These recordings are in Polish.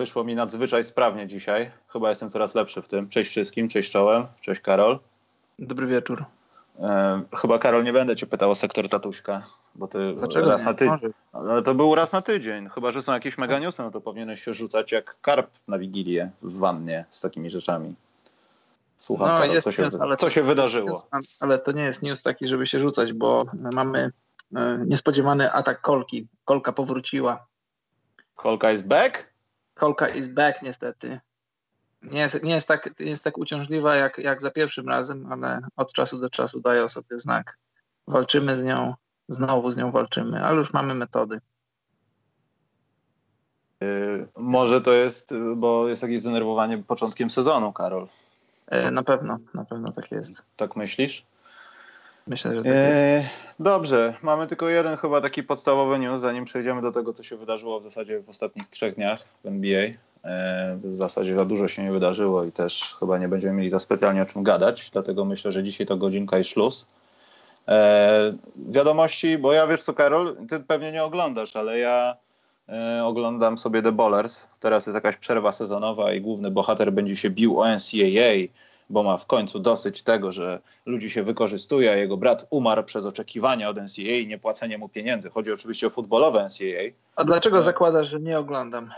Wyszło mi nadzwyczaj sprawnie dzisiaj. Chyba jestem coraz lepszy w tym. Cześć wszystkim, cześć czołem, cześć Karol. Dobry wieczór. E, chyba Karol nie będę cię pytał o sektor tatuśka, bo ty Dlaczego raz nie? na tydzień. Ale to był raz na tydzień. Chyba, że są jakieś mega newsy, no to powinieneś się rzucać jak karp na wigilię w wannie z takimi rzeczami. Słucham, No, Karol, jest co, się, news, ale- co się wydarzyło? Ale to nie jest news taki, żeby się rzucać, bo my mamy e, niespodziewany atak kolki. Kolka powróciła. Kolka is back? Kolka is back niestety. Nie jest, nie jest, tak, nie jest tak uciążliwa jak, jak za pierwszym razem, ale od czasu do czasu daje o sobie znak. Walczymy z nią, znowu z nią walczymy, ale już mamy metody. Y, może to jest, y, bo jest jakieś zdenerwowanie początkiem sezonu, Karol. E, Na pewno, na pewno tak jest. Tak myślisz? Myślę, że tak jest. Eee, dobrze, mamy tylko jeden chyba taki podstawowy news, zanim przejdziemy do tego, co się wydarzyło w zasadzie w ostatnich trzech dniach w NBA. Eee, w zasadzie za dużo się nie wydarzyło i też chyba nie będziemy mieli za specjalnie o czym gadać, dlatego myślę, że dzisiaj to godzinka i szluz. Eee, wiadomości, bo ja wiesz co Karol, ty pewnie nie oglądasz, ale ja e, oglądam sobie The Ballers. Teraz jest jakaś przerwa sezonowa i główny bohater będzie się bił o NCAA, bo ma w końcu dosyć tego, że ludzi się wykorzystuje, a jego brat umarł przez oczekiwania od NCAA i niepłacenie mu pieniędzy. Chodzi oczywiście o futbolowe NCAA. A dlaczego zakładasz, że nie oglądam?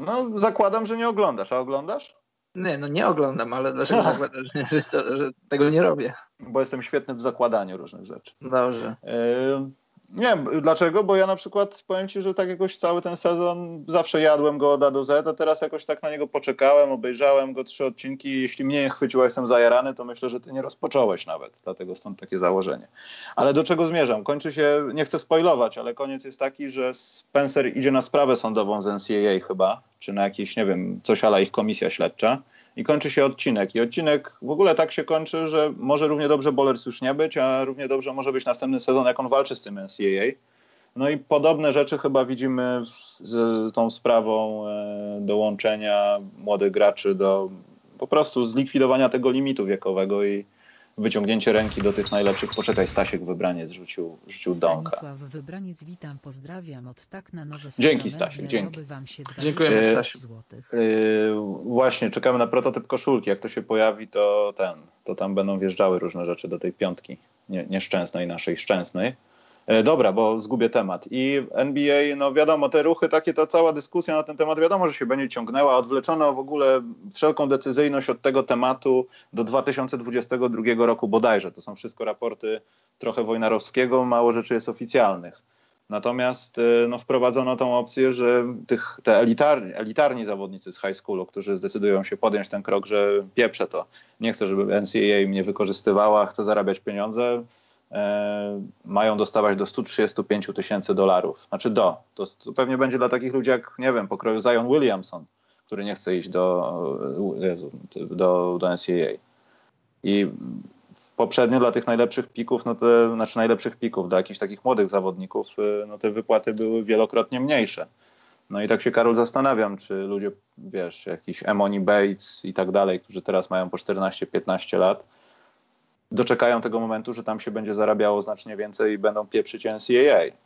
No, zakładam, że nie oglądasz, a oglądasz? Nie, no nie oglądam, ale dlaczego zakładasz, że, że, tego nie robię? Bo jestem świetny w zakładaniu różnych rzeczy. Dobrze. Yy, Nie wiem dlaczego, bo ja na przykład powiem ci, że tak jakoś cały ten sezon zawsze jadłem go od A do Z, a teraz jakoś tak na niego poczekałem, obejrzałem go trzy odcinki. Jeśli mnie nie chwyciło, jestem zajarany, to myślę, że ty nie rozpocząłeś nawet, dlatego stąd takie założenie. Ale do czego zmierzam? Kończy się, nie chcę spoilować, ale koniec jest taki, że Spencer idzie na sprawę sądową z NCAA chyba, czy na jakieś, nie wiem, coś ala ich komisja śledcza i kończy się odcinek. I odcinek w ogóle tak się kończy, że może równie dobrze Bowlers już nie być, a równie dobrze może być następny sezon, jak on walczy z tym NCAA. No i podobne rzeczy chyba widzimy z tą sprawą e, dołączenia młodych graczy do po prostu zlikwidowania tego limitu wiekowego i wyciągnięcie ręki do tych najlepszych. Poczekaj, Stasiek Wybraniec rzucił, rzucił donka. Stanisław Wybraniec, witam, pozdrawiam od tak na nowe Dzięki, Stasiek, dzięki. robię Wam się Dziękujemy, 20 Stasiu. złotych. Yy, właśnie, czekamy na prototyp koszulki. Jak to się pojawi, to ten, to tam będą wjeżdżały różne rzeczy do tej piątki nie, nieszczęsnej, naszej szczęsnej. E, Dobra, bo zgubię temat. I NBA, no wiadomo, te ruchy, takie ta cała dyskusja na ten temat, wiadomo, że się będzie ciągnęła. Odwleczono w ogóle wszelką decyzyjność od tego tematu do 2022 roku bodajże. To są wszystko raporty trochę Wojnarowskiego, mało rzeczy jest oficjalnych. Natomiast e, no, wprowadzono tą opcję, że tych, te elitarni, elitarni zawodnicy z high schoolu, którzy zdecydują się podjąć ten krok, że pieprze to, nie chcę, żeby NCAA mnie wykorzystywała, chcę zarabiać pieniądze, mają dostawać do 135 tysięcy dolarów. Znaczy do. To, to pewnie będzie dla takich ludzi jak, nie wiem, pokroju Zion Williamson, który nie chce iść do, Jezu, do, do NCAA. I poprzednio dla tych najlepszych pików, no te, znaczy najlepszych pików, dla jakichś takich młodych zawodników, y, no te wypłaty były wielokrotnie mniejsze. No i tak się, Karol, zastanawiam, czy ludzie, wiesz, jakiś Emoni Bates i tak dalej, którzy teraz mają po 14-15 lat, doczekają tego momentu, że tam się będzie zarabiało znacznie więcej i będą pieprzyć NCAA.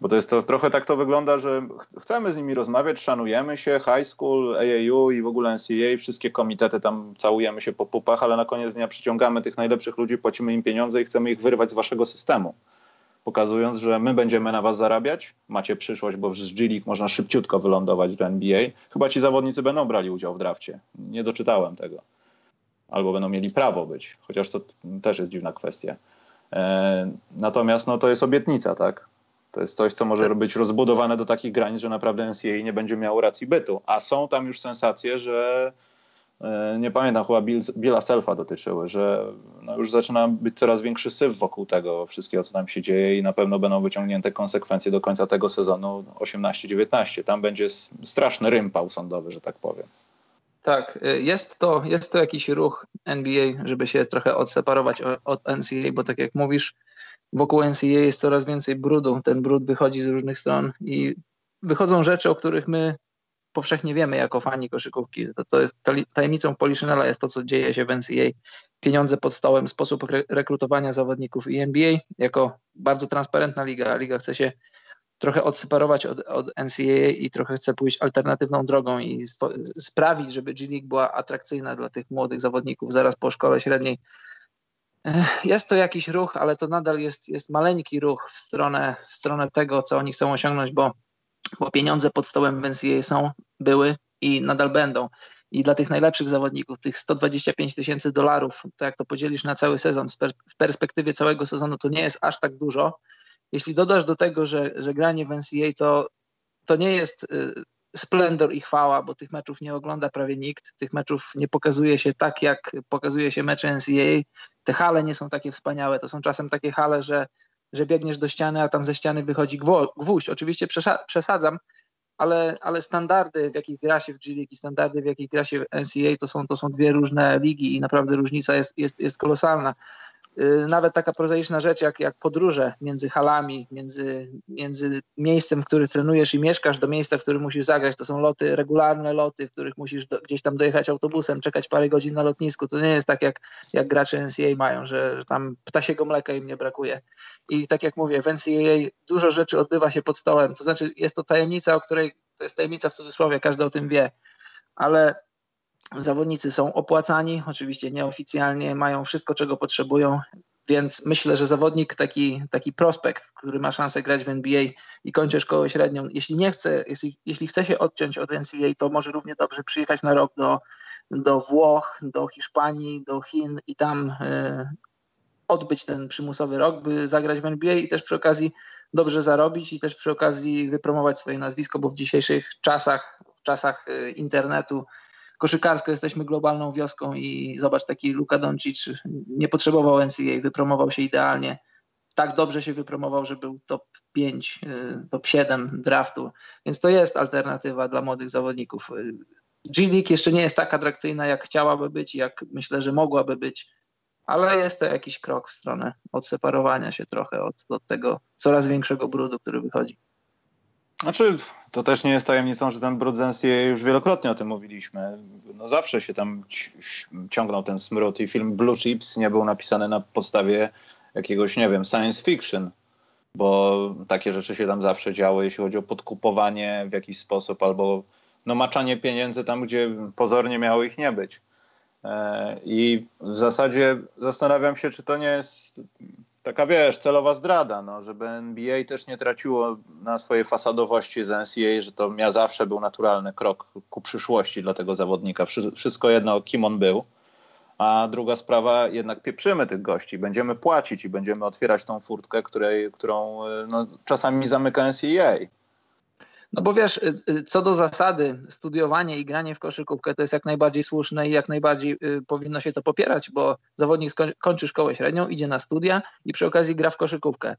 Bo to jest to, trochę tak to wygląda, że ch- chcemy z nimi rozmawiać, szanujemy się, high school, AAU i w ogóle NCAA, wszystkie komitety tam całujemy się po pupach, ale na koniec dnia przyciągamy tych najlepszych ludzi, płacimy im pieniądze i chcemy ich wyrwać z waszego systemu. Pokazując, że my będziemy na was zarabiać, macie przyszłość, bo z G League można szybciutko wylądować do NBA. Chyba ci zawodnicy będą brali udział w drafcie. Nie doczytałem tego. Albo będą mieli prawo być, chociaż to też jest dziwna kwestia. E, natomiast no, to jest obietnica, tak? To jest coś, co może być rozbudowane do takich granic, że naprawdę NCAA nie będzie miało racji bytu. A są tam już sensacje, że e, nie pamiętam, chyba Bill, Billa Selfa dotyczyły, że no już zaczyna być coraz większy syf wokół tego wszystkiego, co tam się dzieje i na pewno będą wyciągnięte konsekwencje do końca tego sezonu 18-19. Tam będzie straszny rympał sądowy, że tak powiem. Tak, y, jest to, jest to jakiś ruch NBA, żeby się trochę odseparować od NCAA, bo tak jak mówisz, wokół NCAA jest coraz więcej brudu. Ten brud wychodzi z różnych stron i wychodzą rzeczy, o których my powszechnie wiemy jako fani koszykówki. To, to jest tajemnicą Poliszynela jest to, co dzieje się w NCAA. Pieniądze pod stołem, sposób re- rekrutowania zawodników i NBA jako bardzo transparentna liga. Liga chce się trochę odseparować od, od NCAA i trochę chce pójść alternatywną drogą i sprawić, żeby G League była atrakcyjna dla tych młodych zawodników zaraz po szkole średniej. Jest to jakiś ruch, ale to nadal jest, jest maleńki ruch w stronę, w stronę tego, co oni chcą osiągnąć, bo, bo pieniądze pod stołem w NCAA są, były i nadal będą. I dla tych najlepszych zawodników, tych 125 tysięcy dolarów, to jak to podzielisz na cały sezon, w perspektywie całego sezonu, to nie jest aż tak dużo. Jeśli dodasz do tego, że, że granie w NCAA to, to nie jest y, splendor i chwała, bo tych meczów nie ogląda prawie nikt, tych meczów nie pokazuje się tak, jak pokazuje się mecze NCAA. Te hale nie są takie wspaniałe, to są czasem takie hale, że, że biegniesz do ściany, a tam ze ściany wychodzi gwóźdź. Oczywiście przesadzam, ale, ale standardy, w jakich gra się w G League i standardy, w jakich gra się w NCAA, to są, to są dwie różne ligi i naprawdę różnica jest, jest, jest kolosalna. Y, nawet taka prozaiczna rzecz jak, jak podróże między halami, między, między miejscem, w którym trenujesz i mieszkasz, do miejsca, w którym musisz zagrać. To są loty, regularne loty, w których musisz do, gdzieś tam dojechać autobusem, czekać parę godzin na lotnisku. To nie jest tak, jak, jak gracze NCAA mają, że, że tam ptasiego mleka im nie brakuje. I tak jak mówię, w NCAA dużo rzeczy odbywa się pod stołem. To znaczy, jest to tajemnica, o której to jest tajemnica w cudzysłowie, każdy o tym wie, ale Zawodnicy są opłacani, oczywiście nieoficjalnie, mają wszystko, czego potrzebują, więc myślę, że zawodnik, taki, taki prospekt, który ma szansę grać w NBA i kończy szkołę średnią, jeśli nie chce, jeśli, jeśli chce się odciąć od NCAA, to może równie dobrze przyjechać na rok do, do Włoch, do Hiszpanii, do Chin i tam y, odbyć ten przymusowy rok, by zagrać w NBA i też przy okazji dobrze zarobić i też przy okazji wypromować swoje nazwisko, bo w dzisiejszych czasach, w czasach y, internetu koszykarsko jesteśmy globalną wioską i zobacz, taki Luka Doncic nie potrzebował NCAA, wypromował się idealnie. Tak dobrze się wypromował, że był top 5, y, top 7 draftu, więc to jest alternatywa dla młodych zawodników. G League jeszcze nie jest tak atrakcyjna, jak chciałaby być, jak myślę, że mogłaby być, ale jest to jakiś krok w stronę odseparowania się trochę od, od tego coraz większego brudu, który wychodzi. Znaczy, to też nie jest tajemnicą, że ten brud z już wielokrotnie o tym mówiliśmy. No zawsze się tam ciągnął ten smród i film Blue Chips nie był napisany na podstawie jakiegoś, nie wiem, science fiction, bo takie rzeczy się tam zawsze działy, jeśli chodzi o podkupowanie w jakiś sposób albo no, maczanie pieniędzy tam, gdzie pozornie miało ich nie być. E, I w zasadzie zastanawiam się, czy to nie jest taka wiesz, celowa zdrada, no, żeby NBA też nie traciło na swojej fasadowości z NCAA, że to ja zawsze był naturalny krok ku przyszłości dla tego zawodnika. Wszystko jedno, kim on był. A druga sprawa, jednak pieprzymy tych gości, będziemy płacić i będziemy otwierać tą furtkę, której, którą no, czasami zamyka NCAA. No bo wiesz, y, y, co do zasady, studiowanie i granie w koszykówkę to jest jak najbardziej słuszne i jak najbardziej y, powinno się to popierać, bo zawodnik kończy szkołę średnią, idzie na studia i przy okazji gra w koszykówkę.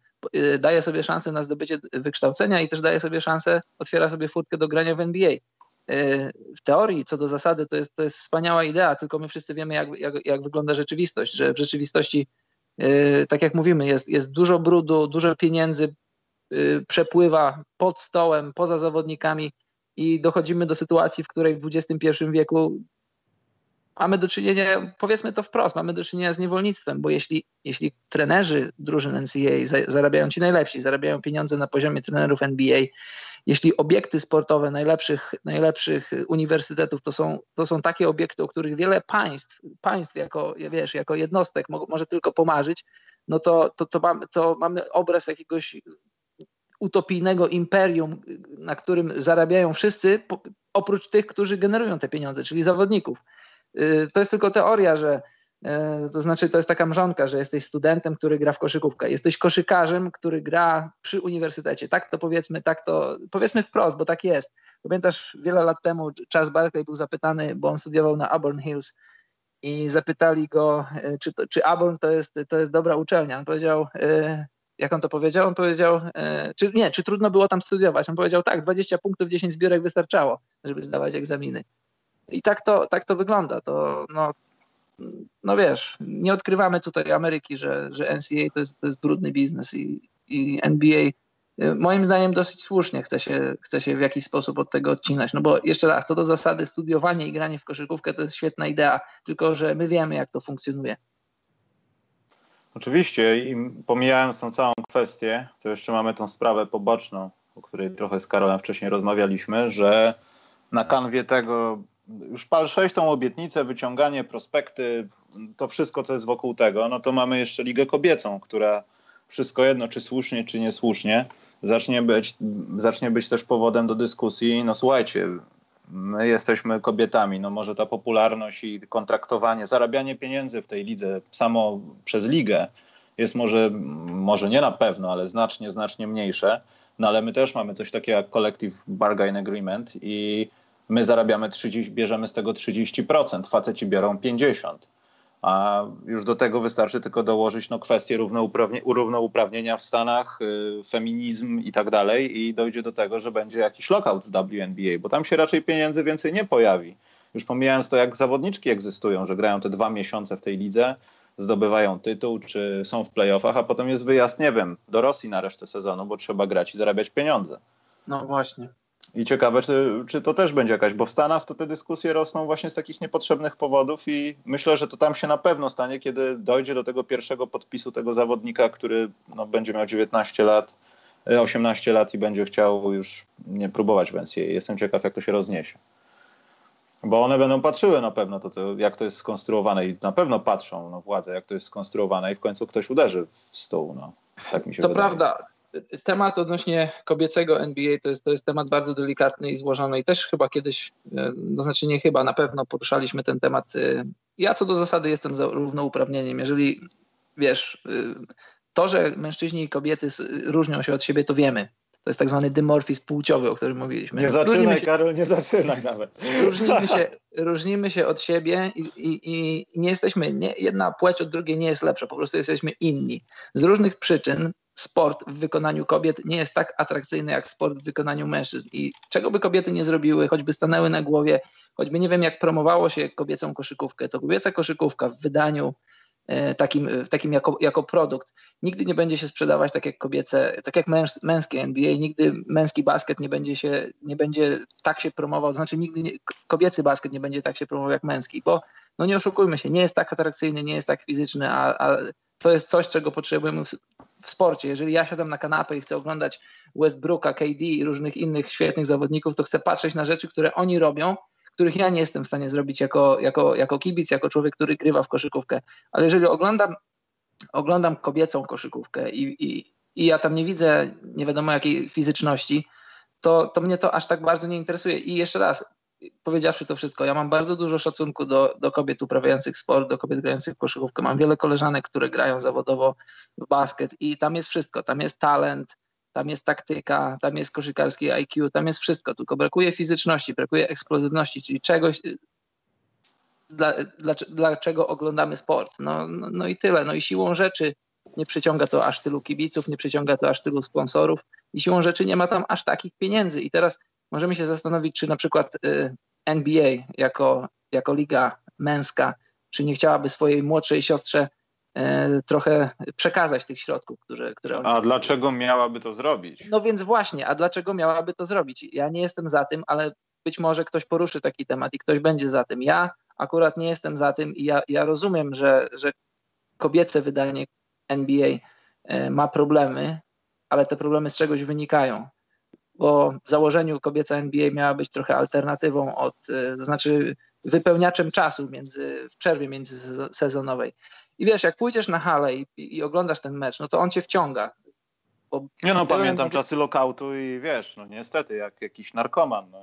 Daje sobie szansę na zdobycie wykształcenia i też daje sobie szansę, otwiera sobie furtkę do grania w NBA. W teorii, co do zasady, to jest, to jest wspaniała idea, tylko my wszyscy wiemy, jak, jak, jak wygląda rzeczywistość, że w rzeczywistości, tak jak mówimy, jest, jest dużo brudu, dużo pieniędzy przepływa pod stołem, poza zawodnikami i dochodzimy do sytuacji, w której w XXI wieku mamy do czynienia, powiedzmy to wprost, mamy do czynienia z niewolnictwem, bo jeśli, jeśli trenerzy drużyn NCAA zarabiają ci najlepsi, zarabiają pieniądze na poziomie trenerów NBA, jeśli obiekty sportowe najlepszych, najlepszych uniwersytetów to są, to są takie obiekty, o których wiele państw, państw jako, wiesz, jako jednostek może tylko pomarzyć, no to, to, to, mamy, to mamy obraz jakiegoś utopijnego imperium, na którym zarabiają wszyscy, oprócz tych, którzy generują te pieniądze, czyli zawodników. Y, to jest tylko teoria, że y, to znaczy to jest taka mrzonka, że jesteś studentem, który gra w koszykówkę. Jesteś koszykarzem, który gra przy uniwersytecie. Tak to powiedzmy, tak to powiedzmy wprost, bo tak jest. Pamiętasz, wiele lat temu Charles Barkley był zapytany, bo on studiował na Auburn Hills i zapytali go, y, czy, czy Auburn to jest, to jest dobra uczelnia. On powiedział, jak on to powiedział? On powiedział, e, czy nie, czy trudno było tam studiować? On powiedział, tak, 20 punktów, 10 zbiórek wystarczało, żeby zdawać egzaminy. I tak to, tak to wygląda. To, no, no wiesz, nie odkrywamy tutaj Ameryki, że, że NCAA to jest, to jest brudny biznes i, i NBA e, moim zdaniem dosyć słusznie chce się, chce się w jakiś sposób od tego odcinać. No bo jeszcze raz, to do zasady studiowanie i granie w koszykówkę to jest świetna idea, tylko że my wiemy, jak to funkcjonuje. Oczywiście i pomijając tą całą kwestię, to jeszcze mamy tą sprawę poboczną, o której trochę z Karolem wcześniej rozmawialiśmy, że na kanwie tego już pal 6 tą obietnicę, wyciąganie, prospekty, to wszystko, co jest wokół tego, no to mamy jeszcze Ligę Kobiecą, która wszystko jedno, czy słusznie, czy niesłusznie, zacznie być, zacznie być też powodem do dyskusji. No słuchajcie, my jesteśmy kobietami, no może ta popularność i kontraktowanie, zarabianie pieniędzy w tej lidze samo przez ligę jest może, może nie na pewno, ale znacznie, znacznie mniejsze. No ale my też mamy coś takiego jak Collective Bargain Agreement i my zarabiamy 30, bierzemy z tego 30%, faceci biorą 50%. A już do tego wystarczy tylko dołożyć no, kwestie równouprawnienia w Stanach, y, feminizm i tak dalej i dojdzie do tego, że będzie jakiś lockout w WNBA, bo tam się raczej pieniędzy więcej nie pojawi. Już pomijając to, jak zawodniczki egzystują, że grają te dwa miesiące w tej lidze, zdobywają tytuł, czy są w playoffach, a potem jest wyjazd, nie wiem, do Rosji na resztę sezonu, bo trzeba grać i zarabiać pieniądze. No właśnie. I ciekawe, czy, czy to też będzie jakaś, bo w Stanach to te dyskusje rosną właśnie z takich niepotrzebnych powodów i myślę, że to tam się na pewno stanie, kiedy dojdzie do tego pierwszego podpisu tego zawodnika, który no, będzie miał 19 lat, 18 lat i będzie chciał już nie próbować w NCAA. Jestem ciekaw, jak to się rozniesie. Bo one będą patrzyły na pewno, to, to, jak to jest skonstruowane i na pewno patrzą no, władze, jak to jest skonstruowane i w końcu ktoś uderzy w stół. No. Tak mi się to wydaje. prawda temat odnośnie kobiecego NBA to jest, to jest temat bardzo delikatny i złożony i też chyba kiedyś, e, no znaczy nie chyba, na pewno poruszaliśmy ten temat. E, ja co do zasady jestem za równouprawnieniem. Jeżeli wiesz, e, to, że mężczyźni i kobiety różnią się od siebie, to wiemy. To jest tak zwany dymorfizm płciowy, o którym mówiliśmy. Nie zaczynaj, się, Karol, nie zaczynaj nawet. Różnimy się, różnimy się od siebie i, i, i nie jesteśmy, nie, jedna płeć od drugiej nie jest lepsza, po prostu jesteśmy inni. Z różnych przyczyn sport w wykonaniu kobiet nie jest tak atrakcyjny jak sport w wykonaniu mężczyzn. I czego by kobiety nie zrobiły, choćby stanęły na głowie, choćby nie wiem jak promowało się kobiecą koszykówkę, to kobieca koszykówka w wydaniu e, takim, takim jako, jako produkt nigdy nie będzie się sprzedawać tak jak kobiece, tak jak męż, męskie NBA, nigdy męski basket nie będzie się, nie będzie tak się promował, znaczy nigdy nie, kobiecy basket nie będzie tak się promował jak męski, bo no nie oszukujmy się, nie jest tak atrakcyjny, nie jest tak fizyczny, a, a to jest coś, czego potrzebujemy w, sporcie. Jeżeli ja siadam na kanapę i chcę oglądać Westbrooka, KD i różnych innych świetnych zawodników, to chcę patrzeć na rzeczy, które oni robią, których ja nie jestem w stanie zrobić jako, jako, jako kibic, jako człowiek, który grywa w koszykówkę. Ale jeżeli oglądam, oglądam kobiecą koszykówkę i, i, i ja tam nie widzę nie wiadomo jakiej fizyczności, to, to mnie to aż tak bardzo nie interesuje. I jeszcze raz, powiedziawszy to wszystko, ja mam bardzo dużo szacunku do, do kobiet uprawiających sport, do kobiet grających w koszykówkę. Mam wiele koleżanek, które grają zawodowo w basket i tam jest wszystko. Tam jest talent, tam jest taktyka, tam jest koszykarskie IQ, tam jest wszystko, tylko brakuje fizyczności, brakuje eksplozywności, czyli czegoś, dla, dla, dlaczego oglądamy sport. No, no, no i tyle. No i siłą rzeczy nie przyciąga to aż tylu kibiców, nie przyciąga to aż tylu sponsorów i siłą rzeczy nie ma tam aż takich pieniędzy. I teraz możemy się zastanowić, czy na przykład y, NBA jako, jako liga męska, czy nie chciałaby swojej młodszej siostrze y, trochę przekazać tych środków, które, które oni... A dlaczego miałaby to zrobić? No więc właśnie, a dlaczego miałaby to zrobić? Ja nie jestem za tym, ale być może ktoś poruszy taki temat i ktoś będzie za tym. Ja akurat nie jestem za tym i ja, ja rozumiem, że, że kobiece wydanie NBA y, ma problemy, ale te problemy z czegoś wynikają bo w założeniu kobieca NBA miała być trochę alternatywą od, e, to znaczy wypełniaczem czasu między, w przerwie międzysezonowej. I wiesz, jak pójdziesz na halę i, i oglądasz ten mecz, no to on cię wciąga. nie no, pamiętam czasy lokautu i wiesz, no niestety, jak jakiś narkoman no,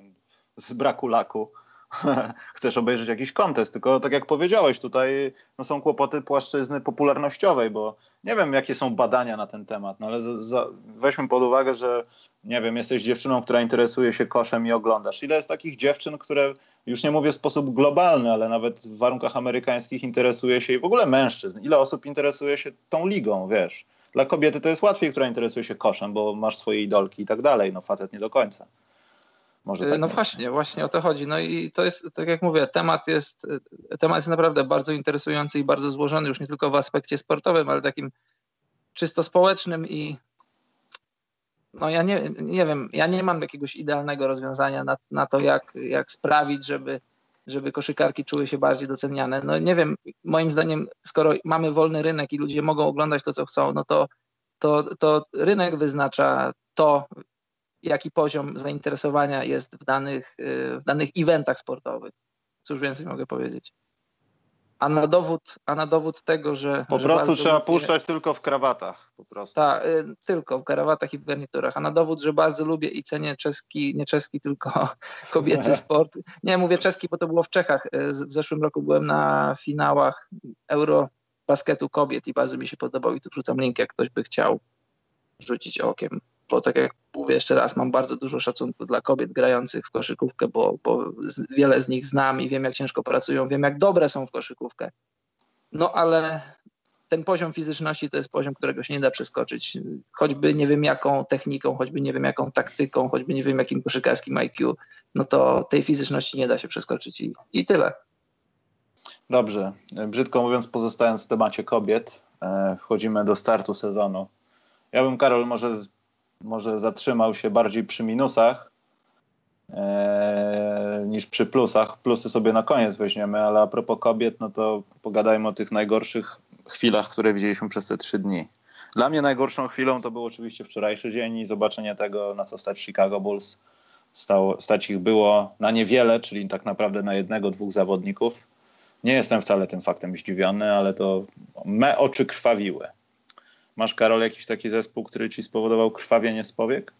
z braku laku chcesz obejrzeć jakiś kontest, tylko tak jak powiedziałeś, tutaj no, są kłopoty płaszczyzny popularnościowej, bo nie wiem, jakie są badania na ten temat, no ale za, za, weźmy pod uwagę, że nie wiem, jesteś dziewczyną, która interesuje się koszem i oglądasz. Ile jest takich dziewczyn, które, już nie mówię w sposób globalny, ale nawet w warunkach amerykańskich interesuje się i w ogóle mężczyzn. Ile osób interesuje się tą ligą, wiesz? Dla kobiety to jest łatwiej, która interesuje się koszem, bo masz swoje idolki i tak dalej. No facet nie do końca. Może tak no właśnie, właśnie o to chodzi. No i to jest, tak jak mówię, temat jest, temat jest naprawdę bardzo interesujący i bardzo złożony, już nie tylko w aspekcie sportowym, ale takim czysto społecznym i no ja nie, nie wiem, ja nie mam jakiegoś idealnego rozwiązania na, na to, jak, jak sprawić, żeby, żeby koszykarki czuły się bardziej doceniane. No nie wiem, moim zdaniem, skoro mamy wolny rynek i ludzie mogą oglądać to, co chcą, no to, to, to rynek wyznacza to, jaki poziom zainteresowania jest w danych, w danych eventach sportowych. Cóż więcej mogę powiedzieć. A na dowód, a na dowód tego, że. Po że prostu trzeba lubię, puszczać tylko w krawatach. Po prostu. Tak, y, tylko w karawatach i w garniturach. A na dowód, że bardzo lubię i cenię czeski, nie czeski, tylko kobiecy sport. Nie mówię czeski, bo to było w Czechach. Y, W zeszłym roku byłem na finałach Euro basketu kobiet i bardzo mi się podobał i tu wrzucam link, jak ktoś by chciał rzucić okiem. Bo tak jak mówię jeszcze raz, mam bardzo dużo szacunku dla kobiet grających w koszykówkę, bo, bo wiele z nich znam i wiem, jak ciężko pracują, wiem, jak dobre są w koszykówkę. No ale ten poziom fizyczności to jest poziom, którego się nie da przeskoczyć. Choćby nie wiem jaką techniką, choćby nie wiem jaką taktyką, choćby nie wiem jakim koszykarskim IQ, no to tej fizyczności nie da się przeskoczyć i, i tyle. Dobrze. Brzydko mówiąc, pozostając w temacie kobiet, e, wchodzimy do startu sezonu. Ja bym, Karol, może, może zatrzymał się bardziej przy minusach e, niż przy plusach. Plusy sobie na koniec weźmiemy, ale a propos kobiet, no to pogadajmy o tych najgorszych chwilach, które widzieliśmy przez te trzy dni. Dla mnie najgorszą chwilą to był oczywiście wczorajszy dzień i zobaczenie tego, na co stać Chicago Bulls. Stało, stać ich było na niewiele, czyli tak naprawdę na jednego, dwóch zawodników. Nie jestem wcale tym faktem zdziwiony, ale to me oczy krwawiły. Masz, Karol, jakiś taki zespół, który ci spowodował krwawienie z powiek?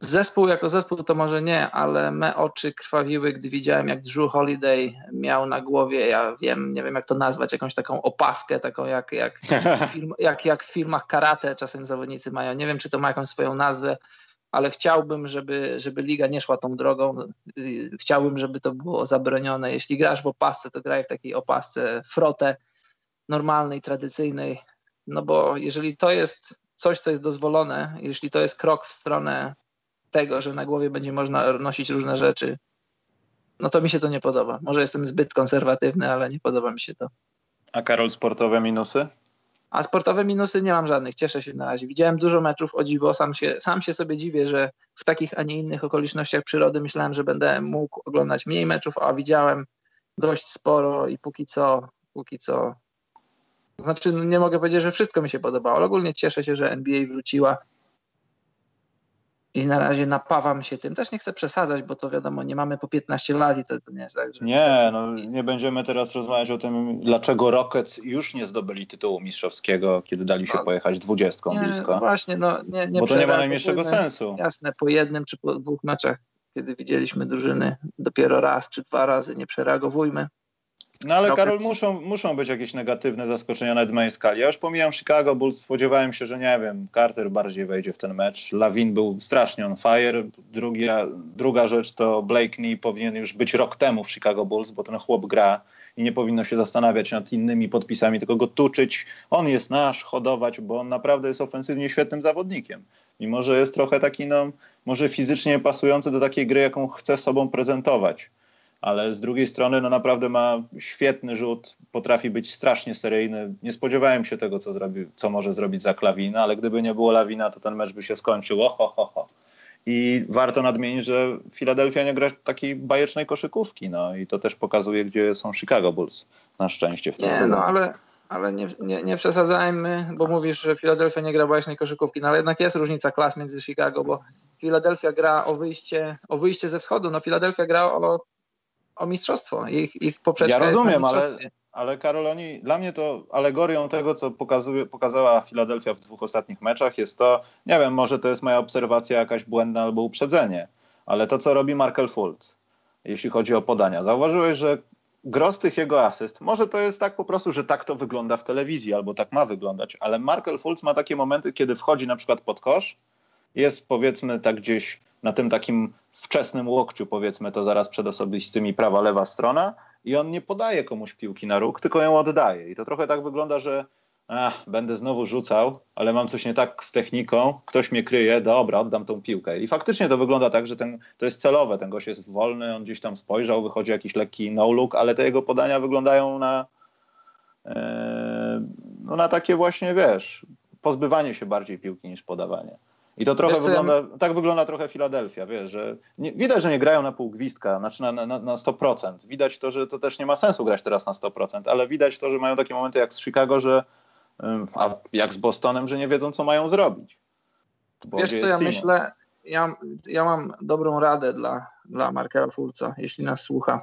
Zespół jako zespół to może nie, ale me oczy krwawiły, gdy widziałem, jak Drew Holiday miał na głowie, ja wiem, nie wiem jak to nazwać, jakąś taką opaskę, taką jak, jak, film, jak, jak w filmach karate czasem zawodnicy mają. Nie wiem, czy to ma jakąś swoją nazwę, ale chciałbym, żeby, żeby liga nie szła tą drogą. Chciałbym, żeby to było zabronione. Jeśli grasz w opasce, to graj w takiej opasce frotę normalnej, tradycyjnej, no bo jeżeli to jest coś, co jest dozwolone, jeśli to jest krok w stronę tego, że na głowie będzie można nosić różne rzeczy, no to mi się to nie podoba. Może jestem zbyt konserwatywny, ale nie podoba mi się to. A Karol, sportowe minusy? A sportowe minusy nie mam żadnych, cieszę się na razie. Widziałem dużo meczów, o dziwo, sam się, sam się sobie dziwię, że w takich, a nie innych okolicznościach przyrody myślałem, że będę mógł oglądać mniej meczów, a widziałem dość sporo i póki co, póki co, znaczy no nie mogę powiedzieć, że wszystko mi się podobało, ale ogólnie cieszę się, że NBA wróciła i na razie napawam się tym. Też nie chcę przesadzać, bo to wiadomo, nie mamy po 15 lat i to, nie jest tak, że... Nie, no nie będziemy teraz rozmawiać o tym, dlaczego Rockets już nie zdobyli tytułu mistrzowskiego, kiedy dali się No, pojechać dwudziestką blisko. Właśnie, no nie, nie Bo to nie ma najmniejszego sensu. Jasne, po jednym czy po dwóch meczach, kiedy widzieliśmy drużyny dopiero raz czy dwa razy, nie przereagowujmy. No ale Karol, muszą, muszą być jakieś negatywne zaskoczenia na mojej skali. Ja już pomijam Chicago Bulls, spodziewałem się, że nie wiem, Carter bardziej wejdzie w ten mecz. Lawin był strasznie on fire. Druga, druga rzecz to Blakeney powinien już być rok temu w Chicago Bulls, bo ten chłop gra i nie powinno się zastanawiać nad innymi podpisami, tylko go tuczyć. On jest nasz, hodować, bo on naprawdę jest ofensywnie świetnym zawodnikiem. Mimo, że jest trochę taki, no, może fizycznie pasujący do takiej gry, jaką chce sobą prezentować ale z drugiej strony no naprawdę ma świetny rzut, potrafi być strasznie seryjny. Nie spodziewałem się tego, co, zrobi, co może zrobić za Klawina, ale gdyby nie było Lawina, to ten mecz by się skończył. Oho, ho, ho. I warto nadmienić, że Filadelfia nie gra takiej bajecznej koszykówki, no i to też pokazuje, gdzie są Chicago Bulls, na szczęście w tym Nie, sezonie. no ale, ale nie, nie, nie przesadzajmy, bo mówisz, że Filadelfia nie gra bajecznej koszykówki, no ale jednak jest różnica klas między Chicago, bo Filadelfia gra o wyjście, o wyjście ze wschodu, no Filadelfia gra o, o mistrzostwo, ich, ich poprzeczka Ja rozumiem, ale-. Ale Karol, oni, dla mnie to alegorią tego, co pokazuje, pokazała Filadelfia w dwóch ostatnich meczach, jest to, nie wiem, może to jest moja obserwacja jakaś błędna albo uprzedzenie, ale to, co robi Markel Fultz, jeśli chodzi o podania. Zauważyłeś, że gros tych jego asyst, może to jest tak po prostu, że tak to wygląda w telewizji, albo tak ma wyglądać, ale Markel Fultz ma takie momenty, kiedy wchodzi na przykład pod kosz, jest powiedzmy tak gdzieś na tym takim wczesnym łokciu, powiedzmy to zaraz przed osobistymi prawa, lewa strona i on nie podaje komuś piłki na róg, tylko ją oddaje. I to trochę tak wygląda, że ach, będę znowu rzucał, ale mam coś nie tak z techniką, ktoś mnie kryje, dobra, oddam tą piłkę. I faktycznie to wygląda tak, że ten, to jest celowe, ten gość jest wolny, on gdzieś tam spojrzał, wychodzi jakiś lekki no-look, ale te jego podania wyglądają na, e, no na takie właśnie, wiesz, pozbywanie się bardziej piłki niż podawanie. I to trochę Wiesz co, ja wygląda, tak wygląda trochę Filadelfia, wiesz, że nie, widać, że nie grają na pół gwizdka, znaczy na, na, na 100%. Widać to, że to też nie ma sensu grać teraz na 100%, ale widać to, że mają takie momenty jak z Chicago, że a jak z Bostonem, że nie wiedzą, co mają zrobić. Wiesz co, ja Simmons? myślę, ja, ja mam dobrą radę dla, dla Marka Fulca, jeśli nas słucha.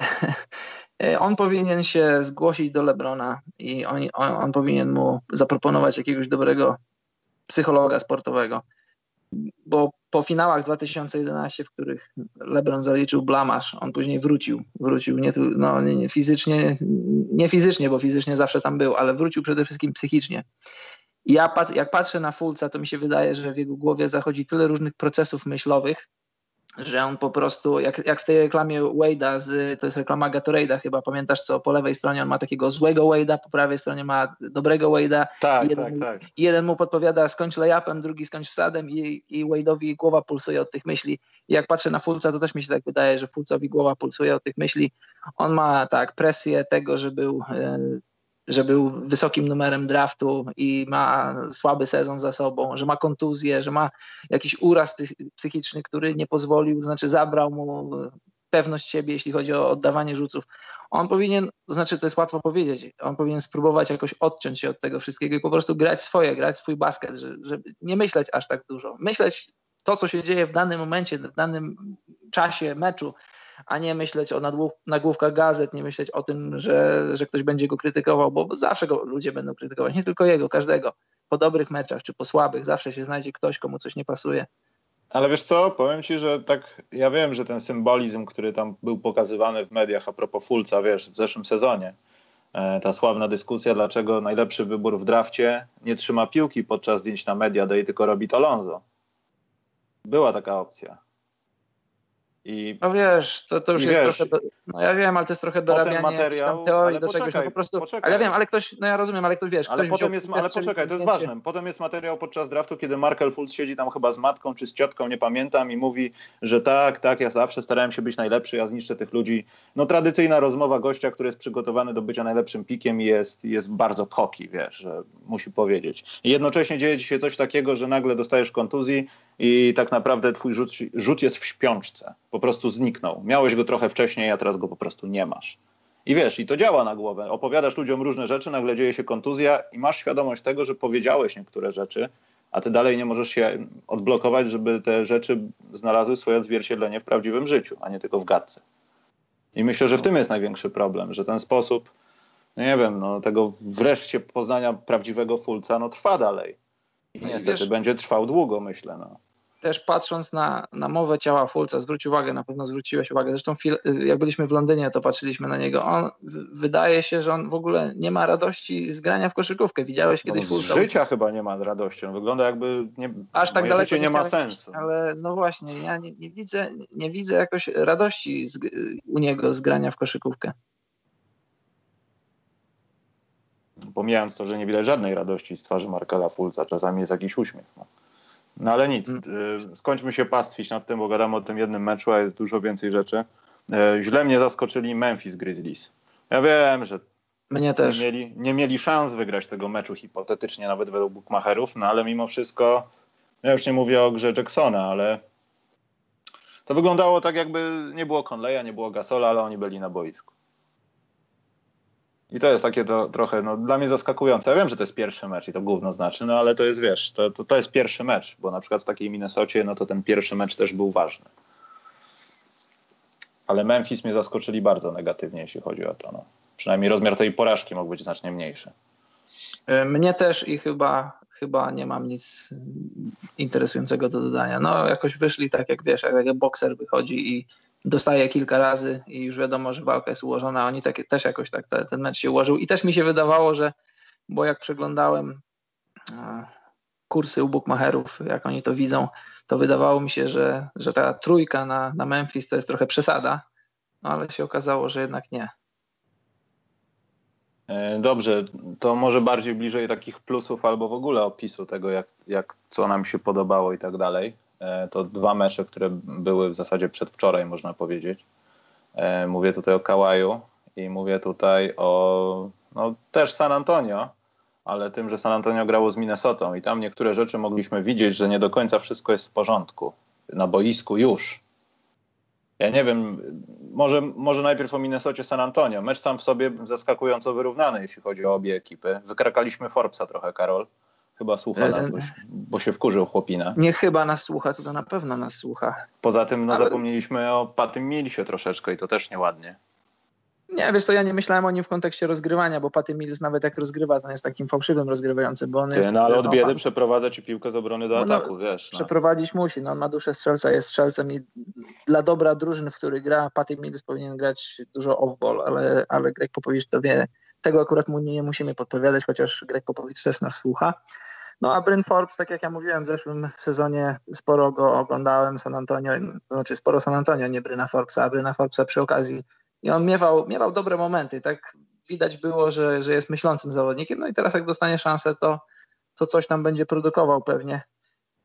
on powinien się zgłosić do Lebrona i on, on, on powinien mu zaproponować jakiegoś dobrego psychologa sportowego. Bo po finałach 2011, w których LeBron zaliczył blamasz, on później wrócił. Wrócił nie, no, nie, fizycznie, nie fizycznie, bo fizycznie zawsze tam był, ale wrócił przede wszystkim psychicznie. Ja jak patrzę na Fulca, to mi się wydaje, że w jego głowie zachodzi tyle różnych procesów myślowych, że on po prostu, jak, jak w tej reklamie Wade'a, z, to jest reklama Gatorade'a chyba, pamiętasz co, po lewej stronie on ma takiego złego Wade'a, po prawej stronie ma dobrego Wade'a. Tak, jeden, tak, tak. Jeden mu podpowiada skończ layupem, drugi skończ wsadem i, i Wade'owi głowa pulsuje od tych myśli. I jak patrzę na Fulca, to też mi się tak wydaje, że Fulcowi głowa pulsuje od tych myśli. On ma tak presję tego, że był e, że był wysokim numerem draftu i ma słaby sezon za sobą, że ma kontuzję, że ma jakiś uraz psychiczny, który nie pozwolił, znaczy zabrał mu pewność siebie, jeśli chodzi o oddawanie rzuców. On powinien, znaczy to jest łatwo powiedzieć, on powinien spróbować jakoś odciąć się od tego wszystkiego i po prostu grać swoje, grać swój basket, żeby nie myśleć aż tak dużo. Myśleć to, co się dzieje w danym momencie, w danym czasie meczu, a nie myśleć o nagłówkach gazet, nie myśleć o tym, że, że ktoś będzie go krytykował, bo zawsze go ludzie będą krytykować, nie tylko jego, każdego. Po dobrych meczach czy po słabych zawsze się znajdzie ktoś, komu coś nie pasuje. Ale wiesz co, powiem ci, że tak, ja wiem, że ten symbolizm, który tam był pokazywany w mediach a propos Fulca, wiesz, w zeszłym sezonie, e, ta sławna dyskusja, dlaczego najlepszy wybór w drafcie nie trzyma piłki podczas zdjęć na media day, tylko robi to Lonzo. Była taka opcja. I, no wiesz, to, to już jest wiesz, trochę. Do, no ja wiem, ale to jest trochę dorabianie materiał, teorii do poczekaj, czegoś. No po prostu, poczekaj. ale ja wiem, ale ktoś, no ja rozumiem, ale ktoś wiesz. Ale ktoś potem jest, ale poczekaj, to jest ważne. Potem jest materiał podczas draftu, kiedy Markel Fultz siedzi tam chyba z matką czy z ciotką, nie pamiętam, i mówi, że tak, tak, ja zawsze starałem się być najlepszy, ja zniszczę tych ludzi. No tradycyjna rozmowa gościa, który jest przygotowany do bycia najlepszym pikiem i jest, jest bardzo koki, wiesz, że musi powiedzieć. I jednocześnie dzieje ci się coś takiego, że nagle dostajesz kontuzji i tak naprawdę twój rzut, rzut jest w śpiączce. Po prostu zniknął. Miałeś go trochę wcześniej, a teraz go po prostu nie masz. I wiesz, i to działa na głowę. Opowiadasz ludziom różne rzeczy, nagle dzieje się kontuzja i masz świadomość tego, że powiedziałeś niektóre rzeczy, a ty dalej nie możesz się odblokować, żeby te rzeczy znalazły swoje odzwierciedlenie w prawdziwym życiu, a nie tylko w gadce. I myślę, że w tym jest największy problem, że ten sposób, no nie wiem, no, tego wreszcie poznania prawdziwego Fulca, no trwa dalej. I no niestety wiesz, będzie trwał długo, myślę. No też patrząc na, na mowę ciała Fulca, zwróć uwagę, na pewno zwróciłeś uwagę, zresztą jak byliśmy w Londynie, to patrzyliśmy na niego, on wydaje się, że on w ogóle nie ma radości z grania w koszykówkę. Widziałeś kiedyś no, Fulca? Z życia chyba nie ma radości, on wygląda jakby nie, Aż tak daleko nie, nie ma sensu. Ale no właśnie, ja nie, nie, widzę, nie widzę jakoś radości z, u niego z grania w koszykówkę. Pomijając to, że nie widać żadnej radości z twarzy Markela Fulca, czasami jest jakiś uśmiech. No. No ale nic, mm. y, skończmy się pastwić nad tym, bo gadamy o tym jednym meczu, a jest dużo więcej rzeczy. Y, źle mnie zaskoczyli Memphis Grizzlies. Ja wiem, że mnie też. Nie mieli, nie mieli szans wygrać tego meczu hipotetycznie, nawet według bookmacherów, no ale mimo wszystko, ja już nie mówię o grze Jacksona, ale to wyglądało tak jakby nie było Conleya, nie było Gasola, ale oni byli na boisku. I to jest takie to, trochę no, dla mnie zaskakujące. Ja wiem, że to jest pierwszy mecz i to gówno znaczy, no ale to jest, wiesz, to, to, to jest pierwszy mecz, bo na przykład w takiej Minnesocie, no to ten pierwszy mecz też był ważny. Ale Memphis mnie zaskoczyli bardzo negatywnie, jeśli chodzi o to. No. Przynajmniej rozmiar tej porażki mógł być znacznie mniejszy. E, mnie też i chyba, chyba nie mam nic interesującego do dodania. No jakoś wyszli tak jak wiesz, jak bokser wychodzi i dostaje kilka razy i już wiadomo, że walka jest ułożona. Oni tak, też jakoś tak te, ten mecz się ułożył i też mi się wydawało, że bo jak przeglądałem e, kursy u bookmacherów, jak oni to widzą, to wydawało mi się, że, że ta trójka na, na Memphis to jest trochę przesada, no ale się okazało, że jednak nie. E, dobrze, to może bardziej bliżej takich plusów albo w ogóle opisu tego, jak, jak co nam się podobało i tak dalej. E, to dwa mecze, które były w zasadzie przedwczoraj, można powiedzieć. E, mówię tutaj o Kałaju i mówię tutaj o no, też San Antonio, ale tym, że San Antonio grało z Minnesotą i tam niektóre rzeczy mogliśmy widzieć, że nie do końca wszystko jest w porządku. Na boisku już. Ja nie wiem, może, może najpierw o Minnesocie San Antonio. Mecz sam w sobie zaskakująco wyrównany, jeśli chodzi o obie ekipy. Wykrakaliśmy Forbesa trochę, Karol Chyba słucha nas, bo, bo się wkurzył chłopina. Nie chyba nas słucha, tylko na pewno nas słucha. Poza tym no, Ale... zapomnieliśmy o Patym Millsie troszeczkę i to też nieładnie. Nie, wiesz co, ja nie myślałem o nim w kontekście rozgrywania, bo Patty Mills nawet jak rozgrywa, to jest takim fałszywym rozgrywającym, bo on Ty, jest... No ale od biedy no, przeprowadza ci piłkę z obrony do no, ataku, wiesz. No. Przeprowadzić musi, no on ma duszę strzelca, jest strzelcem i dla dobra drużyn, w których gra, Patty Mills powinien grać dużo off-ball, ale, ale Greg Popowicz to wie. Tego akurat mu nie musimy podpowiadać, chociaż Greg Popowicz też nas słucha. No a Bryn Forbes, tak jak ja mówiłem, w zeszłym sezonie sporo go oglądałem, San Antonio, to znaczy sporo San Antonio, nie Bryna Forbesa, a Bryna Forbesa przy okazji i on miewał, miewał dobre momenty, tak widać było, że, że jest myślącym zawodnikiem, no i teraz jak dostanie szansę, to, to coś tam będzie produkował pewnie.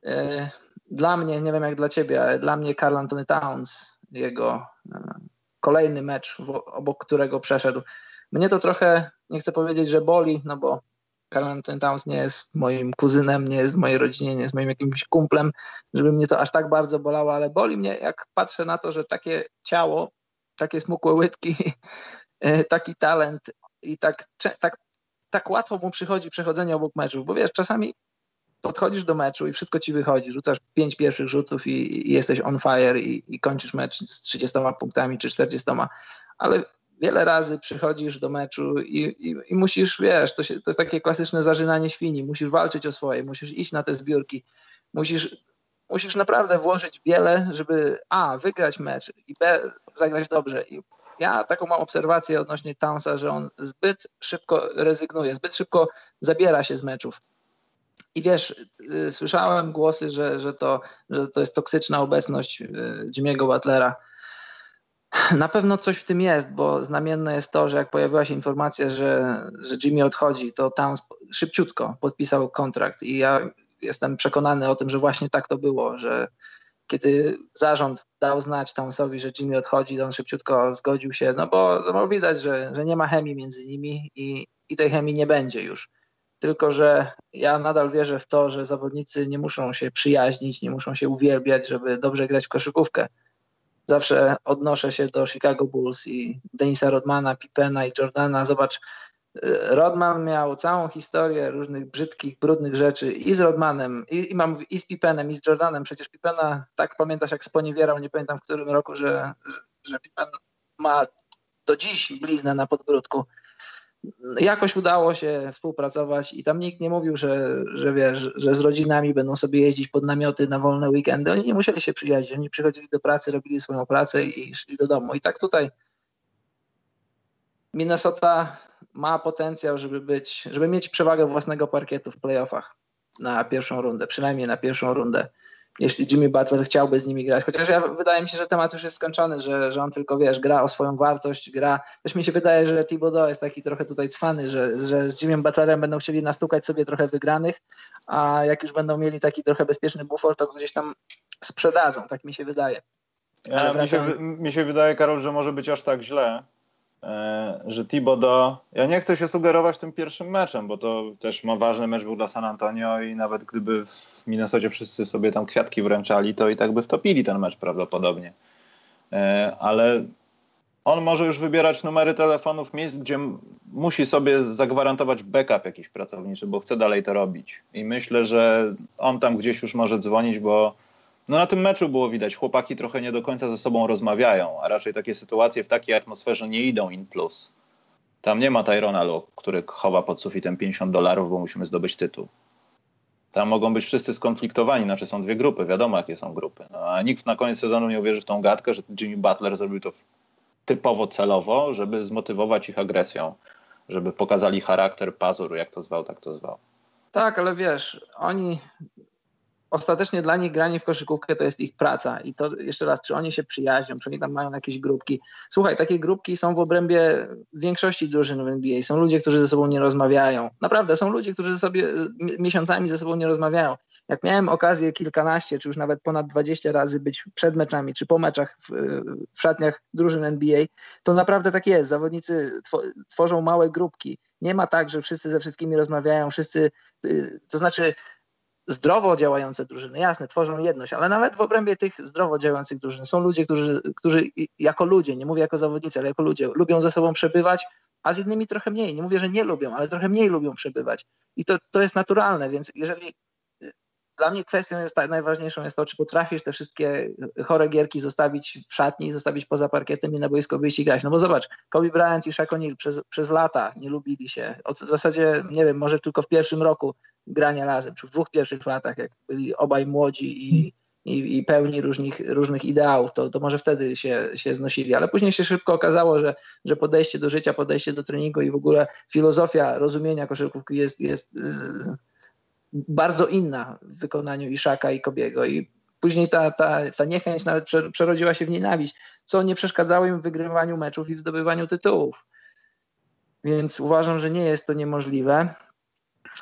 E, dla mnie, nie wiem jak dla ciebie, ale dla mnie Carl Anthony Towns, jego e, kolejny mecz, obok którego przeszedł, mnie to trochę, nie chcę powiedzieć, że boli, no bo Carl Anthony Towns nie jest moim kuzynem, nie jest w mojej rodzinie, nie jest moim jakimś kumplem, żeby mnie to aż tak bardzo bolało, ale boli mnie, jak patrzę na to, że takie ciało takie smukłe łydki, e, taki talent i tak, tak, tak łatwo mu przychodzi przechodzenie obok meczów, bo wiesz, czasami podchodzisz do meczu i wszystko ci wychodzi, rzucasz pięć pierwszych rzutów i, i jesteś on fire i, i, kończysz mecz z 30 punktami czy 40, ale wiele razy przychodzisz do meczu i, i, i musisz, wiesz, to, się, to jest takie klasyczne zażynanie świni, musisz walczyć o swoje, musisz iść na te zbiórki, musisz musisz naprawdę włożyć wiele, żeby A, wygrać mecz i B, zagrać dobrze. I ja taką mam obserwację odnośnie Townsa, że on zbyt szybko rezygnuje, zbyt szybko zabiera się z meczów. I wiesz, y, słyszałem głosy, że, że, to, że to jest toksyczna obecność y, Jimmy'ego Butlera. Na pewno coś w tym jest, bo znamienne jest to, że jak pojawiła się informacja, że, że Jimmy odchodzi, to Towns szybciutko podpisał kontrakt i ja jestem przekonany o tym, że właśnie tak to było, że kiedy zarząd dał znać Townsowi, że Jimmy odchodzi, to on szybciutko zgodził się, no bo, no bo widać, że, że nie ma chemii między nimi i, i tej chemii nie będzie już. Tylko, że ja nadal wierzę w to, że zawodnicy nie muszą się przyjaźnić, nie muszą się uwielbiać, żeby dobrze grać w koszykówkę. Zawsze odnoszę się do Chicago Bulls i Denisa Rodmana, Pippena i Jordana. Zobacz, Rodman miał całą historię różnych brzydkich, brudnych rzeczy i z Rodmanem, i, i, mam, i z Pippenem, i z Jordanem. Przecież Pippena, tak pamiętasz, jak sponiewierał, nie pamiętam w którym roku, że, że, że Pippen ma do dziś bliznę na podbródku. Jakoś udało się współpracować i tam nikt nie mówił, że, że wiesz, że z rodzinami będą sobie jeździć pod namioty na wolne weekendy. Oni nie musieli się przyjaźnić, oni przychodzili do pracy, robili swoją pracę i szli do domu. I tak tutaj Minnesota ma potencjał, żeby być, żeby mieć przewagę własnego parkietu w playoffach na pierwszą rundę, przynajmniej na pierwszą rundę. Jeśli Jimmy Butler chciałby z nimi grać, chociaż ja, wydaje mi się, że temat już jest skończony, że, że on tylko, wiesz, gra o swoją wartość, gra. Też mi się wydaje, że Thibodeau jest taki trochę tutaj cwany, że, że z Jimmy Butlerem będą chcieli nastukać sobie trochę wygranych, a jak już będą mieli taki trochę bezpieczny bufor, to gdzieś tam sprzedadzą, tak mi się wydaje. Ja, mi, się, mi się wydaje, Karol, że może być aż tak źle, E, że Thibodeau, ja nie chcę się sugerować tym pierwszym meczem, bo to też ma ważny mecz był dla San Antonio i nawet gdyby w Minnesocie wszyscy sobie tam kwiatki wręczali, to i tak by wtopili ten mecz prawdopodobnie. E, ale on może już wybierać numery telefonów miejsc, gdzie musi sobie zagwarantować backup jakiś pracowniczy, bo chce dalej to robić. I myślę, że on tam gdzieś już może dzwonić, bo no na tym meczu było widać, chłopaki trochę nie do końca ze sobą rozmawiają, a raczej takie sytuacje w takiej atmosferze nie idą in plus. Tam nie ma Tyrona Lu, który chowa pod sufitem 50 dolarów, bo musimy zdobyć tytuł. Tam mogą być wszyscy skonfliktowani, znaczy są dwie grupy, wiadomo jakie są grupy. No, a nikt na koniec sezonu nie uwierzy w tą gadkę, że Jimmy Butler zrobił to typowo celowo, żeby zmotywować ich agresją, żeby pokazali charakter, pazur, jak to zwał, tak to zwał. Tak, ale wiesz, oni ostatecznie dla nich granie w koszykówkę to jest ich praca. I to jeszcze raz, czy oni się przyjaźnią, czy oni tam mają jakieś grupki. Słuchaj, takie grupki są w obrębie większości drużyn w NBA. Są ludzie, którzy ze sobą nie rozmawiają. Naprawdę, są ludzie, którzy sobie miesiącami ze sobą nie rozmawiają. Jak miałem okazję kilkanaście, czy już nawet ponad 20 razy być przed meczami, czy po meczach w, w szatniach drużyn NBA, to naprawdę tak jest. Zawodnicy tworzą małe grupki. Nie ma tak, że wszyscy ze wszystkimi rozmawiają, wszyscy, y, to znaczy zdrowo działające drużyny, jasne, tworzą jedność, ale nawet w obrębie tych zdrowo działających drużyn są ludzie, którzy, którzy jako ludzie, nie mówię jako zawodnicy, ale jako ludzie, lubią ze sobą przebywać a z innymi trochę mniej. Nie mówię, że nie lubią, ale trochę mniej lubią przebywać. I to, to jest naturalne, więc jeżeli dla mnie kwestią jest najważniejszą jest to, czy potrafisz te wszystkie chore gierki zostawić w szatni, zostawić poza parkietem i na boisko wyjść i grać. No bo zobacz, Kobe Bryant i Shaq O'Neal przez, przez lata nie lubili się. Od, w zasadzie, nie wiem, może tylko w pierwszym roku grania razem, czy w dwóch pierwszych latach, jak byli obaj młodzi i, i, i pełni różnych, różnych ideałów, to, to może wtedy się, się znosili, ale później się szybko okazało, że, że podejście do życia, podejście do treningu i w ogóle filozofia rozumienia koszykówki jest, jest yy, bardzo inna w wykonaniu Iszaka i Kobiego i później ta, ta, ta niechęć nawet przerodziła się w nienawiść, co nie przeszkadzało im w wygrywaniu meczów i w zdobywaniu tytułów. Więc uważam, że nie jest to niemożliwe.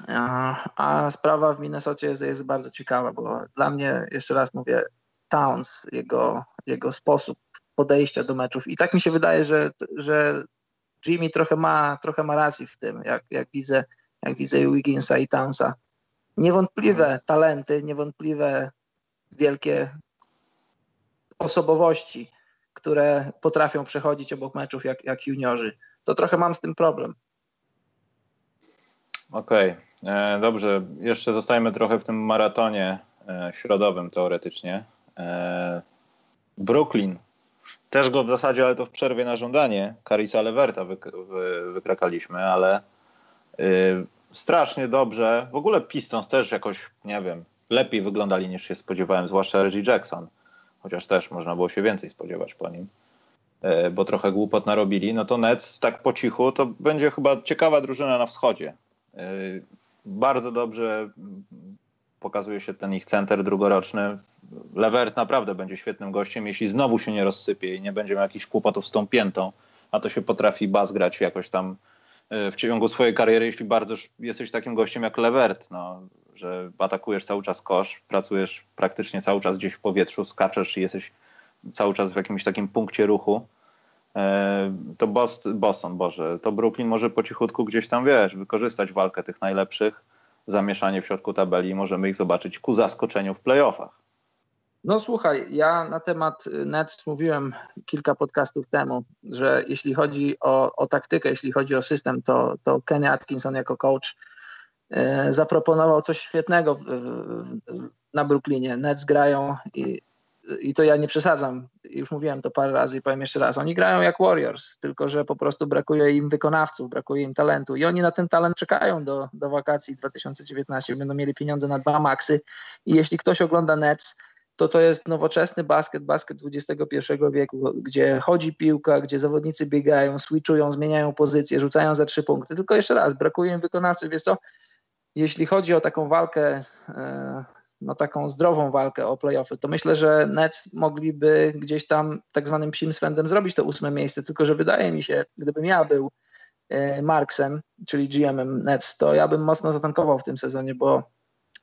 A, a sprawa w Minnesocie jest, jest, bardzo ciekawa, bo dla mnie, jeszcze raz mówię, Towns, jego, jego sposób podejścia do meczów i tak mi się wydaje, że, że Jimmy trochę ma, trochę ma racji w tym, jak, jak widzę, jak widzę Wigginsa i Townsa niewątpliwe talenty, niewątpliwe wielkie osobowości, które potrafią przechodzić obok meczów jak, jak juniorzy. To trochę mam z tym problem. Okej, okay. E, dobrze. Jeszcze zostajemy trochę w tym maratonie e, środowym teoretycznie. E, Brooklyn. Też go w zasadzie, ale to w przerwie na żądanie Karisa Leverta wy, wy, wykrakaliśmy, ale y, strasznie dobrze. W ogóle Pistons też jakoś, nie wiem, lepiej wyglądali niż się spodziewałem, zwłaszcza Reggie Jackson. Chociaż też można było się więcej spodziewać po nim, e, bo trochę głupot narobili. No to Nets tak po cichu to będzie chyba ciekawa drużyna na wschodzie. E, bardzo dobrze pokazuje się ten ich center drugoroczny. Levert naprawdę będzie świetnym gościem, jeśli znowu się nie rozsypie i nie będzie miał jakichś kłopotów z tą piętą, a to się potrafi bas grać jakoś tam w ciągu swojej kariery, jeśli bardzo jesteś takim gościem jak Levert, no, że atakujesz cały czas kosz, pracujesz praktycznie cały czas gdzieś w powietrzu, skaczesz i jesteś cały czas w jakimś takim punkcie ruchu, e, to Boston, Boże, to Brooklyn może po cichutku gdzieś tam, wiesz, wykorzystać walkę tych najlepszych, zamieszanie w środku tabeli i możemy ich zobaczyć ku zaskoczeniu w playoffach. No słuchaj, ja na temat Nets mówiłem kilka podcastów temu, że jeśli chodzi o, o taktykę, jeśli chodzi o system, to, to Kenny Atkinson jako coach e, zaproponował coś świetnego w, w, na Brooklynie. Nets grają i, i to ja nie przesadzam, już mówiłem to parę razy i powiem jeszcze raz, oni grają jak Warriors, tylko że po prostu brakuje im wykonawców, brakuje im talentu. I oni na ten talent czekają do, do wakacji 2019, będą mieli pieniądze na dwa maksy. I jeśli ktoś ogląda Nets, to to jest nowoczesny basket, basket XXI wieku, gdzie chodzi piłka, gdzie zawodnicy biegają, switchują, zmieniają pozycję, rzucają za trzy punkty. Tylko jeszcze raz, brakuje im wykonawców. Wiesz co, jeśli chodzi o taką walkę, e, no taką zdrową walkę o playoffy, to myślę, że Nets mogliby gdzieś tam tak zwanym psim swędem zrobić to ósme miejsce, tylko że wydaje mi się, gdybym ja był e, Marksem, czyli GM-em Nets, to ja bym mocno zatankował w tym sezonie, bo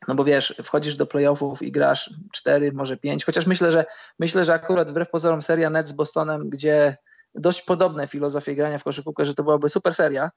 no bo wiesz, wchodzisz do playoffów i grasz 4, może 5, chociaż myślę, że myślę, że akurat wbrew pozorom seria Nets z Bostonem, gdzie dość podobne filozofie grania w koszykówkę, że to byłaby super seria,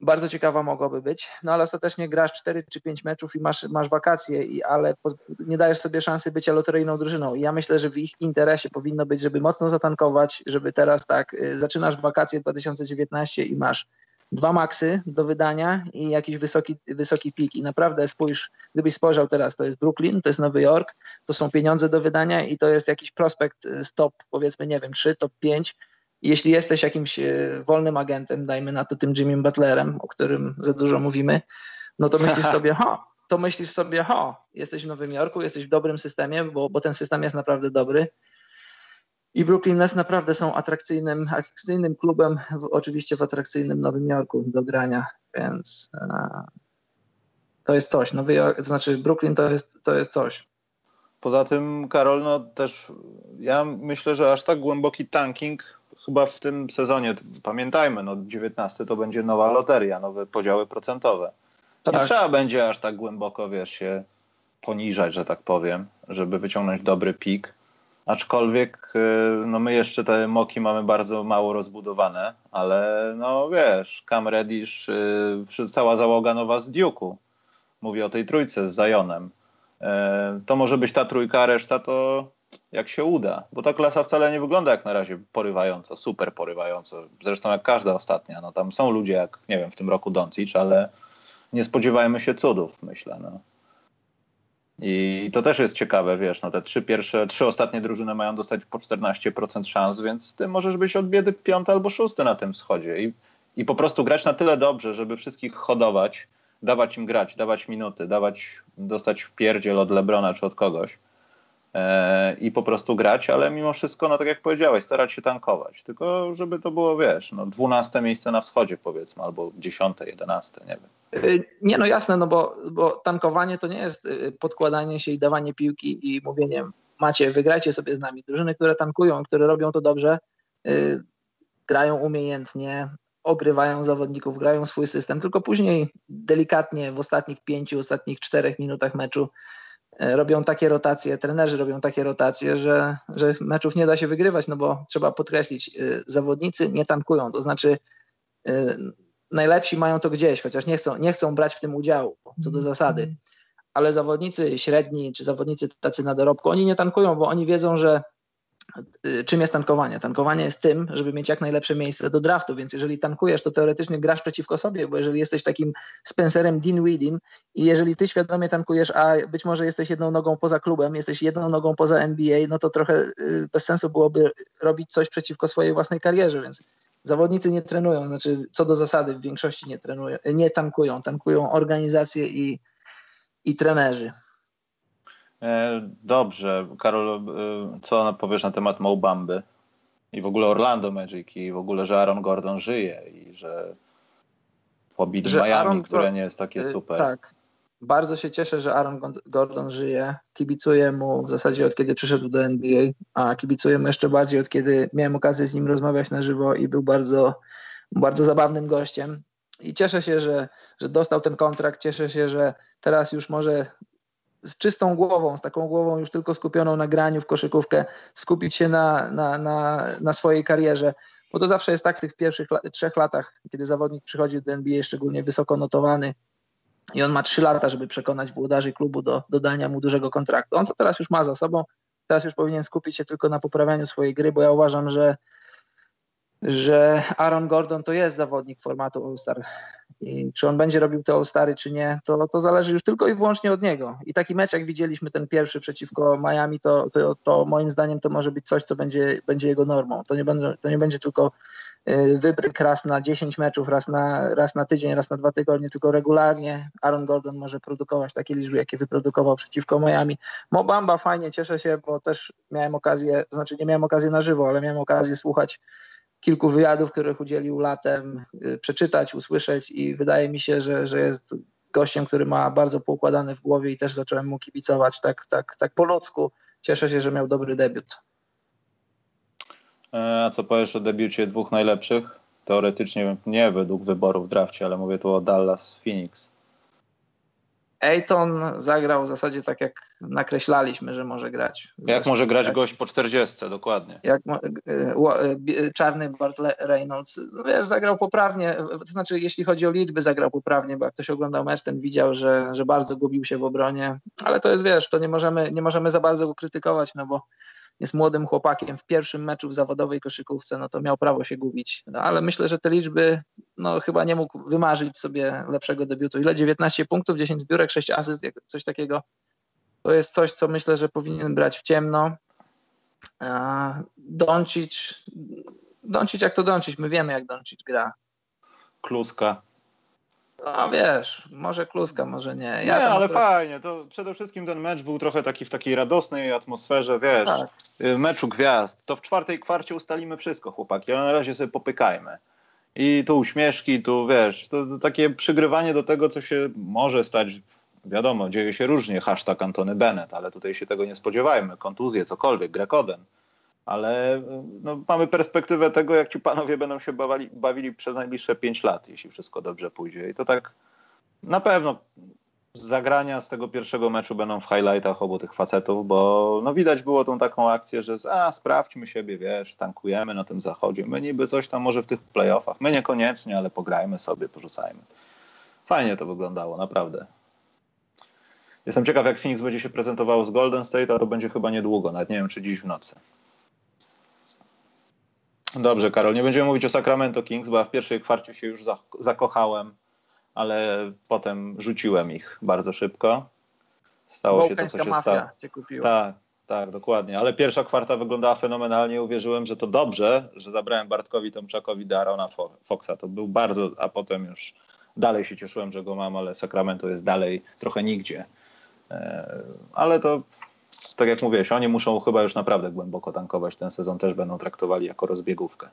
bardzo ciekawa mogłaby być, no ale ostatecznie grasz 4 czy 5 meczów i masz, masz wakacje, i, ale nie dajesz sobie szansy bycia loteryjną drużyną. I ja myślę, że w ich interesie powinno być, żeby mocno zatankować, żeby teraz tak, y, zaczynasz wakacje 2019 i masz dwa maksy do wydania i jakiś wysoki, wysoki pik. I naprawdę spójrz, gdybyś spojrzał teraz, to jest Brooklyn, to jest Nowy Jork, to są pieniądze do wydania i to jest jakiś prospekt z top, powiedzmy, nie wiem, 3, top 5. Jeśli jesteś jakimś e, wolnym agentem, dajmy na to tym Jimmy Butlerem, o którym za dużo mówimy, no to myślisz sobie, ha, to myślisz sobie, ha, jesteś w Nowym Jorku, jesteś w dobrym systemie, bo, bo ten system jest naprawdę dobry i Brooklyn Nets naprawdę są atrakcyjnym, atrakcyjnym klubem, w, oczywiście w atrakcyjnym Nowym Jorku do grania, więc e, to jest coś. Nowy Jork, to znaczy Brooklyn to jest, to jest coś. Poza tym, Karol, no też ja myślę, że aż tak głęboki tanking chyba w tym sezonie, pamiętajmy, no 19 to będzie nowa loteria, nowe podziały procentowe. To Nie tak. trzeba będzie aż tak głęboko, wiesz, się poniżać, że tak powiem, żeby wyciągnąć dobry pik. Aczkolwiek y, no my jeszcze te moki mamy bardzo mało rozbudowane, ale no wiesz, Cam Reddish, y, cała załoga nowa z Duke'u. Mówię o tej trójce z Zionem. Y, to może być ta trójka, a reszta to jak się uda, bo ta klasa wcale nie wygląda jak na razie porywająco, super porywająco. Zresztą jak każda ostatnia. No tam są ludzie jak, nie wiem, w tym roku Doncic, ale nie spodziewajmy się cudów, myślę. No. I to też jest ciekawe, wiesz, no te trzy pierwsze, trzy ostatnie drużyny mają dostać po 14% szans, więc ty możesz być od biedy piąty albo szósty na tym wschodzie. I, i po prostu grać na tyle dobrze, żeby wszystkich hodować, dawać im grać, dawać minuty, dawać, dostać w pierdziel od Lebrona czy od kogoś i po prostu grać, ale mimo wszystko, no tak jak powiedziałeś, starać się tankować, tylko żeby to było, wiesz, no dwunaste miejsce na wschodzie powiedzmy, albo dziesiąte, jedenaste, nie wiem. Y, nie, no jasne, no bo, bo tankowanie to nie jest y, podkładanie się i dawanie piłki i mówienie macie, wygrajcie sobie z nami. Drużyny, które tankują, które robią to dobrze, grają umiejętnie, ogrywają zawodników, grają swój system, tylko później delikatnie w ostatnich pięciu, ostatnich czterech minutach meczu robią takie rotacje, trenerzy robią takie rotacje, że, że meczów nie da się wygrywać, no bo trzeba podkreślić, yy, zawodnicy nie tankują, to znaczy najlepsi mają to gdzieś, chociaż nie chcą, nie chcą brać w tym udziału, co do zasady. Mhm. Ale zawodnicy średni, czy zawodnicy tacy na dorobku, oni nie tankują, bo oni wiedzą, że czym jest tankowanie. Tankowanie jest tym, żeby mieć jak najlepsze miejsce do draftu, więc jeżeli tankujesz, to teoretycznie grasz przeciwko sobie, bo jeżeli jesteś takim Spencerem Dinwiddiem i jeżeli ty świadomie tankujesz, a być może jesteś jedną nogą poza klubem, jesteś jedną nogą poza NBA, no to trochę y, bez sensu byłoby robić coś przeciwko swojej własnej karierze, więc Zawodnicy nie trenują, znaczy co do zasady w większości nie trenują, nie tankują, tankują organizacje i, i trenerzy. E, dobrze. Karol, e, co powiesz na temat Mobamby i w ogóle Orlando Magic i w ogóle, że Aaron Gordon żyje i że pobili że Miami, Aaron, które nie jest takie e, super. Tak. Bardzo się cieszę, że Aaron Gordon żyje. Kibicuję mu w zasadzie od kiedy przyszedł do NBA, a kibicuję mu jeszcze bardziej od kiedy miałem okazję z nim rozmawiać na żywo i był bardzo, bardzo zabawnym gościem. I cieszę się, że, że dostał ten kontrakt. Cieszę się, że teraz już może z czystą głową, z taką głową już tylko skupioną na graniu w koszykówkę, skupić się na, na, na, na swojej karierze. Bo to zawsze jest tak w tych pierwszych trzech latach, kiedy zawodnik przychodzi do NBA, szczególnie wysoko notowany, i on ma trzy lata, żeby przekonać włodarzy klubu do dodania mu dużego kontraktu. On to teraz już ma za sobą. Teraz już powinien skupić się tylko na poprawianiu swojej gry, bo ja uważam, że, że Aaron Gordon to jest zawodnik formatu All-Star. I czy on będzie robił te All-Stary, czy nie, to, to zależy już tylko i wyłącznie od niego. I taki mecz, jak widzieliśmy, ten pierwszy przeciwko Miami, to, to, to moim zdaniem to może być coś, co będzie, będzie jego normą. To nie, będzie, to nie będzie tylko Y, wybryk raz na 10 meczów, raz na, raz na tydzień, raz na dwa tygodnie, tylko regularnie Aaron Gordon może produkować takie liczby, jakie wyprodukował przeciwko Miami. Mobamba fajnie, cieszę się, bo też miałem okazję, znaczy nie miałem okazji na żywo, ale miałem okazję słuchać kilku wywiadów, których udzielił latem, y, przeczytać, usłyszeć i wydaje mi się, że, że jest gościem, który ma bardzo poukładane w głowie i też zacząłem mu kibicować tak, tak, tak po ludzku. Cieszę się, że miał dobry debiut. E, a co powiesz o debiucie dwóch najlepszych? Teoretycznie nie według wyborów w drafcie, ale mówię tu o Dallas Phoenix. Ayton zagrał w zasadzie tak, jak nakreślaliśmy, że może grać. Jak może grać, gość po 40, dokładnie. Jak e, e, czarny Bart Reynolds, no wiesz, zagrał poprawnie, to znaczy jeśli chodzi o liczby, zagrał poprawnie, bo jak ktoś oglądał mecz, ten widział, że, że bardzo gubił się w obronie, ale to jest, wiesz, to nie możemy, nie możemy za bardzo go krytykować, no bo jest młodym chłopakiem w pierwszym meczu w zawodowej koszykówce, no to miał prawo się gubić. No, ale myślę, że te liczby, no chyba nie mógł wymarzyć sobie lepszego debiutu. Ile? 19 punktów, 10 zbiórek, 6 asyst, coś takiego. To jest coś, co myślę, że powinien brać w ciemno. Doncic, Doncic jak to Doncic, my wiemy jak Doncic gra. Kluska. No wiesz, może kluska, może nie. Ja nie, ale fajnie. To przede wszystkim ten mecz był trochę taki w takiej radosnej atmosferze, wiesz, tak. Y, meczu gwiazd. To w czwartej kwarcie ustalimy wszystko, chłopaki, ale na razie sobie popykajmy. I tu uśmieszki, tu wiesz, to, to takie przygrywanie do tego, co się może stać. Wiadomo, dzieje się różnie, hashtag Antony Bennett, ale tutaj się tego nie spodziewajmy. Kontuzje, cokolwiek, Grekoden ale no, mamy perspektywę tego, jak ci panowie będą się bawili, bawili przez najbliższe 5 lat, jeśli wszystko dobrze pójdzie. I to tak na pewno zagrania z tego pierwszego meczu będą w highlightach obu tych facetów, bo no, widać było tą taką akcję, że a, sprawdźmy siebie, wiesz, tankujemy na tym zachodzie. My niby coś tam może w tych playoffach, my niekoniecznie, ale pograjmy sobie, porzucajmy. Fajnie to wyglądało, naprawdę. Jestem ciekaw, jak Phoenix będzie się prezentowało z Golden State, a to będzie chyba niedługo, nawet nie wiem, czy dziś w nocy. Dobrze, Karol, nie będziemy mówić o Sacramento Kings, bo ja w pierwszej kwarcie się już zakochałem, ale potem rzuciłem ich bardzo szybko. Stało się to, co się stało. Cię kupiła. Tak, tak, dokładnie. Ale pierwsza kwarta wyglądała fenomenalnie. Uwierzyłem, że to dobrze, że zabrałem Bartkowi Tomczakowi Darona Foxa. To był bardzo, a potem już dalej się cieszyłem, że go mam, ale Sacramento jest dalej trochę nigdzie. E, ale to, tak jak mówiłeś, oni muszą chyba już naprawdę głęboko tankować ten sezon, też będą traktowali jako rozbiegówkę.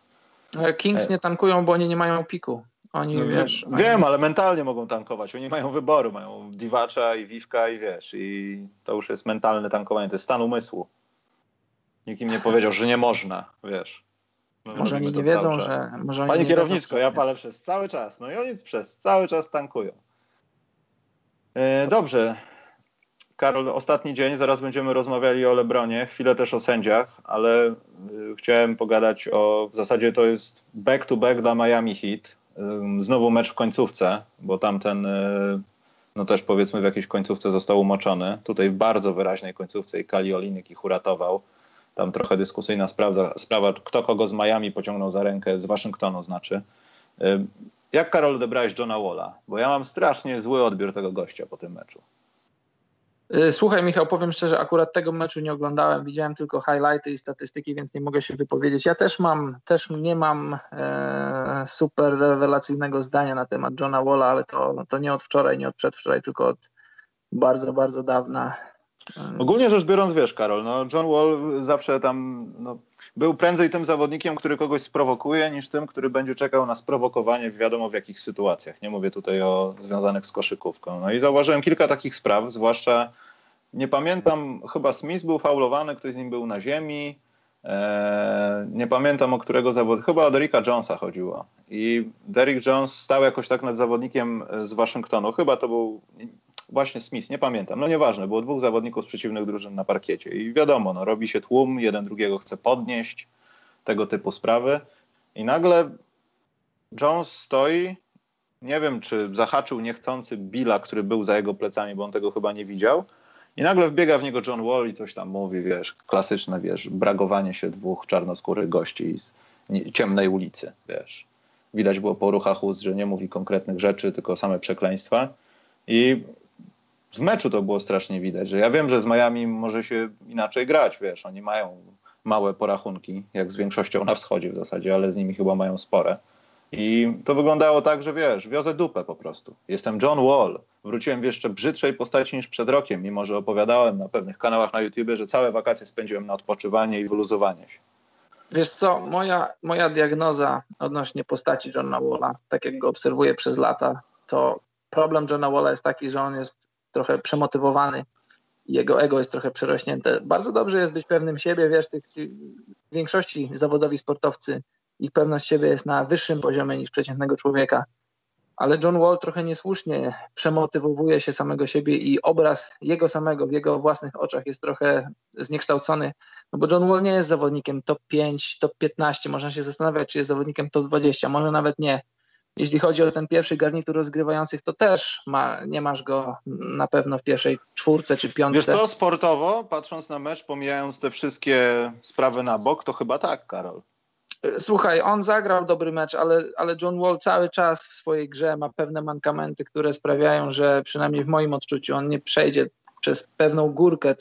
E, Kings nie tankują, bo oni nie mają piku. Oni, no, wiesz... Wiem, ale mentalnie mogą tankować. Oni mają wyboru, mają Diwacza i Wiwka i wiesz, i to już jest mentalne tankowanie, to jest stan umysłu. Nikt im nie powiedział, że nie można, wiesz. No, może oni nie wiedzą, że... Może Pani kierowniczko, ja palę przez cały czas. No i oni przez cały czas tankują. E, dobrze. Karol, ostatni dzień, zaraz będziemy rozmawiali o Lebronie, chwilę też o sędziach, ale y, chciałem pogadać o, w zasadzie to jest back to back dla Miami Heat. Znowu mecz w końcówce, bo tamten, y, no też powiedzmy w jakiejś końcówce został umoczony. Tutaj w bardzo wyraźnej końcówce i Kali Olinik ich uratował. Tam trochę dyskusyjna sprawa, sprawa, kto kogo z Miami pociągnął za rękę, z Waszyngtonu znaczy. Jak Karol odebrałeś Johna Walla? Bo ja mam strasznie zły odbiór tego gościa po tym meczu. Y, słuchaj, Michał, powiem szczerze, akurat tego meczu nie oglądałem. Widziałem tylko highlighty i statystyki, więc nie mogę się wypowiedzieć. Ja też mam, też nie mam e, super rewelacyjnego zdania na temat Johna Walla, ale to, to nie od wczoraj, nie od przedwczoraj, tylko od bardzo, bardzo dawna. Ogólnie rzecz biorąc, wiesz, Karol, no John Wall zawsze tam no, był prędzej tym zawodnikiem, który kogoś sprowokuje, niż tym, który będzie czekał na sprowokowanie w wiadomo w jakich sytuacjach. Nie mówię tutaj o związanych z koszykówką. No i zauważyłem kilka takich spraw, zwłaszcza nie pamiętam, chyba Smith był faulowany, ktoś z nim był na ziemi. Eee, nie pamiętam o którego zawodu, chyba o Derricka Jonesa chodziło. I Derrick Jones stał jakoś tak nad zawodnikiem z Waszyngtonu. Chyba to był właśnie Smith, nie pamiętam. No nieważne, było dwóch zawodników z przeciwnych drużyn na parkiecie. I wiadomo, no, robi się tłum, jeden drugiego chce podnieść, tego typu sprawy. I nagle Jones stoi, nie wiem, czy zahaczył niechcący Billa, który był za jego plecami, bo on tego chyba nie widział i nagle wbiega w niego John Wall i coś tam mówi, wiesz, klasyczne, wiesz, bragowanie się dwóch czarnoskórych gości z ciemnej ulicy, wiesz. Widać było po ruchach ust, że nie mówi konkretnych rzeczy, tylko same przekleństwa. I w meczu to było strasznie widać, że ja wiem, że z Miami może się inaczej grać, wiesz, oni mają małe porachunki, jak z większością na wschodzie w zasadzie, ale z nimi chyba mają spore. I to wyglądało tak, że wiesz, wiozę dupę po prostu. Jestem John Wall. Wróciłem w jeszcze brzydszej postaci niż przed rokiem, mimo że opowiadałem na pewnych kanałach na YouTube, że całe wakacje spędziłem na odpoczywanie i wyluzowanie się. Wiesz co, moja, moja diagnoza odnośnie postaci Johna Walla, tak jak go obserwuję przez lata, to problem Johna Walla jest taki, że on jest trochę przemotywowany. Jego ego jest trochę przerośnięte. Bardzo dobrze jest być pewnym siebie, wiesz, tych, w większości zawodowi sportowcy ich pewność siebie jest na wyższym poziomie niż przeciętnego człowieka. Ale John Wall trochę niesłusznie przemotywowuje się samego siebie i obraz jego samego w jego własnych oczach jest trochę zniekształcony. No bo John Wall nie jest zawodnikiem top 5, top 15. Można się zastanawiać, czy jest zawodnikiem top 20, może nawet nie. Jeśli chodzi o ten pierwszy garnitur rozgrywających, to też ma, nie masz go na pewno w pierwszej czwórce czy piątce. Wiesz co, sportowo, patrząc na mecz, pomijając te wszystkie sprawy na bok, to chyba tak, Karol. Słuchaj, on zagrał dobry mecz, ale, ale John Wall cały czas w swojej grze ma pewne mankamenty, które sprawiają, że przynajmniej w moim odczuciu on nie przejdzie przez pewną górkę,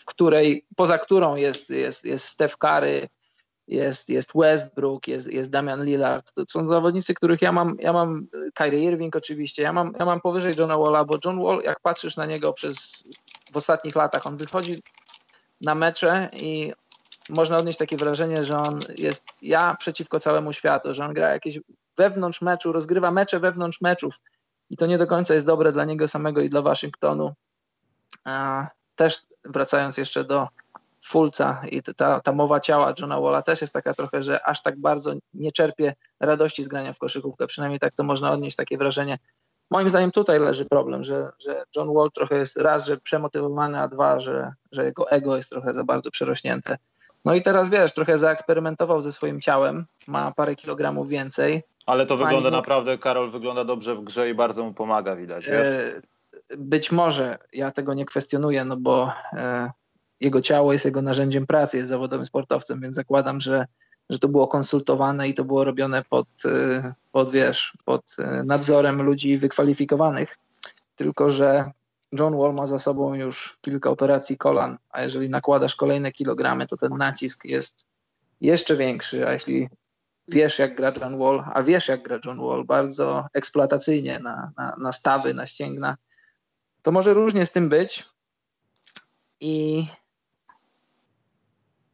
w której, poza którą jest, jest, jest Steph Curry, jest, jest Westbrook, jest, jest Damian Lillard. To są zawodnicy, których ja mam, ja mam Kyrie Irving oczywiście, ja mam, ja mam powyżej Johna Walla, bo John Wall, jak patrzysz na niego przez w ostatnich latach, on wychodzi na mecze i można odnieść takie wrażenie, że on jest ja przeciwko całemu światu, że on gra jakieś wewnątrz meczu, rozgrywa mecze wewnątrz meczów i to nie do końca jest dobre dla niego samego i dla Waszyngtonu. A też wracając jeszcze do Fulca i ta, ta mowa ciała Johna Walla też jest taka trochę, że aż tak bardzo nie czerpie radości z grania w koszykówkę, przynajmniej tak to można odnieść takie wrażenie. Moim zdaniem tutaj leży problem, że, że John Wall trochę jest raz, że przemotywowany, a dwa, że, że jego ego jest trochę za bardzo przerośnięte. No i teraz wiesz, trochę zaeksperymentował ze swoim ciałem, ma parę kilogramów więcej. Ale to Fajnie. wygląda naprawdę, Karol wygląda dobrze w grze i bardzo mu pomaga, widać. Wiesz? E, być może, ja tego nie kwestionuję, no bo e, jego ciało jest jego narzędziem pracy, jest zawodowym sportowcem, więc zakładam, że, że to było konsultowane i to było robione pod, e, pod, wiesz, pod e, nadzorem ludzi wykwalifikowanych. Tylko, że John Wall ma za sobą już kilka operacji kolan, a jeżeli nakładasz kolejne kilogramy, to ten nacisk jest jeszcze większy, a jeśli wiesz jak gra John Wall, a wiesz jak gra John Wall, bardzo eksploatacyjnie na, na, na stawy, na ścięgna, to może różnie z tym być. I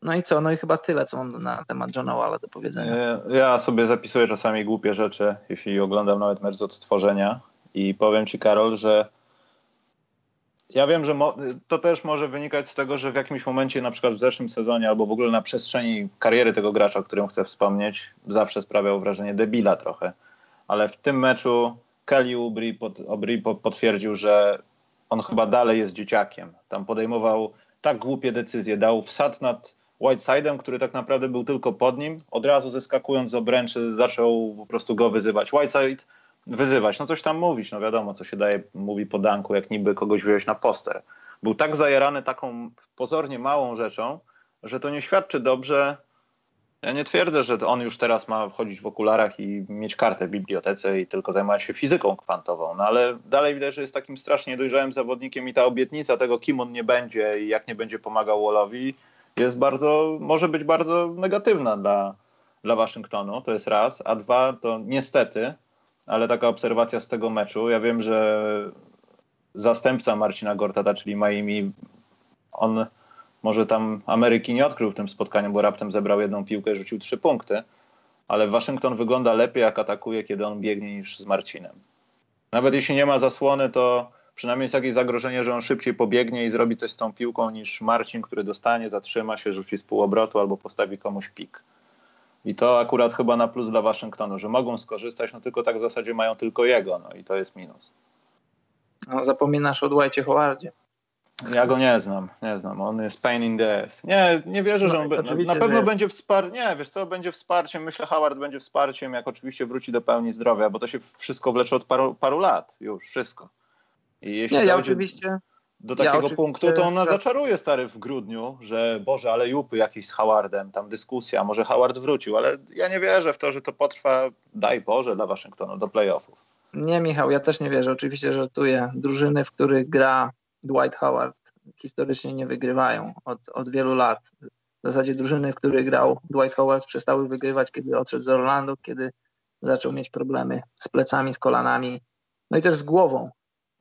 no i co? No i chyba tyle, co mam na temat Johna Walla do powiedzenia. Ja sobie zapisuję czasami głupie rzeczy, jeśli oglądam nawet mecz z odtworzenia i powiem ci, Karol, że ja wiem, że to też może wynikać z tego, że w jakimś momencie, na przykład w zeszłym sezonie, albo w ogóle na przestrzeni kariery tego gracza, o którym chcę wspomnieć, zawsze sprawiał wrażenie debila trochę. Ale w tym meczu Kelly Ubry pod, potwierdził, że on chyba dalej jest dzieciakiem. Tam podejmował tak głupie decyzje. Dał wsad nad Whiteside'em, który tak naprawdę był tylko pod nim. Od razu zeskakując z obręczy zaczął po prostu go wyzywać. Whiteside wyzywać, no coś tam mówić, no wiadomo, co się daje, mówi po danku, jak niby kogoś wziąłeś na poster. Był tak zajarany taką pozornie małą rzeczą, że to nie świadczy dobrze. Ja nie twierdzę, że on już teraz ma wchodzić w okularach i mieć kartę w bibliotece i tylko zajmować się fizyką kwantową, no ale dalej widać, że jest takim strasznie dojrzałym zawodnikiem i ta obietnica tego, kim on nie będzie i jak nie będzie pomagał Wallowi, jest bardzo, może być bardzo negatywna dla, dla Waszyngtonu, to jest raz, a dwa, to niestety ale taka obserwacja z tego meczu. Ja wiem, że zastępca Marcina Gortata, czyli Miami, on może tam Ameryki nie odkrył w tym spotkaniu, bo raptem zebrał jedną piłkę i rzucił trzy punkty, ale Waszyngton wygląda lepiej, jak atakuje, kiedy on biegnie niż z Marcinem. Nawet jeśli nie ma zasłony, to przynajmniej jest jakieś zagrożenie, że on szybciej pobiegnie i zrobi coś z tą piłką niż Marcin, który dostanie, zatrzyma się, rzuci z półobrotu albo postawi komuś pik. I to akurat chyba na plus dla Waszyngtonu, że mogą skorzystać, no tylko tak w zasadzie mają tylko jego, no i to jest minus. No, zapominasz o Dwightie Howardzie. Ja go nie znam, nie znam. On jest pain in the ass. Nie, nie wierzę, że on no, be, na pewno będzie wsparciem. Nie, wiesz co, będzie wsparciem. Myślę, Howard będzie wsparciem, jak oczywiście wróci do pełni zdrowia, bo to się wszystko wlecze od paru, paru lat. Już, wszystko. Jeśli nie, ja oczywiście do takiego ja punktu, to ona zaczaruje stary w grudniu, że Boże, ale jupy jakieś z Howardem, tam dyskusja, może Howard wrócił, ale ja nie wierzę w to, że to potrwa, daj Boże, dla Waszyngtonu do playoffów. Nie, Michał, ja też nie wierzę. Oczywiście żartuję. Drużyny, w których gra Dwight Howard, historycznie nie wygrywają od, od wielu lat. W zasadzie drużyny, w których grał Dwight Howard, przestały wygrywać, kiedy odszedł z Orlando, kiedy zaczął mieć problemy z plecami, z kolanami, no i też z głową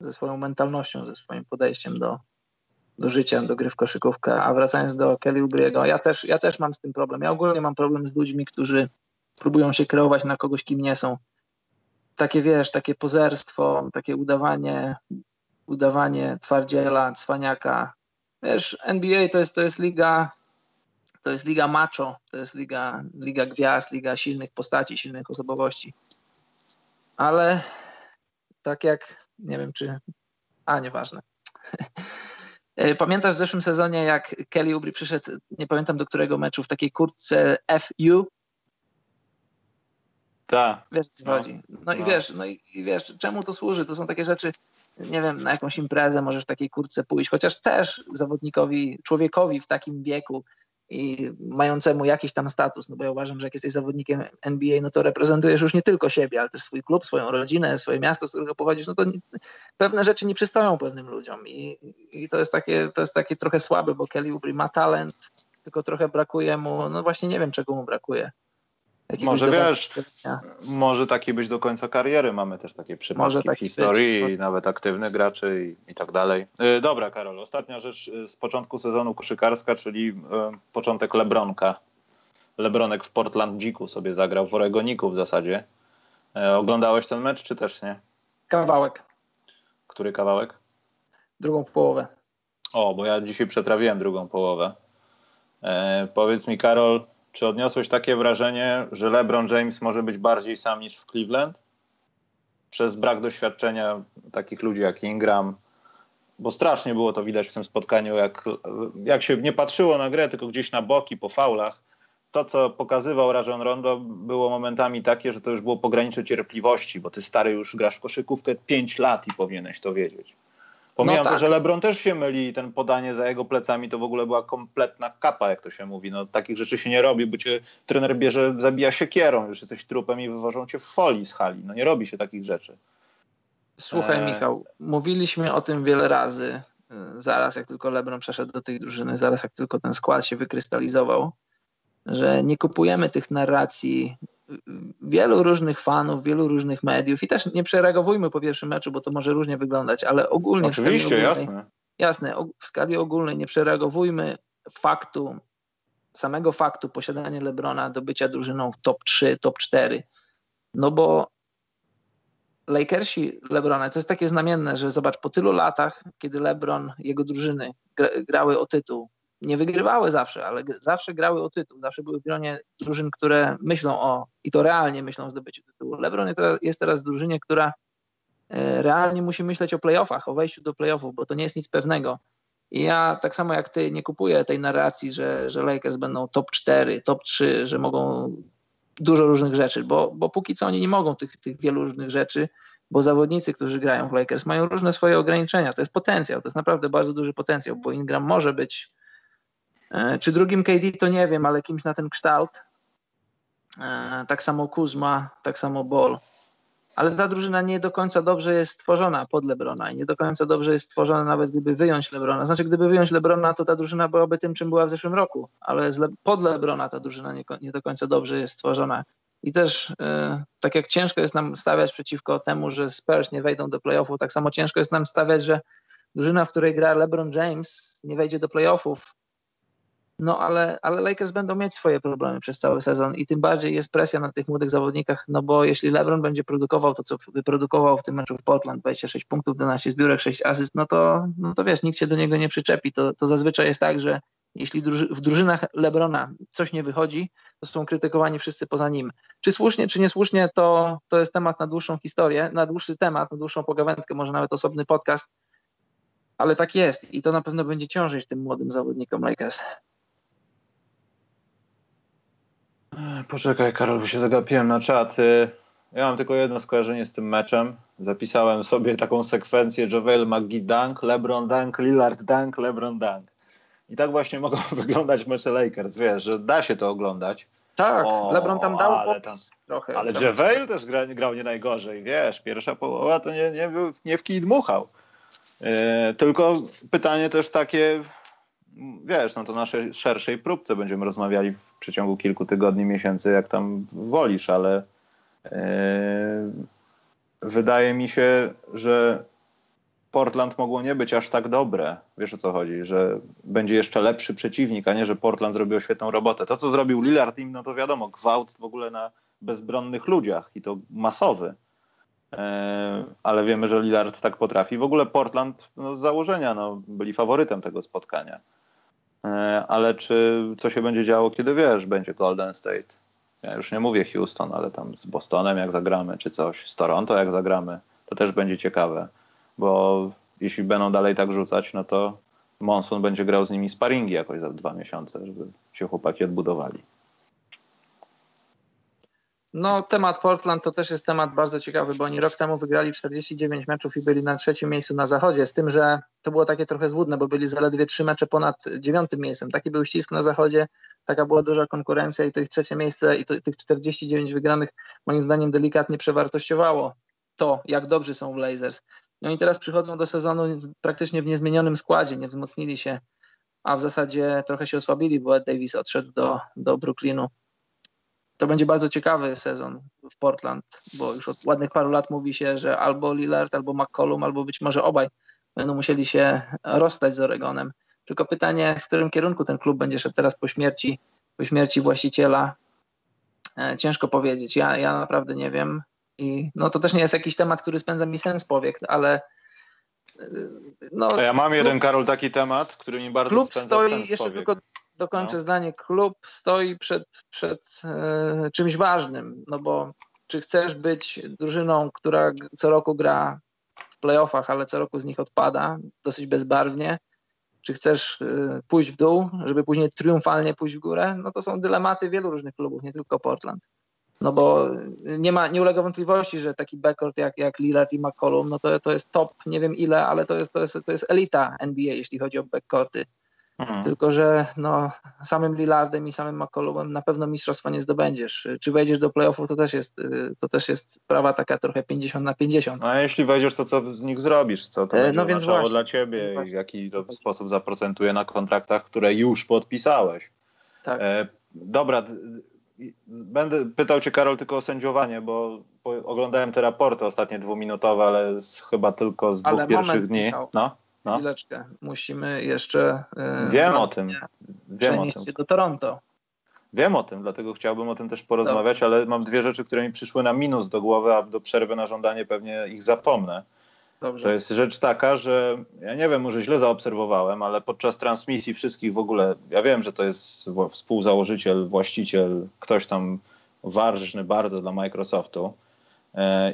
ze swoją mentalnością, ze swoim podejściem do, do życia, do gry w koszykówkę. A wracając do Kelly Oubriego, ja też, ja też mam z tym problem. Ja ogólnie mam problem z ludźmi, którzy próbują się kreować na kogoś, kim nie są. Takie wiesz, takie pozerstwo, takie udawanie, udawanie twardziela, cwaniaka. Wiesz, NBA to jest, to jest liga to jest liga macho, to jest liga, liga gwiazd, liga silnych postaci, silnych osobowości. Ale tak jak, nie wiem czy, a nieważne. E, pamiętasz w zeszłym sezonie, jak Kelly Ubry przyszedł, nie pamiętam do którego meczu, w takiej kurtce FU? Tak. Wiesz, co no. chodzi. No, no, i wiesz, no i, i wiesz, czemu to służy? To są takie rzeczy, nie wiem, na jakąś imprezę możesz w takiej kurtce pójść, chociaż też zawodnikowi, człowiekowi w takim wieku i mającemu jakiś tam status, no bo ja uważam, że jak jesteś zawodnikiem NBA, no to reprezentujesz już nie tylko siebie, ale też swój klub, swoją rodzinę, swoje miasto, z którego pochodzisz, no to nie, pewne rzeczy nie przystoją pewnym ludziom i, i to, jest takie, to jest takie trochę słabe, bo Kelly Oubre ma talent, tylko trochę brakuje mu, no właśnie nie wiem czego mu brakuje. Może wiesz, może taki być do końca kariery. Mamy też takie przypadki w historii, być. nawet aktywnych graczy i, i tak dalej. Yy, dobra, Karol, ostatnia rzecz y, z początku sezonu koszykarska, czyli yy, początek Lebronka. Lebronek w Portland Dziku sobie zagrał, w Oregoniku w zasadzie. Yy, oglądałeś ten mecz, czy też nie? Kawałek. Który kawałek? Drugą połowę. O, bo ja dzisiaj przetrawiłem drugą połowę. powiedz mi, Karol, czy odniosłeś takie wrażenie, że LeBron James może być bardziej sam niż w Cleveland? Przez brak doświadczenia takich ludzi jak Ingram, bo strasznie było to widać w tym spotkaniu, jak, jak się nie patrzyło na grę, tylko gdzieś na boki, po faulach. To, co pokazywał Rajon Rondo, było momentami takie, że to już było pogranicze cierpliwości, bo ty stary już grasz w koszykówkę 5 lat i powinieneś to wiedzieć. Pomijam no tak. to, że LeBron też się myli i ten podanie za jego plecami to w ogóle była kompletna kapa, jak to się mówi. No, takich rzeczy się nie robi, bo cię trener bierze, zabija się kierą, już jesteś trupem i wywożą cię w folii z hali. No nie robi się takich rzeczy. Słuchaj, e... Michał, mówiliśmy o tym wiele razy. E, zaraz jak tylko LeBron przeszedł do tej drużyny, zaraz jak tylko ten skład się wykrystalizował, że nie kupujemy tych narracji wielu różnych fanów, wielu różnych mediów i też nie przereagowujmy po pierwszym meczu, bo to może różnie wyglądać, ale ogólnie Oczywiście, w skali ogólnej, jasne. jasne, w skali ogólnej nie przereagowujmy faktu, samego faktu posiadania Lebrona do bycia drużyną w top 3, top 4, no bo Lakersi Lebrona, to jest takie znamienne, że zobacz, po tylu latach, kiedy Lebron, jego drużyny grały o tytuł, nie wygrywały zawsze, ale zawsze grały o tytuł, zawsze były w gronie drużyn, które myślą o, i to realnie myślą o zdobyciu tytułu. LeBron jest teraz w drużynie, która e, realnie musi myśleć o playoffach, o wejściu do playoffów, bo to nie jest nic pewnego. I ja tak samo jak ty nie kupuję tej narracji, że, że Lakers będą top 4, top 3, że mogą dużo różnych rzeczy, bo, bo póki co oni nie mogą tych, tych wielu różnych rzeczy, bo zawodnicy, którzy grają w Lakers mają różne swoje ograniczenia. To jest potencjał, to jest naprawdę bardzo duży potencjał, bo Ingram może być czy drugim KD to nie wiem, ale kimś na ten kształt. E, tak samo Kuzma, tak samo Ball. Ale ta drużyna nie do końca dobrze jest stworzona pod Lebrona i nie do końca dobrze jest stworzona nawet gdyby wyjąć Lebrona. Znaczy gdyby wyjąć Lebrona, to ta drużyna byłaby tym, czym była w zeszłym roku, ale pod Lebrona ta drużyna nie, nie do końca dobrze jest stworzona. I też e, tak jak ciężko jest nam stawiać przeciwko temu, że Spurs nie wejdą do playoffów, tak samo ciężko jest nam stawiać, że drużyna, w której gra LeBron James nie wejdzie do playoffów, no ale, ale Lakers będą mieć swoje problemy przez cały sezon i tym bardziej jest presja na tych młodych zawodnikach, no bo jeśli LeBron będzie produkował to, co wyprodukował w tym meczu w Portland, 26 punktów, 12 zbiórek, 6 asyst, no to, no to wiesz, nikt się do niego nie przyczepi. To, to zazwyczaj jest tak, że jeśli w drużynach LeBrona coś nie wychodzi, to są krytykowani wszyscy poza nim. Czy słusznie, czy niesłusznie, to, to jest temat na dłuższą historię, na dłuższy temat, na dłuższą pogawędkę, może nawet osobny podcast, ale tak jest i to na pewno będzie ciążyć tym młodym zawodnikom Lakers. Poczekaj, Karol, bo się zagapiłem na czat. Ja mam tylko jedno skojarzenie z tym meczem. Zapisałem sobie taką sekwencję JaVale McGee dunk, LeBron dunk, Lillard dunk, LeBron dunk. I tak właśnie mogą wyglądać mecze Lakers, wiesz, że da się to oglądać. Tak, o, LeBron tam dał ale tam, trochę. Ale tam. JaVale też gra, grał nie najgorzej, wiesz, pierwsza połowa to nie, nie, nie w kij dmuchał. Yy, tylko pytanie też takie, wiesz, no to naszej szerszej próbce będziemy rozmawiali w przeciągu kilku tygodni, miesięcy, jak tam wolisz, ale yy, wydaje mi się, że Portland mogło nie być aż tak dobre. Wiesz o co chodzi, że będzie jeszcze lepszy przeciwnik, a nie, że Portland zrobił świetną robotę. To, co zrobił Lillard im, no to wiadomo, gwałt w ogóle na bezbronnych ludziach i to masowy. Yy, ale wiemy, że Lillard tak potrafi. W ogóle Portland no, z założenia no, byli faworytem tego spotkania. E, ale czy co się będzie działo, kiedy wiesz, będzie Golden State? Ja już nie mówię Houston, ale tam z Bostonem jak zagramy, czy coś, z Toronto jak zagramy, to też będzie ciekawe, bo jeśli będą dalej tak rzucać, no to Monsun będzie grał z nimi sparingi jakoś za dwa miesiące, żeby się chłopaki odbudowali. No, temat Portland to też jest temat bardzo ciekawy, bo oni rok temu wygrali 49 meczów i byli na trzecim miejscu na zachodzie, z tym, że to było takie trochę złudne, bo byli zaledwie trzy mecze ponad dziewiątym miejscem. Taki był ścisk na zachodzie, taka była duża konkurencja i to ich trzecie miejsce i to, tych 49 wygranych moim zdaniem delikatnie przewartościowało to, jak dobrzy są Blazers. I oni teraz przychodzą do sezonu praktycznie w niezmienionym składzie, nie wzmocnili się, a w zasadzie trochę się osłabili, bo Davis odszedł do, do Brooklynu to będzie bardzo ciekawy sezon w Portland, bo już od ładnych paru lat mówi się, że albo Lillard, albo McCollum, albo być może obaj będą musieli się rozstać z Oregonem. Tylko pytanie, w którym kierunku ten klub będzie szedł teraz po śmierci, po śmierci właściciela. E, ciężko powiedzieć. Ja, ja naprawdę nie wiem. I no to też nie jest jakiś temat, który spędza mi sens powiek, ale e, no, ja mam jeden, Karol, taki temat, który mi bardzo klub spędza stoi, sens jeszcze powiek. tylko dokończę no. zdanie, klub stoi przed, przed e, czymś ważnym, no bo czy chcesz być drużyną, która co roku gra w playoffach, ale co roku z nich odpada dosyć bezbarwnie, czy chcesz e, pójść w dół, żeby później triumfalnie pójść w górę, no to są dylematy wielu różnych klubów, nie tylko Portland. No bo nie ma, nie ulega wątpliwości, że taki backcourt jak, jak Lillard i McCollum, no to, to jest top, nie wiem ile, ale to jest, to jest, to jest elita NBA, jeśli chodzi o backcourty. Mhm. Tylko, że no, samym Lillardem i samym McCollumem na pewno mistrzostwa nie zdobędziesz. Czy wejdziesz do playoffów, to też jest, to też jest sprawa taka trochę 50 na 50. No, a jeśli wejdziesz, to co z nich zrobisz? Co to e, będzie no więc właśnie, dla ciebie i w jaki to sposób zaprocentuje na kontraktach, które już podpisałeś? Tak. E, dobra, będę pytał cię, Karol, tylko o sędziowanie, bo oglądałem te raporty ostatnie dwuminutowe, ale z, chyba tylko z dwóch ale pierwszych moment, dni. Michał. No? No. Chwileczkę. Musimy jeszcze. Yy, Wiem o tym. Wiem o tym. do Toronto. Wiem o tym, dlatego chciałbym o tym też porozmawiać, Dobrze. ale mam dwie rzeczy, które mi przyszły na minus do głowy, a do przerwy na żądanie pewnie ich zapomnę. Dobrze. To jest rzecz taka, że ja nie wiem, może źle zaobserwowałem, ale podczas transmisji wszystkich w ogóle, ja wiem, że to jest współzałożyciel, właściciel, ktoś tam ważny bardzo dla Microsoftu, E,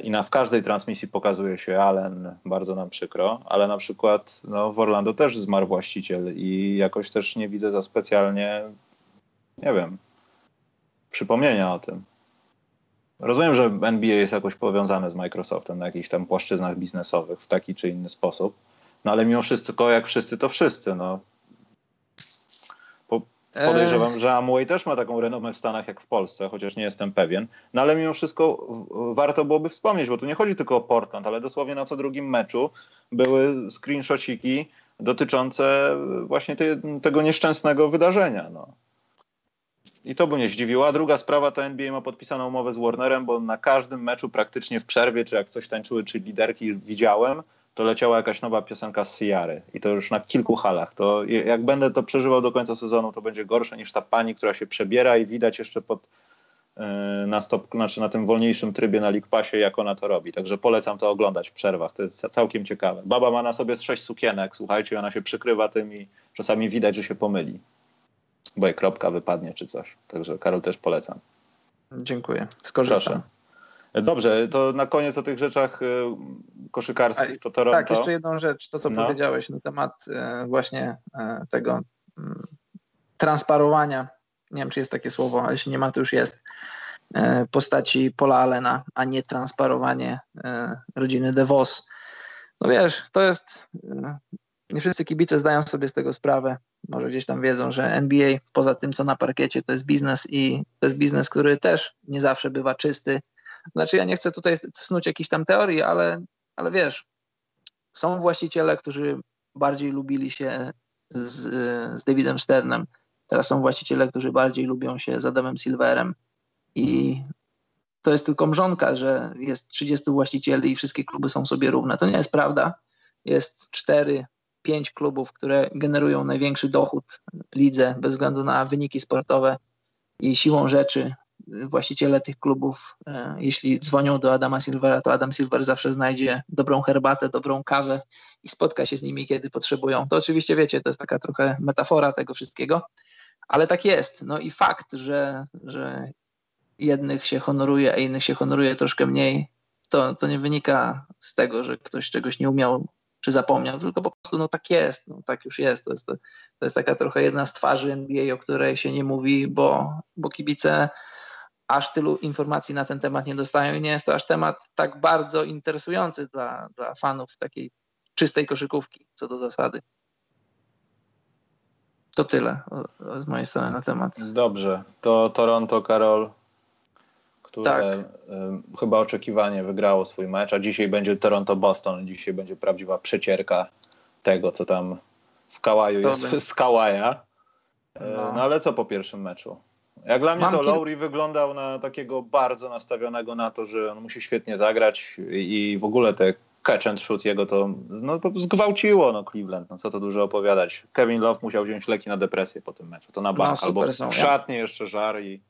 i na, w każdej transmisji pokazuje się Allen, bardzo nam przykro, ale na przykład no, w Orlando też zmarł właściciel i jakoś też nie widzę za specjalnie, nie wiem, przypomnienia o tym. Rozumiem, że NBA jest jakoś powiązane z Microsoftem na jakichś tam płaszczyznach biznesowych w taki czy inny sposób, no ale mimo wszystko, jak wszyscy, to wszyscy. No. Podejrzewam, że Amway też ma taką renomę w Stanach jak w Polsce, chociaż nie jestem pewien. No ale mimo wszystko warto byłoby wspomnieć, bo tu nie chodzi tylko o Portland, ale dosłownie na co drugim meczu były screenshotiki dotyczące właśnie tego nieszczęsnego wydarzenia. No. I to by mnie zdziwiło. A druga sprawa, to NBA ma podpisaną umowę z Warnerem, bo na każdym meczu praktycznie w przerwie, czy jak coś tańczyły, czy liderki widziałem, to leciała jakaś nowa piosenka z Sierry i to już na kilku halach. To jak będę to przeżywał do końca sezonu, to będzie gorsze niż ta pani, która się przebiera i widać jeszcze pod, yy, na, stop, znaczy na tym wolniejszym trybie na League Passie, jak ona to robi. Także polecam to oglądać w przerwach. To jest całkiem ciekawe. Baba ma na sobie sześć sukienek, słuchajcie, ona się przykrywa tym i czasami widać, że się pomyli. Bo jej kropka wypadnie czy coś. Także Karol też polecam. Dziękuję. Skorzystam. Proszę. Dobrze, to na koniec o tych rzeczach y, koszykarskich to Toronto. Tak, jeszcze jedną rzecz, to co no. powiedziałeś na temat y, właśnie y, tego mm, transparowania, nie wiem czy jest takie słowo, ale jeśli nie ma to już jest, postaci Pola Allena, a nie transparowanie rodziny DeVos. No wiesz, to jest, nie wszyscy kibice zdają sobie z tego sprawę, może gdzieś tam wiedzą, że NBA poza tym co na parkiecie to jest biznes i to jest biznes, który też nie zawsze bywa czysty, znaczy ja nie chcę tutaj snuć jakichś tam teorii, ale, ale wiesz, są właściciele, którzy bardziej lubili się z, z Davidem Sternem, teraz są właściciele, którzy bardziej lubią się z Adamem Silverem i to jest tylko mrzonka, że jest 30 właścicieli i wszystkie kluby są sobie równe. To nie jest prawda. Jest 4, 5 klubów, które generują największy dochód lidze bez względu na wyniki sportowe i siłą rzeczy właściciele tych klubów, e, jeśli dzwonią do Adama Silvera, to Adam Silver zawsze znajdzie dobrą herbatę, dobrą kawę i spotka się z nimi, kiedy potrzebują. To oczywiście wiecie, to jest taka trochę metafora tego wszystkiego, ale tak jest. No i fakt, że, że jednych się honoruje, a innych się honoruje troszkę mniej, to, to nie wynika z tego, że ktoś czegoś nie umiał czy zapomniał, tylko po prostu no tak jest, no tak już jest. To jest, to, jest taka trochę jedna z twarzy NBA, o której się nie mówi, bo, bo kibice aż tylu informacji na ten temat nie dostają i nie jest to aż temat tak bardzo interesujący dla, dla fanów takiej czystej koszykówki co do zasady. To tyle z mojej strony na temat. Dobrze, to Toronto, Karol, które tak. chyba oczekiwanie wygrało swój mecz, a dzisiaj będzie Toronto-Boston, dzisiaj będzie prawdziwa przecierka tego, co tam w Kałaju jest z Kałaja. No. no ale co po pierwszym meczu? Jak dla mnie Mam to Lowry wyglądał na takiego bardzo nastawionego na to, że on musi świetnie zagrać i w ogóle te catch and shoot jego to no, zgwałciło no, Cleveland. No, co to dużo opowiadać. Kevin Love musiał wziąć leki na depresję po tym meczu. To na bank. No, albo są, w szatnie ja? jeszcze żar i...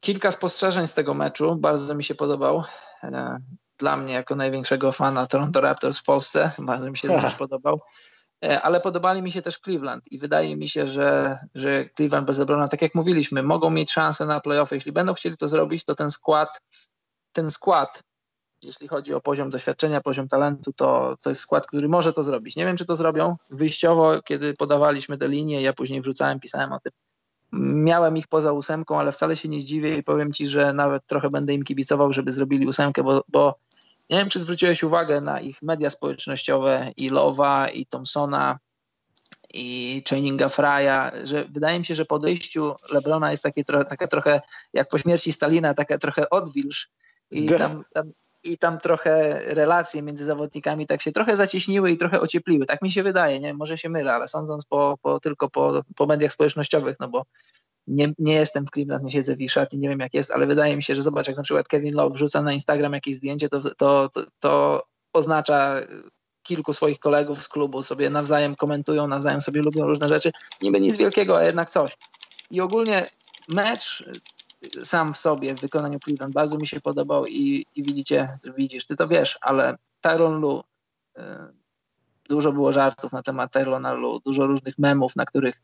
Kilka spostrzeżeń z tego meczu. Bardzo mi się podobał. E, dla mnie jako największego fana Toronto Raptors w Polsce bardzo mi się też podobał. E, ale podobali mi się też Cleveland i wydaje mi się, że, że Cleveland bez Lebrona, tak jak mówiliśmy, mogą mieć szansę na playoffy. Jeśli będą chcieli to zrobić, to ten skład, ten skład, jeśli chodzi o poziom doświadczenia, poziom talentu, to, to jest skład, który może to zrobić. Nie wiem, czy to zrobią. Wyjściowo, kiedy podawaliśmy tę linię, ja później wrzucałem, pisałem o tym, Miałem ich poza ósemką, ale wcale się nie zdziwię i powiem ci, że nawet trochę będę im kibicował, żeby zrobili ósemkę, bo, bo nie wiem, czy zwróciłeś uwagę na ich media społecznościowe i Lowa, i Thompsona, i Channinga Frya, że wydaje mi się, że po odejściu Lebrona jest takie trochę, takie trochę jak po śmierci Stalina, taka trochę odwilż i tam, tam, i tam trochę relacje między zawodnikami tak się trochę zacieśniły i trochę ociepliły. Tak mi się wydaje, nie może się mylę, ale sądząc po, po tylko po, po mediach społecznościowych, no bo nie, nie jestem w Cleveland, nie siedzę w ich szatni, nie wiem jak jest, ale wydaje mi się, że zobacz, jak na przykład Kevin Love wrzuca na Instagram jakieś zdjęcie, to, to, to, to oznacza kilku swoich kolegów z klubu sobie nawzajem komentują, nawzajem sobie lubią różne rzeczy. Niby nic wielkiego, a jednak coś. I ogólnie mecz sam w sobie w wykonaniu Cleveland bardzo mi się podobał i, i widzicie, widzisz, ty to wiesz, ale Tyron Lu, y, dużo było żartów na temat Tyrona Lu, dużo różnych memów, na których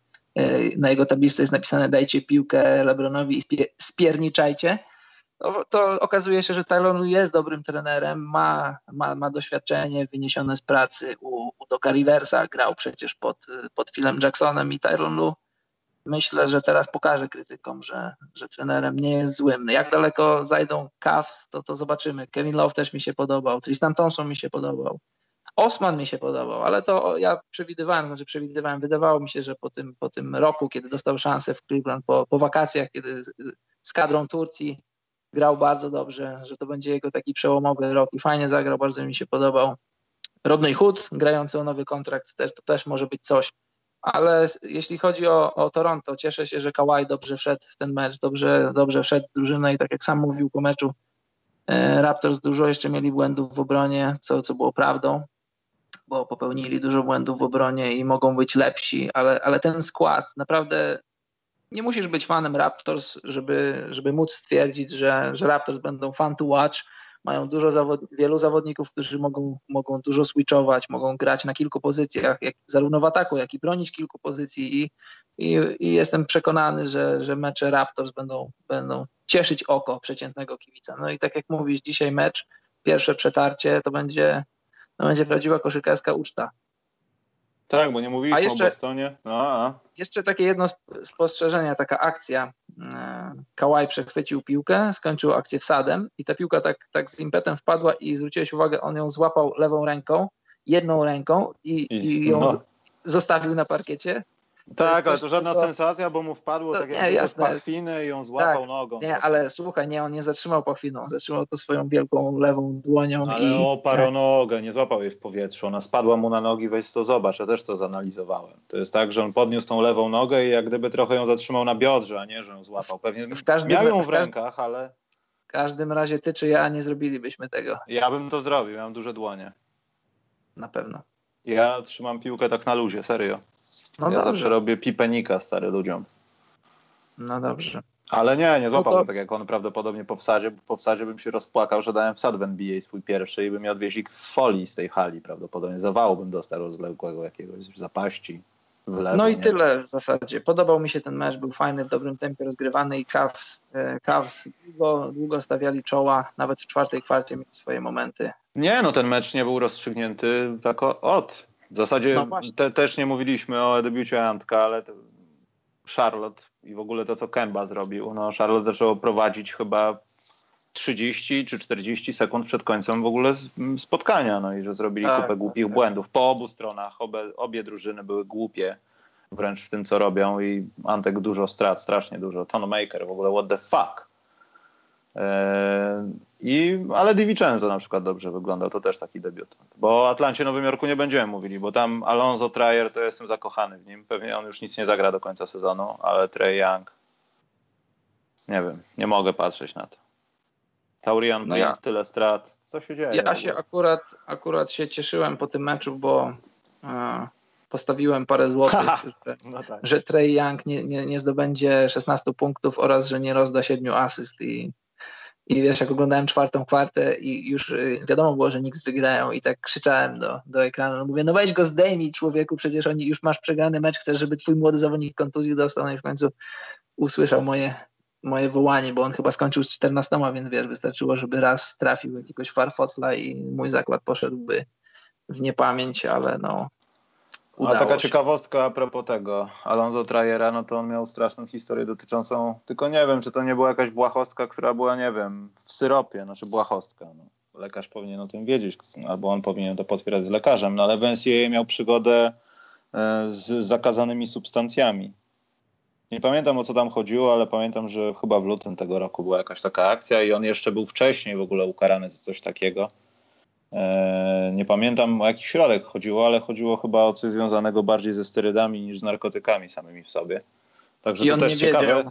na jego tabliczce jest napisane dajcie piłkę Lebronowi i spierniczajcie to, to okazuje się, że Tylon jest dobrym trenerem, ma, ma, ma doświadczenie wyniesione z pracy u, u Doka Riversa, grał przecież pod, pod Philem Jacksonem i Tyron Lu myślę, że teraz pokaże krytykom, że, że trenerem nie jest złym. Jak daleko zajdą Cavs, to, to zobaczymy. Kevin Love też mi się podobał, Tristan Thompson mi się podobał, Osman mi się podobał, ale to ja przewidywałem, znaczy przewidywałem, wydawało mi się, że po tym, po tym roku, kiedy dostał szansę w Cleveland, po, po wakacjach, kiedy z, kadrą Turcji grał bardzo dobrze, że to będzie jego taki przełomowy rok i fajnie zagrał, bardzo mi się podobał. Rodney Hood, grający o nowy kontrakt, też, to też może być coś. Ale jeśli chodzi o, o Toronto, cieszę się, że Kawhi dobrze wszedł w ten mecz, dobrze, dobrze wszedł w drużynę i tak jak sam mówił po meczu, e, Raptors dużo jeszcze mieli błędów w obronie, co, co było prawdą, bo popełnili dużo błędów w obronie i mogą być lepsi, ale, ale ten skład naprawdę nie musisz być fanem Raptors, żeby, żeby móc stwierdzić, że, że Raptors będą fun to watch. Mają dużo zawod wielu zawodników, którzy mogą, mogą dużo switchować, mogą grać na kilku pozycjach, jak, zarówno w ataku, jak i bronić kilku pozycji. I, i, i jestem przekonany, że, że mecze Raptors będą, będą cieszyć oko przeciętnego kibica. No i tak jak mówisz, dzisiaj mecz, pierwsze przetarcie to będzie, to będzie prawdziwa koszykarska uczta. Tak, bo nie mówiliśmy a jeszcze, o Bostonie. No, a. Jeszcze takie jedno spostrzeżenie, taka akcja. E, Kałaj przechwycił piłkę, skończył akcję wsadem i ta piłka tak, tak z impetem wpadła i zwróciłeś uwagę, on ją złapał lewą ręką, jedną ręką i, I, i ją no. zostawił na parkiecie. Tak, ale to żadna sensacja, bo mu wpadło to, tak jak pachwinę i ją złapał tak, nogą. Nie, ale słuchaj, nie, on nie zatrzymał pachwiną, on zatrzymał to swoją wielką lewą dłonią. Ale i... oparł nogę, nie złapał jej w powietrzu, ona spadła mu na nogi, weź to zobacz, ja też to zanalizowałem. To jest tak, że on podniósł tą lewą nogę i jak gdyby trochę ją zatrzymał na biodrze, a nie, że ją złapał. Pewnie w każdym, miał ją w, w rękach, ale... W każdym razie ty czy ja nie zrobilibyśmy tego. Ja bym to zrobił, ja mam duże dłonie. Na pewno. Ja trzymam piłkę tak na luzie, serio. No ja dobrze. zawsze robię pipenika stary ludziom. No dobrze. Ale nie, nie złapałbym no to... tak jak on prawdopodobnie po wsadzie. Po wsadzie bym się rozpłakał, że dałem wsad w NBA swój pierwszy i bym mnie odwieźli w folii z tej hali prawdopodobnie. Zawału bym dostał rozległego jakiegoś zapaści. W lewo, no i nie? tyle w zasadzie. Podobał mi się ten mecz, był fajny, w dobrym tempie rozgrywany i Cavs, e, Cavs długo, długo stawiali czoła, nawet w czwartej kwarcie mieli swoje momenty. Nie, no ten mecz nie był rozstrzygnięty tak od. W zasadzie no te, też nie mówiliśmy o debiucie Antka, ale Charlotte i w ogóle to, co Kemba zrobił. No, Charlotte zaczęło prowadzić chyba 30 czy 40 sekund przed końcem w ogóle spotkania, no i że zrobili tak, kupę głupich tak. błędów po obu stronach. Obie, obie drużyny były głupie wręcz w tym, co robią i Antek dużo strat, strasznie dużo. Maker w ogóle what the fuck. Eee, I, ale DiVincenzo na przykład dobrze wyglądał, to też taki debiutant. Bo o Atlancie Nowym Jorku nie będziemy mówili, bo tam Alonso Trier to jestem zakochany w nim. Pewnie on już nic nie zagra do końca sezonu, ale Trey Young nie wiem, nie mogę patrzeć na to. Taurian no ja, tyle strat. Co się dzieje? Ja się akurat, akurat się cieszyłem po tym meczu, bo e, postawiłem parę złotych, że, no tak. że Trey Young nie, nie, nie zdobędzie 16 punktów oraz, że nie rozda 7 asyst i i wiesz, jak oglądałem czwartą kwartę i już y, wiadomo było, że nikt wygrają i tak krzyczałem do, do ekranu, no mówię, no weź go zdejmij człowieku, przecież oni już masz przegrany mecz, chcesz, żeby twój młody zawodnik kontuzji dostał, no i w końcu usłyszał moje, moje wołanie, bo on chyba skończył z 14, więc wiesz, wystarczyło, żeby raz trafił jakiegoś farfocla i mój zakład poszedłby w niepamięć, ale no udało A taka się. ciekawostka a propos tego Alonso Trajera, no to on miał straszną historię dotyczącą, tylko nie wiem, czy to nie była jakaś błahostka, która była, nie wiem, w syropie, znaczy błahostka. No. Lekarz powinien o tym wiedzieć, albo on powinien to potwierdzać z lekarzem, no ale w NCAA miał przygodę e, z zakazanymi substancjami. Nie pamiętam o co tam chodziło, ale pamiętam, że chyba w lutym tego roku była jakaś taka akcja i on jeszcze był wcześniej w ogóle ukarany za coś takiego. E, Nie pamiętam o jaki środek chodziło, ale chodziło chyba o coś związanego bardziej ze sterydami niż z narkotykami samymi w sobie. Także I to on też nie ciekawe. wiedział.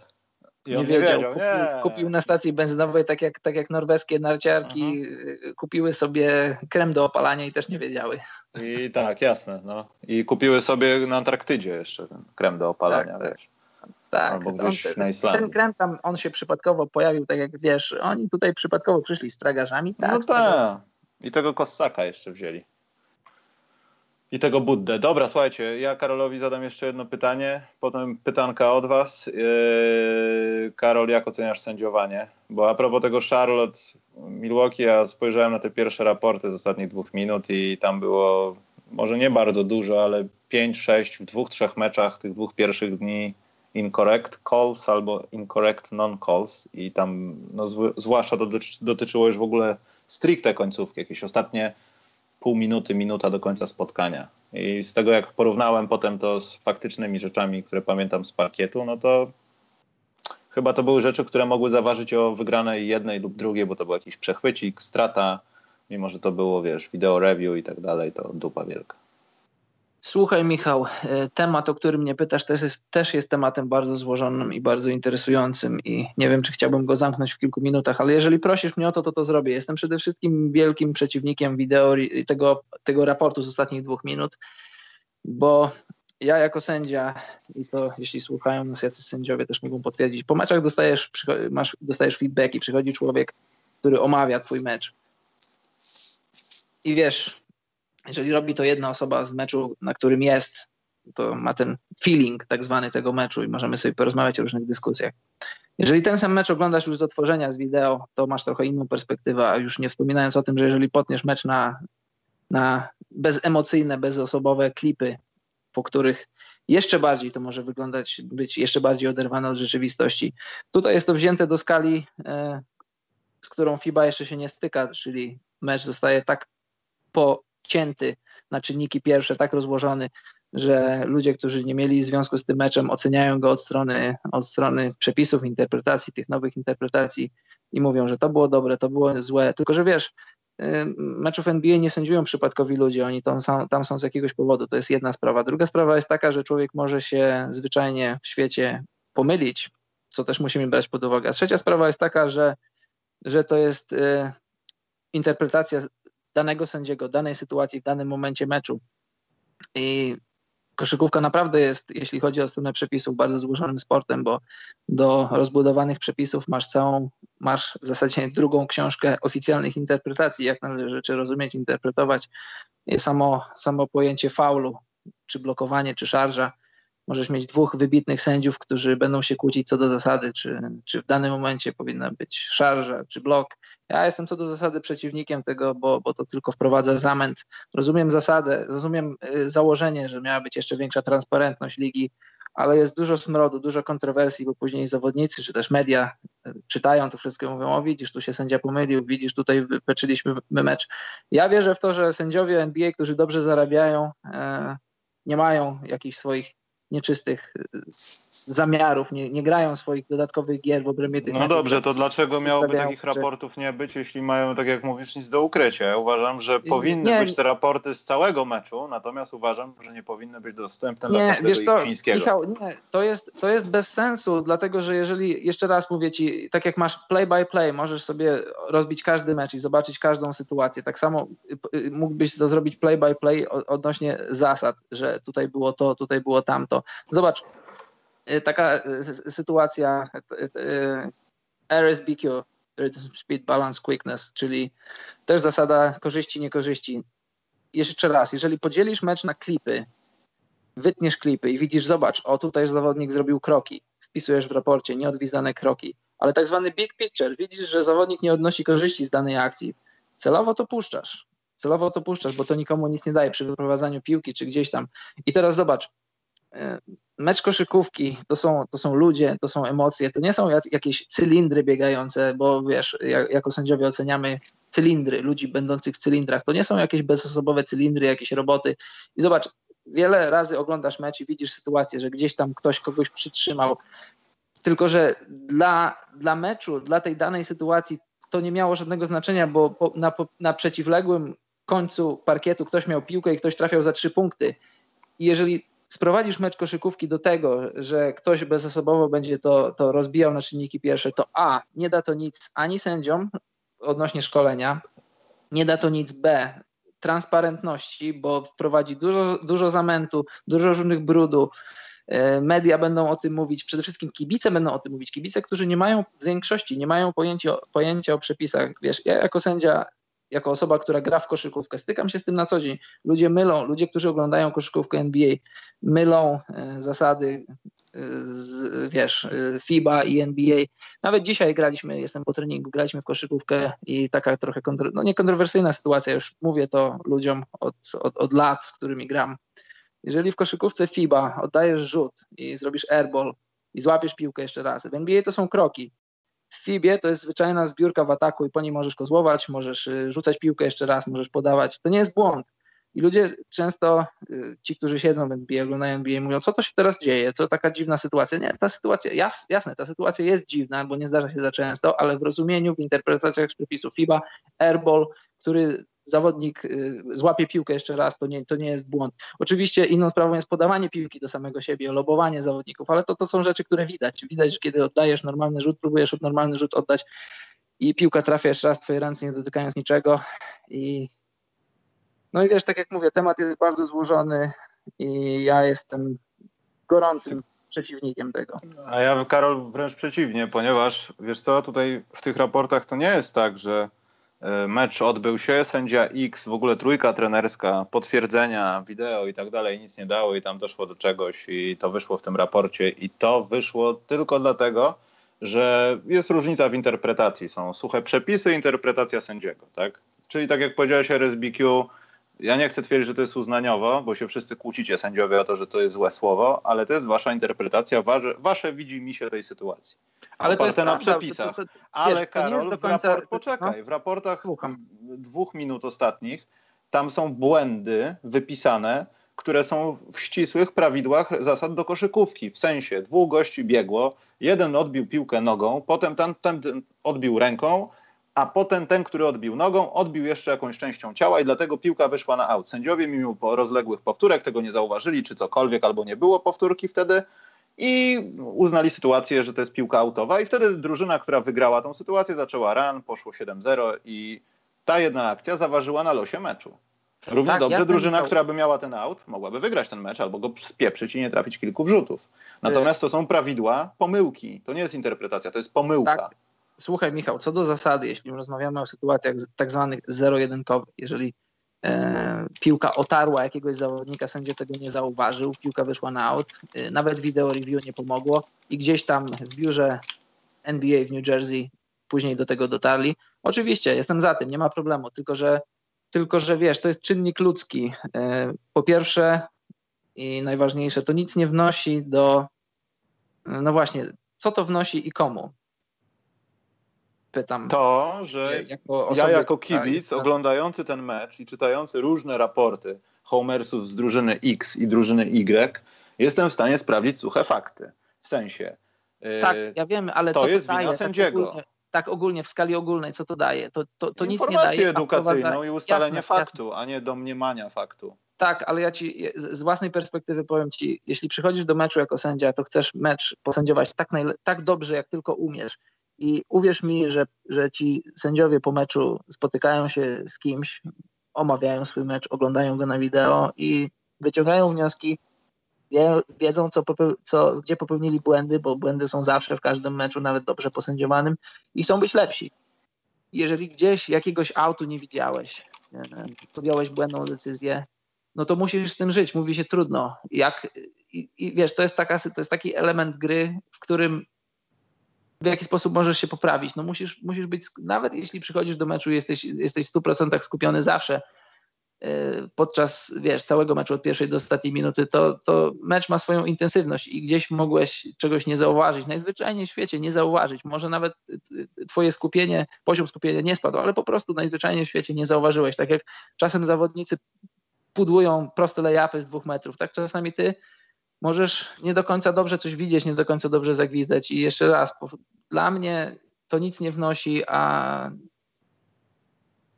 I Nie on wiedział. nie. Kupił, kupił na stacji benzynowej, tak jak, tak jak norweskie narciarki, y, kupiły sobie krem do opalania i też nie wiedziały. I tak, jasne. No. I kupiły sobie na Antarktydzie jeszcze ten krem do opalania, Tak, wiesz. Tak, Albo on, gdzieś ten, na Islandii. ten krem tam, on się przypadkowo pojawił, tak jak wiesz, oni tutaj przypadkowo przyszli z tragarzami. Tak, no tak. I tego Kossaka jeszcze wzięli. I tego Buddę. Dobra, słuchajcie, ja Karolowi zadam jeszcze jedno pytanie, potem pytanka od was. Yy, Karol, jak oceniasz sędziowanie? Bo a propos tego Charlotte, Milwaukee, ja spojrzałem na te pierwsze raporty z ostatnich dwóch minut i tam było może nie bardzo dużo, ale 5-6 w dwóch, trzech meczach tych dwóch pierwszych dni incorrect calls albo incorrect non-calls i tam no, zw- zwłaszcza dotyczy, dotyczyło już w ogóle stricte końcówki, jakieś ostatnie pół minuty, minuta do końca spotkania. I z tego jak porównałem potem to z faktycznymi rzeczami, które pamiętam z parkietu, no to chyba to były rzeczy, które mogły zaważyć o wygranej jednej lub drugiej, bo to był jakiś przechwycik, strata, mimo że to było, wiesz, wideo review i tak dalej, to dupa wielka. Słuchaj, Michał, e, temat, o którym mnie pytasz, też jest, też jest tematem bardzo złożonym i bardzo interesującym i nie wiem, czy chciałbym go zamknąć w kilku minutach, ale jeżeli prosisz mnie o to, to to zrobię. Jestem przede wszystkim wielkim przeciwnikiem wideo tego, tego raportu z ostatnich dwóch minut, bo ja jako sędzia, i to jeśli słuchają nas jacyś sędziowie też mogą potwierdzić, po meczach dostajesz, masz, dostajesz feedback i przychodzi człowiek, który omawia twój mecz. I wiesz, jeżeli robi to jedna osoba z meczu, na którym jest, to ma ten feeling tak zwany tego meczu i możemy sobie porozmawiać o różnych dyskusjach. Jeżeli ten sam mecz oglądasz już z otworzenia, z wideo, to masz trochę inną perspektywę, a już nie wspominając o tym, że jeżeli potniesz mecz na, na bezemocyjne, bezosobowe klipy, po których jeszcze bardziej to może wyglądać, być jeszcze bardziej oderwane od rzeczywistości. Tutaj jest to wzięte do skali, e, z którą FIBA jeszcze się nie styka, czyli mecz zostaje tak pocięty na czynniki pierwsze, tak rozłożony, że ludzie, którzy nie mieli związku z tym meczem, oceniają go od strony, od strony przepisów, interpretacji, tych nowych interpretacji i mówią, że to było dobre, to było złe. Tylko, że wiesz, meczów NBA nie sędziują przypadkowi ludzie, oni tam są, tam są z jakiegoś powodu. To jest jedna sprawa. Druga sprawa jest taka, że człowiek może się zwyczajnie w świecie pomylić, co też musimy brać pod uwagę. A trzecia sprawa jest taka, że, że to jest y, interpretacja danego sędziego, danej sytuacji w danym momencie meczu. I koszykówka naprawdę jest, jeśli chodzi o stronę przepisów, bardzo złożonym sportem, bo do rozbudowanych przepisów masz całą, masz w zasadzie drugą książkę oficjalnych interpretacji, jak należy rzeczy rozumieć, interpretować. Samo, samo pojęcie faulu, czy blokowanie, czy szarża. Możesz mieć dwóch wybitnych sędziów, którzy będą się kłócić co do zasady, czy, czy w danym momencie powinna być szarża, czy blok. Ja jestem co do zasady przeciwnikiem tego, bo, bo to tylko wprowadza zamęt. Rozumiem zasadę, rozumiem y, założenie, że miała być jeszcze większa transparentność ligi, ale jest dużo smrodu, dużo kontrowersji, bo później zawodnicy czy też media y, czytają to wszystko i mówią, o widzisz, tu się sędzia pomylił, widzisz, tutaj wypeczyliśmy mecz. Ja wierzę w to, że sędziowie NBA, którzy dobrze zarabiają, e, nie mają jakichś swoich nieczystych y, zamiarów, nie, nie grają swoich dodatkowych gier w obrębie tych No dobrze, to dlaczego miałoby takich że- raportów nie być, jeśli mają, tak jak mówisz, nic do ukrycia? Ja uważam, że powinny nie. być te raporty z całego meczu, natomiast uważam, że nie powinny być dostępne dla Nie, każdego wiesz co, chińskiego. Michał, nie, to jest, to jest bez sensu, dlatego że jeżeli, jeszcze raz mówię ci, tak jak masz play by play, możesz sobie rozbić każdy mecz i zobaczyć każdą sytuację, tak samo y, y, mógłbyś to zrobić play by play odnośnie zasad, że tutaj było to, tutaj było tamto. Zobacz, y, taka y, sytuacja y, RSBQ, Rhythm Speed Balance Quickness, czyli też zasada korzyści, niekorzyści. Jeszcze raz, jeżeli podzielisz mecz na klipy, wytniesz klipy i widzisz, zobacz, o tutaj zawodnik zrobił kroki, wpisujesz w raporcie nieodwizdane kroki, ale tak zwany big picture, widzisz, że zawodnik nie odnosi korzyści z danej akcji, celowo to puszczasz. celowo to puszczasz, bo to nikomu nic nie daje przy wyprowadzaniu piłki czy gdzieś tam. I teraz zobacz, mecz koszykówki to są, to są ludzie, to są emocje, to nie są jakieś cylindry biegające, bo wiesz, jako sędziowie oceniamy cylindry, ludzi będących w cylindrach. To nie są jakieś bezosobowe cylindry, jakieś roboty. I zobacz, wiele razy oglądasz mecz i widzisz sytuację, że gdzieś tam ktoś kogoś przytrzymał. Tylko, że dla, dla meczu, dla tej danej sytuacji to nie miało żadnego znaczenia, bo po, na, na przeciwległym końcu parkietu ktoś miał piłkę i ktoś trafiał za trzy punkty. I jeżeli sprowadzisz mecz koszykówki do tego, że ktoś bezosobowo będzie to, to rozbijał na czynniki pierwsze, to A, nie da to nic ani sędziom odnośnie szkolenia, nie da to nic B, transparentności, bo wprowadzi dużo, dużo zamętu, dużo różnych brudu. E, media będą o tym mówić, przede wszystkim kibice będą o tym mówić. Kibice, którzy nie mają w większości, nie mają pojęcia, pojęcia o przepisach. Wiesz, ja jako sędzia jako osoba, która gra w koszykówkę, stykam się z tym na co dzień. Ludzie mylą, ludzie, którzy oglądają koszykówkę NBA, mylą e, zasady e, z, wiesz, e, FIBA i NBA. Nawet dzisiaj graliśmy, jestem po treningu, graliśmy w koszykówkę i taka trochę, kontro, no nie kontrowersyjna sytuacja, już mówię to ludziom od, od, od lat, z którymi gram. Jeżeli w koszykówce FIBA oddajesz rzut i zrobisz airball i złapiesz piłkę jeszcze raz, w NBA to są kroki. W FIBie to jest zwyczajna zbiórka w ataku i po niej możesz kozłować, możesz y, rzucać piłkę jeszcze raz, możesz podawać. To nie jest błąd. I ludzie często, y, ci, którzy siedzą w NBA, oglądają NBA, mówią, co to się teraz dzieje, co taka dziwna sytuacja. Nie, ta sytuacja, jasne, ta sytuacja jest dziwna, bo nie zdarza się za często, ale w rozumieniu, w interpretacjach przepisów FIBA, airball, który zawodnik y, złapie piłkę jeszcze raz, to nie, to nie jest błąd. Oczywiście inną sprawą jest podawanie piłki do samego siebie, lobowanie zawodników, ale to, to są rzeczy, które widać. Widać, że kiedy oddajesz normalny rzut, próbujesz normalny rzut oddać i piłka trafia jeszcze raz w twoje ręce, nie dotykając niczego. I no i wiesz, tak jak mówię, temat jest bardzo złożony i ja jestem gorącym przeciwnikiem tego. A ja, Karol, wręcz przeciwnie, ponieważ wiesz co, tutaj w tych raportach to nie jest tak, że mecz odbył się, sędzia X, w ogóle trójka trenerska, potwierdzenia, wideo i tak dalej, nic nie dało i tam doszło do czegoś i to wyszło w tym raporcie i to wyszło tylko dlatego, że jest różnica w interpretacji. Są suche przepisy, interpretacja sędziego, tak? Czyli tak jak powiedziałeś RSBQ, ja nie chcę twierdzić, że to jest uznaniowo, bo się wszyscy kłócicie sędziowie o to, że to jest złe słowo, ale to jest wasza interpretacja, wasze, wasze widzi mi się tej sytuacji. Ale to jest na prawda, przepisach. To, to, ale wiesz, Karol, końca... raport, poczekaj, no? w raportach Słucham. dwóch minut ostatnich tam są błędy wypisane, które są w ścisłych prawidłach zasad do koszykówki. W sensie dwóch gości biegło, jeden odbił piłkę nogą, potem ten, ten odbił ręką, a potem ten, który odbił nogą, odbił jeszcze jakąś częścią ciała i dlatego piłka wyszła na aut. Sędziowie mimo rozległych powtórek tego nie zauważyli, czy cokolwiek, albo nie było powtórki wtedy i uznali sytuację, że to jest piłka autowa i wtedy drużyna, która wygrała tą sytuację zaczęła run, poszło 7-0 i ta jedna akcja zaważyła na losie meczu. Równie tak, dobrze drużyna, która by miała ten aut, mogłaby wygrać ten mecz albo go spieprzyć i nie trafić kilku wrzutów. Natomiast to są prawidła, pomyłki. To nie jest interpretacja, to jest pomyłka. Tak. Słuchaj, Michał, co do zasady, jeśli rozmawiamy o sytuacjach tak zwanych zero-jedynkowych, jeżeli e, piłka otarła jakiegoś zawodnika, sędzia tego nie zauważył, piłka wyszła na out, e, nawet video review nie pomogło i gdzieś tam w biurze NBA w New Jersey później do tego dotarli. Oczywiście, jestem za tym, nie ma problemu, tylko że, tylko że wiesz, to jest czynnik ludzki. E, po pierwsze i najważniejsze, to nic nie wnosi do, no właśnie, co to wnosi i komu pytam. To, że jako osoby, ja jako kibic tak, oglądający ten mecz i czytający różne raporty Homersów z drużyny X i drużyny Y, jestem w stanie sprawdzić suche fakty. W sensie. Y, tak, ja wiem, ale to co jest to wina daje, tak sędziego. Tak ogólnie, tak ogólnie, w skali ogólnej, co to daje? To, to, to nic nie daje. edukacyjną i ustalenie jasne, faktu, jasne. a nie domniemania faktu. Tak, ale ja ci z własnej perspektywy powiem ci, jeśli przychodzisz do meczu jako sędzia, to chcesz mecz posędziować tak, tak dobrze, jak tylko umiesz. I uwierz mi, że, że ci sędziowie po meczu spotykają się z kimś, omawiają swój mecz, oglądają go na wideo i wyciągają wnioski, wie, wiedzą, co, co, gdzie popełnili błędy, bo błędy są zawsze w każdym meczu, nawet dobrze posędziowanym i chcą być lepsi. Jeżeli gdzieś jakiegoś autu nie widziałeś, podjąłeś błędną decyzję, no to musisz z tym żyć. Mówi się trudno. Jak, i, i wiesz, to jest, taka, to jest taki element gry, w którym w jaki sposób możesz się poprawić. No musisz, musisz być, nawet jeśli przychodzisz do meczu jesteś, jesteś w 100% skupiony zawsze podczas, wiesz, całego meczu od pierwszej do ostatniej minuty, to, to mecz ma swoją intensywność i gdzieś mogłeś czegoś nie zauważyć. Najzwyczajniej w świecie nie zauważyć. Może nawet twoje skupienie, poziom skupienia nie spadł, ale po prostu najzwyczajniej w świecie nie zauważyłeś. Tak jak czasem zawodnicy pudłują proste layupy z dwóch metrów, tak czasami ty możesz nie do końca dobrze coś widzieć, nie do końca dobrze zagwizdać. I jeszcze raz, dla mnie to nic nie wnosi, a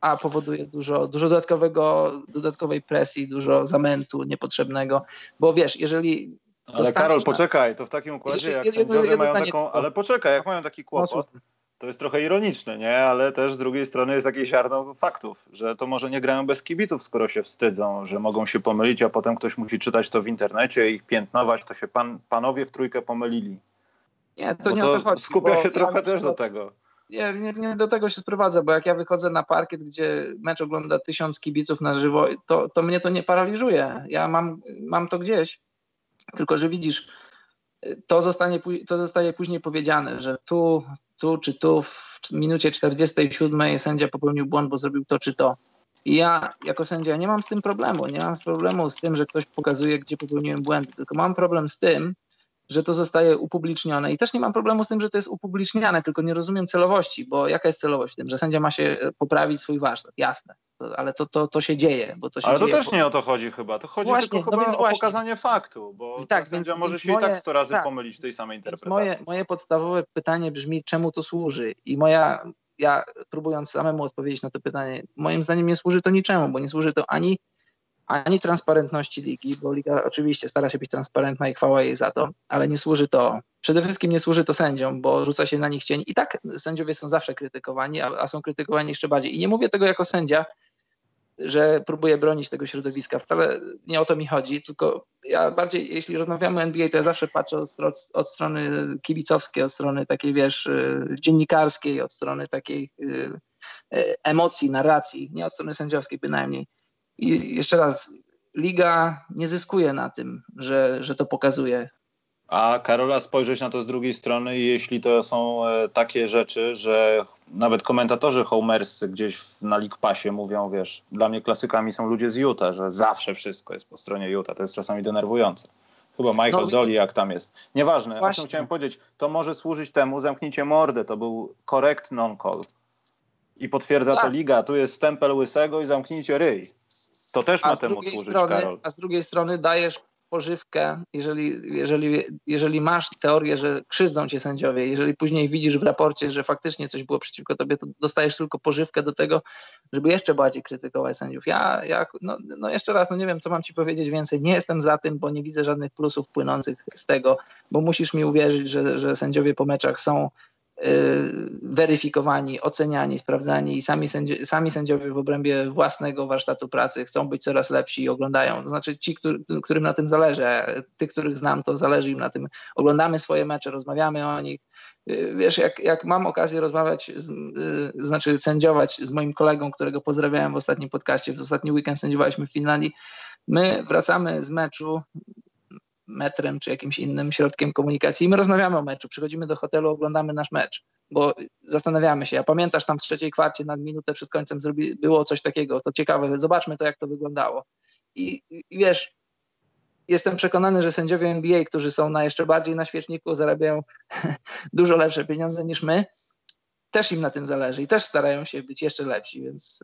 a powoduje dużo, dużo dodatkowego, dodatkowej presji, dużo zamętu niepotrzebnego, bo wiesz, jeżeli... Ale Karol, na... poczekaj, to w takim układzie, jak sędziowie mają taką... Ale poczekaj, jak mają taki kłopot, to jest trochę ironiczne, nie? Ale też z drugiej strony jest jakieś ziarno faktów, że to może nie grają bez kibiców, skoro się wstydzą, że mogą się pomylić, a potem ktoś musi czytać to w internecie i ich piętnować, to się pan, panowie w trójkę pomylili. Nie, to Bo nie to o to chodzi. Skupia się trochę ja też do tego nie, nie, nie, do tego się sprowadza, bo jak ja wychodzę na parkiet, gdzie mecz ogląda tysiąc kibiców na żywo, to, to mnie to nie paraliżuje. Ja mam, mam to gdzieś. Tylko, że widzisz, to, zostanie, to zostaje później powiedziane, że tu, tu czy tu w minucie 47 sędzia popełnił błąd, bo zrobił to czy to. I ja jako sędzia nie mam z tym problemu. Nie mam problemu z tym, że ktoś pokazuje, gdzie popełniłem błęd, tylko mam problem z tym, że to zostaje upublicznione. I też nie mam problemu z tym, że to jest upubliczniane, tylko nie rozumiem celowości, bo jaka jest celowość w tym, że sędzia ma się e, poprawić swój warsztat, jasne, to, ale to, to, to się dzieje. Bo to się ale to też nie o to chodzi chyba, to chodzi właśnie, tylko no chyba o właśnie. pokazanie faktu, bo tak, sędzia więc, może więc się moje, i tak sto razy tak, pomylić w tej samej interpretacji. Moje, moje podstawowe pytanie brzmi, czemu to służy? I moja, ja próbując samemu odpowiedzieć na to pytanie, moim zdaniem nie służy to niczemu, bo nie służy to ani ani transparentności ligi, bo liga oczywiście stara się być transparentna i chwała jej za to, ale nie służy to, przede wszystkim nie służy to sędziom, bo rzuca się na nich cień i tak sędziowie są zawsze krytykowani, a, a są krytykowani jeszcze bardziej. I nie mówię tego jako sędzia, że próbuję bronić tego środowiska. Wcale nie o to mi chodzi, tylko ja bardziej, jeśli rozmawiamy o NBA, to ja zawsze patrzę od, od strony kibicowskiej, od strony takiej, wiesz, y, dziennikarskiej, od strony takiej y, y, emocji, narracji, nie od strony sędziowskiej bynajmniej. I jeszcze raz, liga nie zyskuje na tym, że, że to pokazuje. A Karola, spojrzeć na to z drugiej strony, jeśli to są e, takie rzeczy, że nawet komentatorzy homerscy gdzieś na League Passie mówią, wiesz, dla mnie klasykami są ludzie z Utah, że zawsze wszystko jest po stronie Utah. To jest czasami denerwujące. Chyba Michael no, Dolly, jak tam jest. Nieważne, Właśnie. o czym chciałem powiedzieć. To może służyć temu, zamknijcie mordę, to był correct non-call. I potwierdza tak. to liga. Tu jest stempel łysego i zamknijcie ryj. To też ma temu służyć, strony, Karol. A z drugiej strony dajesz pożywkę, jeżeli, jeżeli, jeżeli masz teorię, że krzywdzą cię sędziowie, jeżeli później widzisz w raporcie, że faktycznie coś było przeciwko tobie, to dostajesz tylko pożywkę do tego, żeby jeszcze bardziej krytykować sędziów. Ja, ja no, no jeszcze raz, no nie wiem, co mam ci powiedzieć więcej. Nie jestem za tym, bo nie widzę żadnych plusów płynących z tego, bo musisz mi uwierzyć, że, że sędziowie po meczach są weryfikowani, oceniani, sprawdzani i sami, sędzi sami sędziowie w obrębie własnego warsztatu pracy chcą być coraz lepsi i oglądają. To znaczy ci, który, którym na tym zależy, tych, których znam, to zależy im na tym. Oglądamy swoje mecze, rozmawiamy o nich. Y, wiesz, jak, jak mam okazję rozmawiać, z, y, znaczy sędziować z moim kolegą, którego pozdrawiałem w ostatnim podcaście, w ostatni weekend sędziowaliśmy w Finlandii, my wracamy z meczu, metrem czy jakimś innym środkiem komunikacji i my rozmawiamy o meczu, przychodzimy do hotelu, oglądamy nasz mecz, bo zastanawiamy się, a pamiętasz tam w trzeciej kwarcie na minutę przed końcem zrobi, było coś takiego, to ciekawe, zobaczmy to jak to wyglądało. I, I, wiesz, jestem przekonany, że sędziowie NBA, którzy są na jeszcze bardziej na świeczniku, zarabiają dużo lepsze pieniądze niż my, też im na tym zależy i też starają się być jeszcze lepsi, więc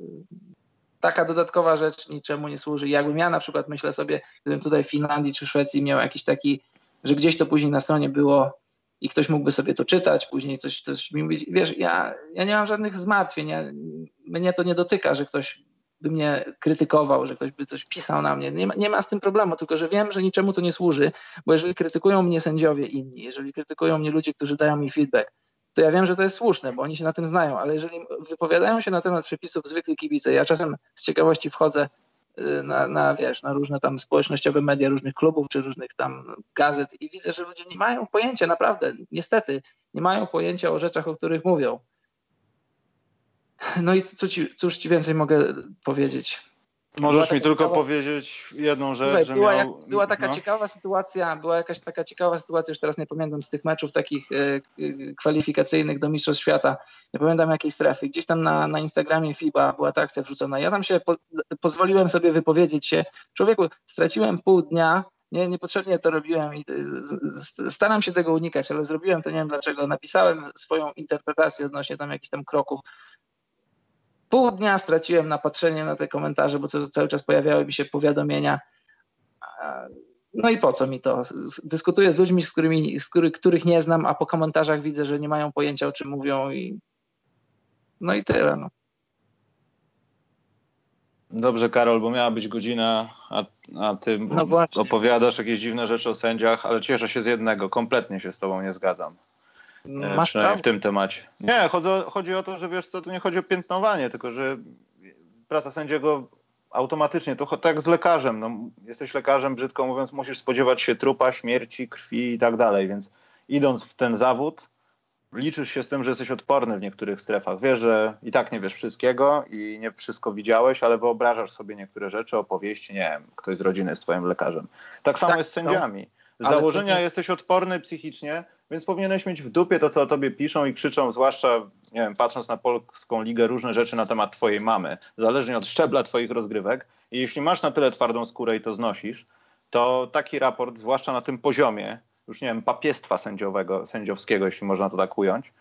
taka dodatkowa rzecz niczemu nie służy. Jakbym ja na przykład myślę sobie, gdybym tutaj w Finlandii czy Szwecji miał jakiś taki, że gdzieś to później na stronie było i ktoś mógłby sobie to czytać, później coś, coś mi mówić. Wiesz, ja, ja nie mam żadnych zmartwień. Ja, mnie to nie dotyka, że ktoś by mnie krytykował, że ktoś by coś pisał na mnie. Nie ma, nie ma z tym problemu, tylko że wiem, że niczemu to nie służy, bo jeżeli krytykują mnie sędziowie inni, jeżeli krytykują mnie ludzie, którzy dają mi feedback, to ja wiem, że to jest słuszne, bo oni się na tym znają, ale jeżeli wypowiadają się na temat przepisów zwykli kibice, ja czasem z ciekawości wchodzę y, na, na, wiesz, na różne tam społecznościowe media różnych klubów czy różnych tam gazet i widzę, że ludzie nie mają pojęcia, naprawdę, niestety, nie mają pojęcia o rzeczach, o których mówią. No i co ci, cóż ci więcej mogę powiedzieć? Możesz mi tylko ciekawa... powiedzieć jedną rzecz, Słuchaj, że była, miał... jak, była taka no. ciekawa sytuacja, była jakaś taka ciekawa sytuacja, już teraz nie pamiętam z tych meczów takich e, e, kwalifikacyjnych do Mistrzostw Świata, nie pamiętam jakiej strefy, gdzieś tam na, na Instagramie FIBA była ta akcja wrzucona. Ja tam się po, pozwoliłem sobie wypowiedzieć się, człowieku, straciłem pół dnia, nie, niepotrzebnie to robiłem i e, staram się tego unikać, ale zrobiłem to, nie wiem dlaczego. Napisałem swoją interpretację odnośnie tam jakichś tam kroków pół dnia straciłem na patrzenie na te komentarze, bo cały czas pojawiały mi się powiadomienia. No i po co mi to? Dyskutuję z ludźmi, z którymi, z który, których nie znam, a po komentarzach widzę, że nie mają pojęcia o czym mówią i no i tyle. No. Dobrze, Karol, bo miała być godzina, a, a ty no opowiadasz jakieś dziwne rzeczy o sędziach, ale cieszę się z jednego, kompletnie się z tobą nie zgadzam. E, Masz przynajmniej w tym temacie. Nie, chodzi, chodzi o to, że wiesz co, tu nie chodzi o piętnowanie, tylko że praca sędziego automatycznie, to tak jak z lekarzem. No, jesteś lekarzem, brzydko mówiąc, musisz spodziewać się trupa, śmierci, krwi i tak dalej, więc idąc w ten zawód, liczysz się z tym, że jesteś odporny w niektórych strefach. Wiesz, że i tak nie wiesz wszystkiego i nie wszystko widziałeś, ale wyobrażasz sobie niektóre rzeczy, opowieści, nie wiem, ktoś z rodziny jest twoim lekarzem. Tak samo tak, jest z sędziami. Z założenia jest... jesteś odporny psychicznie, więc powinieneś mieć w dupie to, co o tobie piszą i krzyczą, zwłaszcza, nie wiem, patrząc na polską ligę, różne rzeczy na temat twojej mamy, zależnie od szczebla twoich rozgrywek. I jeśli masz na tyle twardą skórę i to znosisz, to taki raport, zwłaszcza na tym poziomie, już nie wiem, papiestwa sędziowego, sędziowskiego, jeśli można to tak ująć,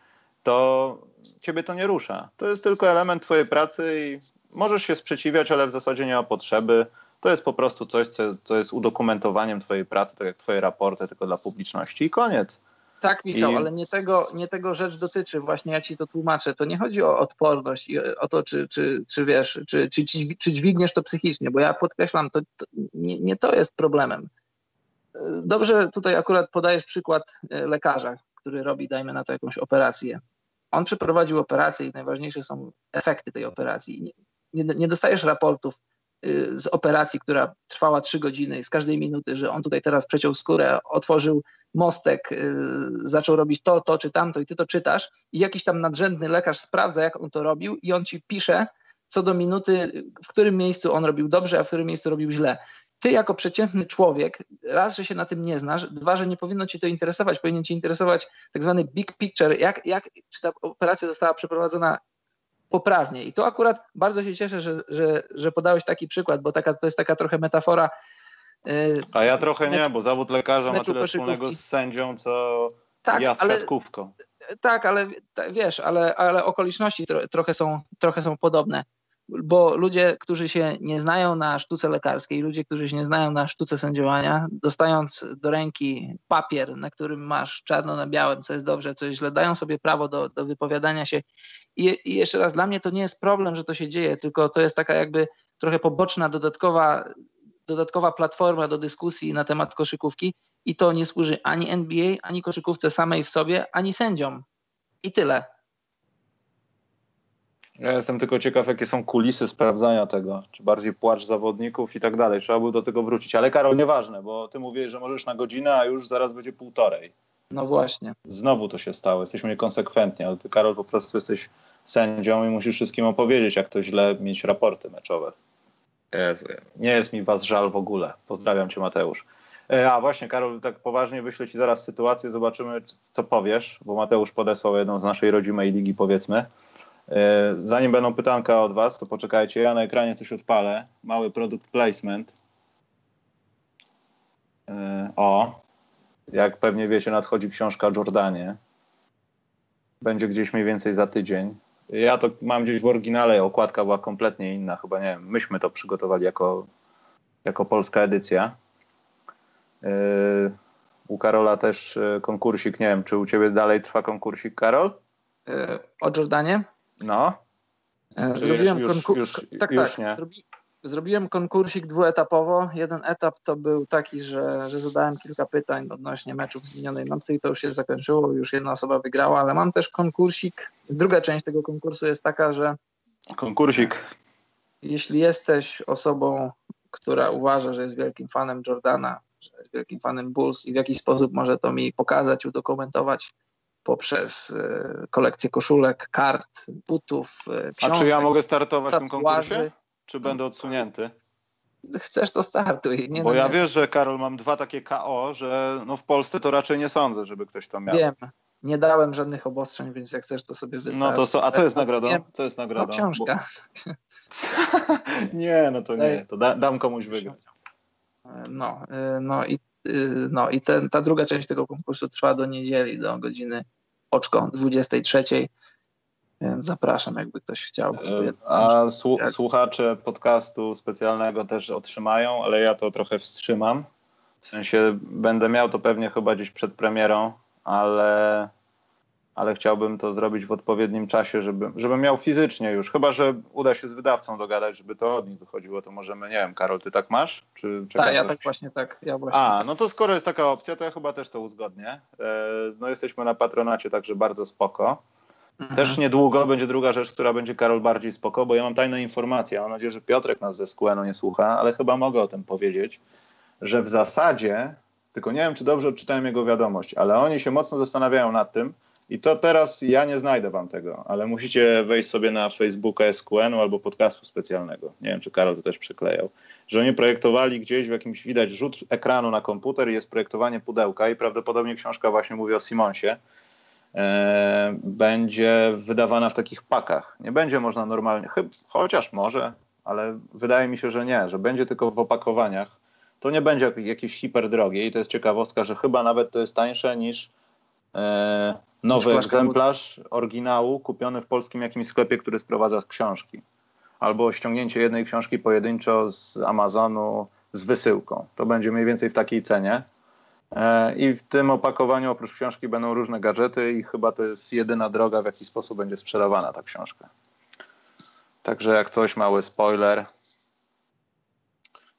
to ciebie to nie rusza. To jest tylko element twojej pracy i możesz się sprzeciwiać, ale w zasadzie nie ma potrzeby. To jest po prostu coś, co jest, co jest udokumentowaniem twojej pracy, tak jak twoje raporty, tylko dla publiczności i koniec. Tak, Michał, I... ale nie tego, nie tego rzecz dotyczy. Właśnie ja ci to tłumaczę. To nie chodzi o odporność i o to, czy, czy, czy wiesz, czy, czy, czy dźwigniesz to psychicznie, bo ja podkreślam, to, to nie, nie to jest problemem. Dobrze tutaj akurat podajesz przykład e, lekarza, który robi, dajmy na to jakąś operację. On przeprowadził operację i najważniejsze są efekty tej operacji. Nie, nie, dostajesz raportów y, z operacji, która trwała trzy godziny, z każdej minuty, że on tutaj teraz przeciął skórę, otworzył mostek, y, zaczął robić to, to czy tamto i ty to czytasz i jakiś tam nadrzędny lekarz sprawdza, jak on to robił i on ci pisze co do minuty, w którym miejscu on robił dobrze, a w którym miejscu robił źle. Ty jako przeciętny człowiek, raz, że się na tym nie znasz, dwa, że nie powinno cię to interesować, powinien cię interesować tak zwany big picture, jak, jak czy ta operacja została przeprowadzona poprawnie. I tu akurat bardzo się cieszę, że, że, że podałeś taki przykład, bo taka, to jest taka trochę metafora A ja trochę nie, bo zawód lekarza ma tyle wspólnego z sędzią, co tak, ja z ale, siatkówką. Tak, ale wiesz, ale, ale okoliczności tro, trochę, są, trochę są podobne. Bo ludzie, którzy się nie znają na sztuce lekarskiej, ludzie, którzy się nie znają na sztuce sędziowania, dostając do ręki papier, na którym masz czarno na białym, co jest dobrze, co jest źle, dają sobie prawo do, do wypowiadania się. I, I jeszcze raz, dla mnie to nie jest problem, że to się dzieje, tylko to jest taka jakby trochę poboczna, dodatkowa dodatkowa platforma do dyskusji na temat koszykówki i to nie służy ani NBA, ani koszykówce samej w sobie, ani sędziom. I tyle. Ja jestem tylko ciekaw, jakie są kulisy sprawdzania tego, czy bardziej płacz zawodników i tak dalej. Trzeba by do tego wrócić. Ale Karol, nieważne, bo ty mówisz, że możesz na godzinę, a już zaraz będzie półtorej. No właśnie. Znowu to się stało. Jesteśmy niekonsekwentni, ale ty, Karol, po prostu jesteś sędzią i musisz wszystkim opowiedzieć, jak to źle mieć raporty meczowe. Jezu, nie jest mi was żal w ogóle. Pozdrawiam cię, Mateusz. E, a właśnie, Karol, tak poważnie wyślę ci zaraz sytuację, zobaczymy, co powiesz, bo Mateusz podesłał jedną z naszej rodzimej ligi, powiedzmy. E, zanim będą pytanka od was, to poczekajcie, ja na ekranie coś odpalę. Mały product placement. E, o, jak pewnie wiecie, nadchodzi książka Jordanie. Będzie gdzieś mniej więcej za tydzień. Ja to mam gdzieś w oryginale, okładka była kompletnie inna, chyba nie wiem, myśmy to przygotowali jako, jako polska edycja. Yy, u Karola też yy, konkursik, nie wiem, czy u ciebie dalej trwa konkursik, Karol? Yy, o Jordanie? No. Zrobiłem konkurs. Tak, już tak. Nie. Zrobi zrobiłem konkursik dwuetapowo. Jeden etap to był taki, że, że zadałem kilka pytań odnośnie meczów z minionej nocy i to już się zakończyło, już jedna osoba wygrała, ale mam też konkursik. Druga część tego konkursu jest taka, że. Konkursik. Jeśli jesteś osobą, która uważa, że jest wielkim fanem Jordana, że jest wielkim fanem Bulls i w jakiś sposób może to mi pokazać, udokumentować poprzez e, kolekcję koszulek, kart, butów, książek. A czy ja mogę startować w tym konkursie? Czy będę odsunięty? chcesz, to startuj. Nie, Bo no, ja nie. wiesz, że Karol, mam dwa takie KO, że no w Polsce to raczej nie sądzę, żeby ktoś to miał. Wiem. Nie dałem żadnych obostrzeń, więc jak chcesz, to sobie wystarczy. No to so, a co jest nagrodą? Co jest no, nagrodą? książka. Bo... nie, no to nie. To da, dam komuś wygrać. No, y, no i, y, no, i ten, ta druga część tego konkursu trwa do niedzieli, do godziny oczko 23. Więc zapraszam, jakby ktoś chciał. E, A słu- słuchacze podcastu specjalnego też otrzymają, ale ja to trochę wstrzymam. W sensie będę miał to pewnie chyba gdzieś przed premierą, ale, ale chciałbym to zrobić w odpowiednim czasie, żeby, żebym miał fizycznie już. Chyba, że uda się z wydawcą dogadać, żeby to od nich wychodziło, to możemy, nie wiem, Karol, ty tak masz? Czy tak, ja tak właśnie tak. Ja właśnie A, tak. no to skoro jest taka opcja, to ja chyba też to uzgodnię. E, No jesteśmy na patronacie, także bardzo spoko. Mhm. Też niedługo będzie druga rzecz, która będzie Karol bardziej spoko, bo ja mam tajne informacje. Mam nadzieję, że Piotrek nas ze Skłenu nie słucha, ale chyba mogę o tym powiedzieć, że w zasadzie, tylko nie wiem, czy dobrze odczytałem jego wiadomość, ale oni się mocno zastanawiają nad tym i to teraz ja nie znajdę wam tego, ale musicie wejść sobie na Facebooka SQN-u albo podcastu specjalnego. Nie wiem, czy Karol to też przyklejał. Że oni projektowali gdzieś w jakimś, widać rzut ekranu na komputer i jest projektowanie pudełka i prawdopodobnie książka właśnie mówi o Simonsie będzie wydawana w takich pakach. Nie będzie można normalnie, chociaż może, ale wydaje mi się, że nie, że będzie tylko w opakowaniach. To nie będzie jak- jakieś hiperdrogie i to jest ciekawostka, że chyba nawet to jest tańsze niż e, nowy egzemplarz oryginału kupiony w polskim jakimś sklepie, który sprowadza książki. Albo ściągnięcie jednej książki pojedynczo z Amazonu z wysyłką. To będzie mniej więcej w takiej cenie. E, I w tym opakowaniu oprócz książki będą różne gadżety i chyba to jest jedyna droga, w jaki sposób będzie sprzedawana ta książka. Także jak coś, mały spoiler.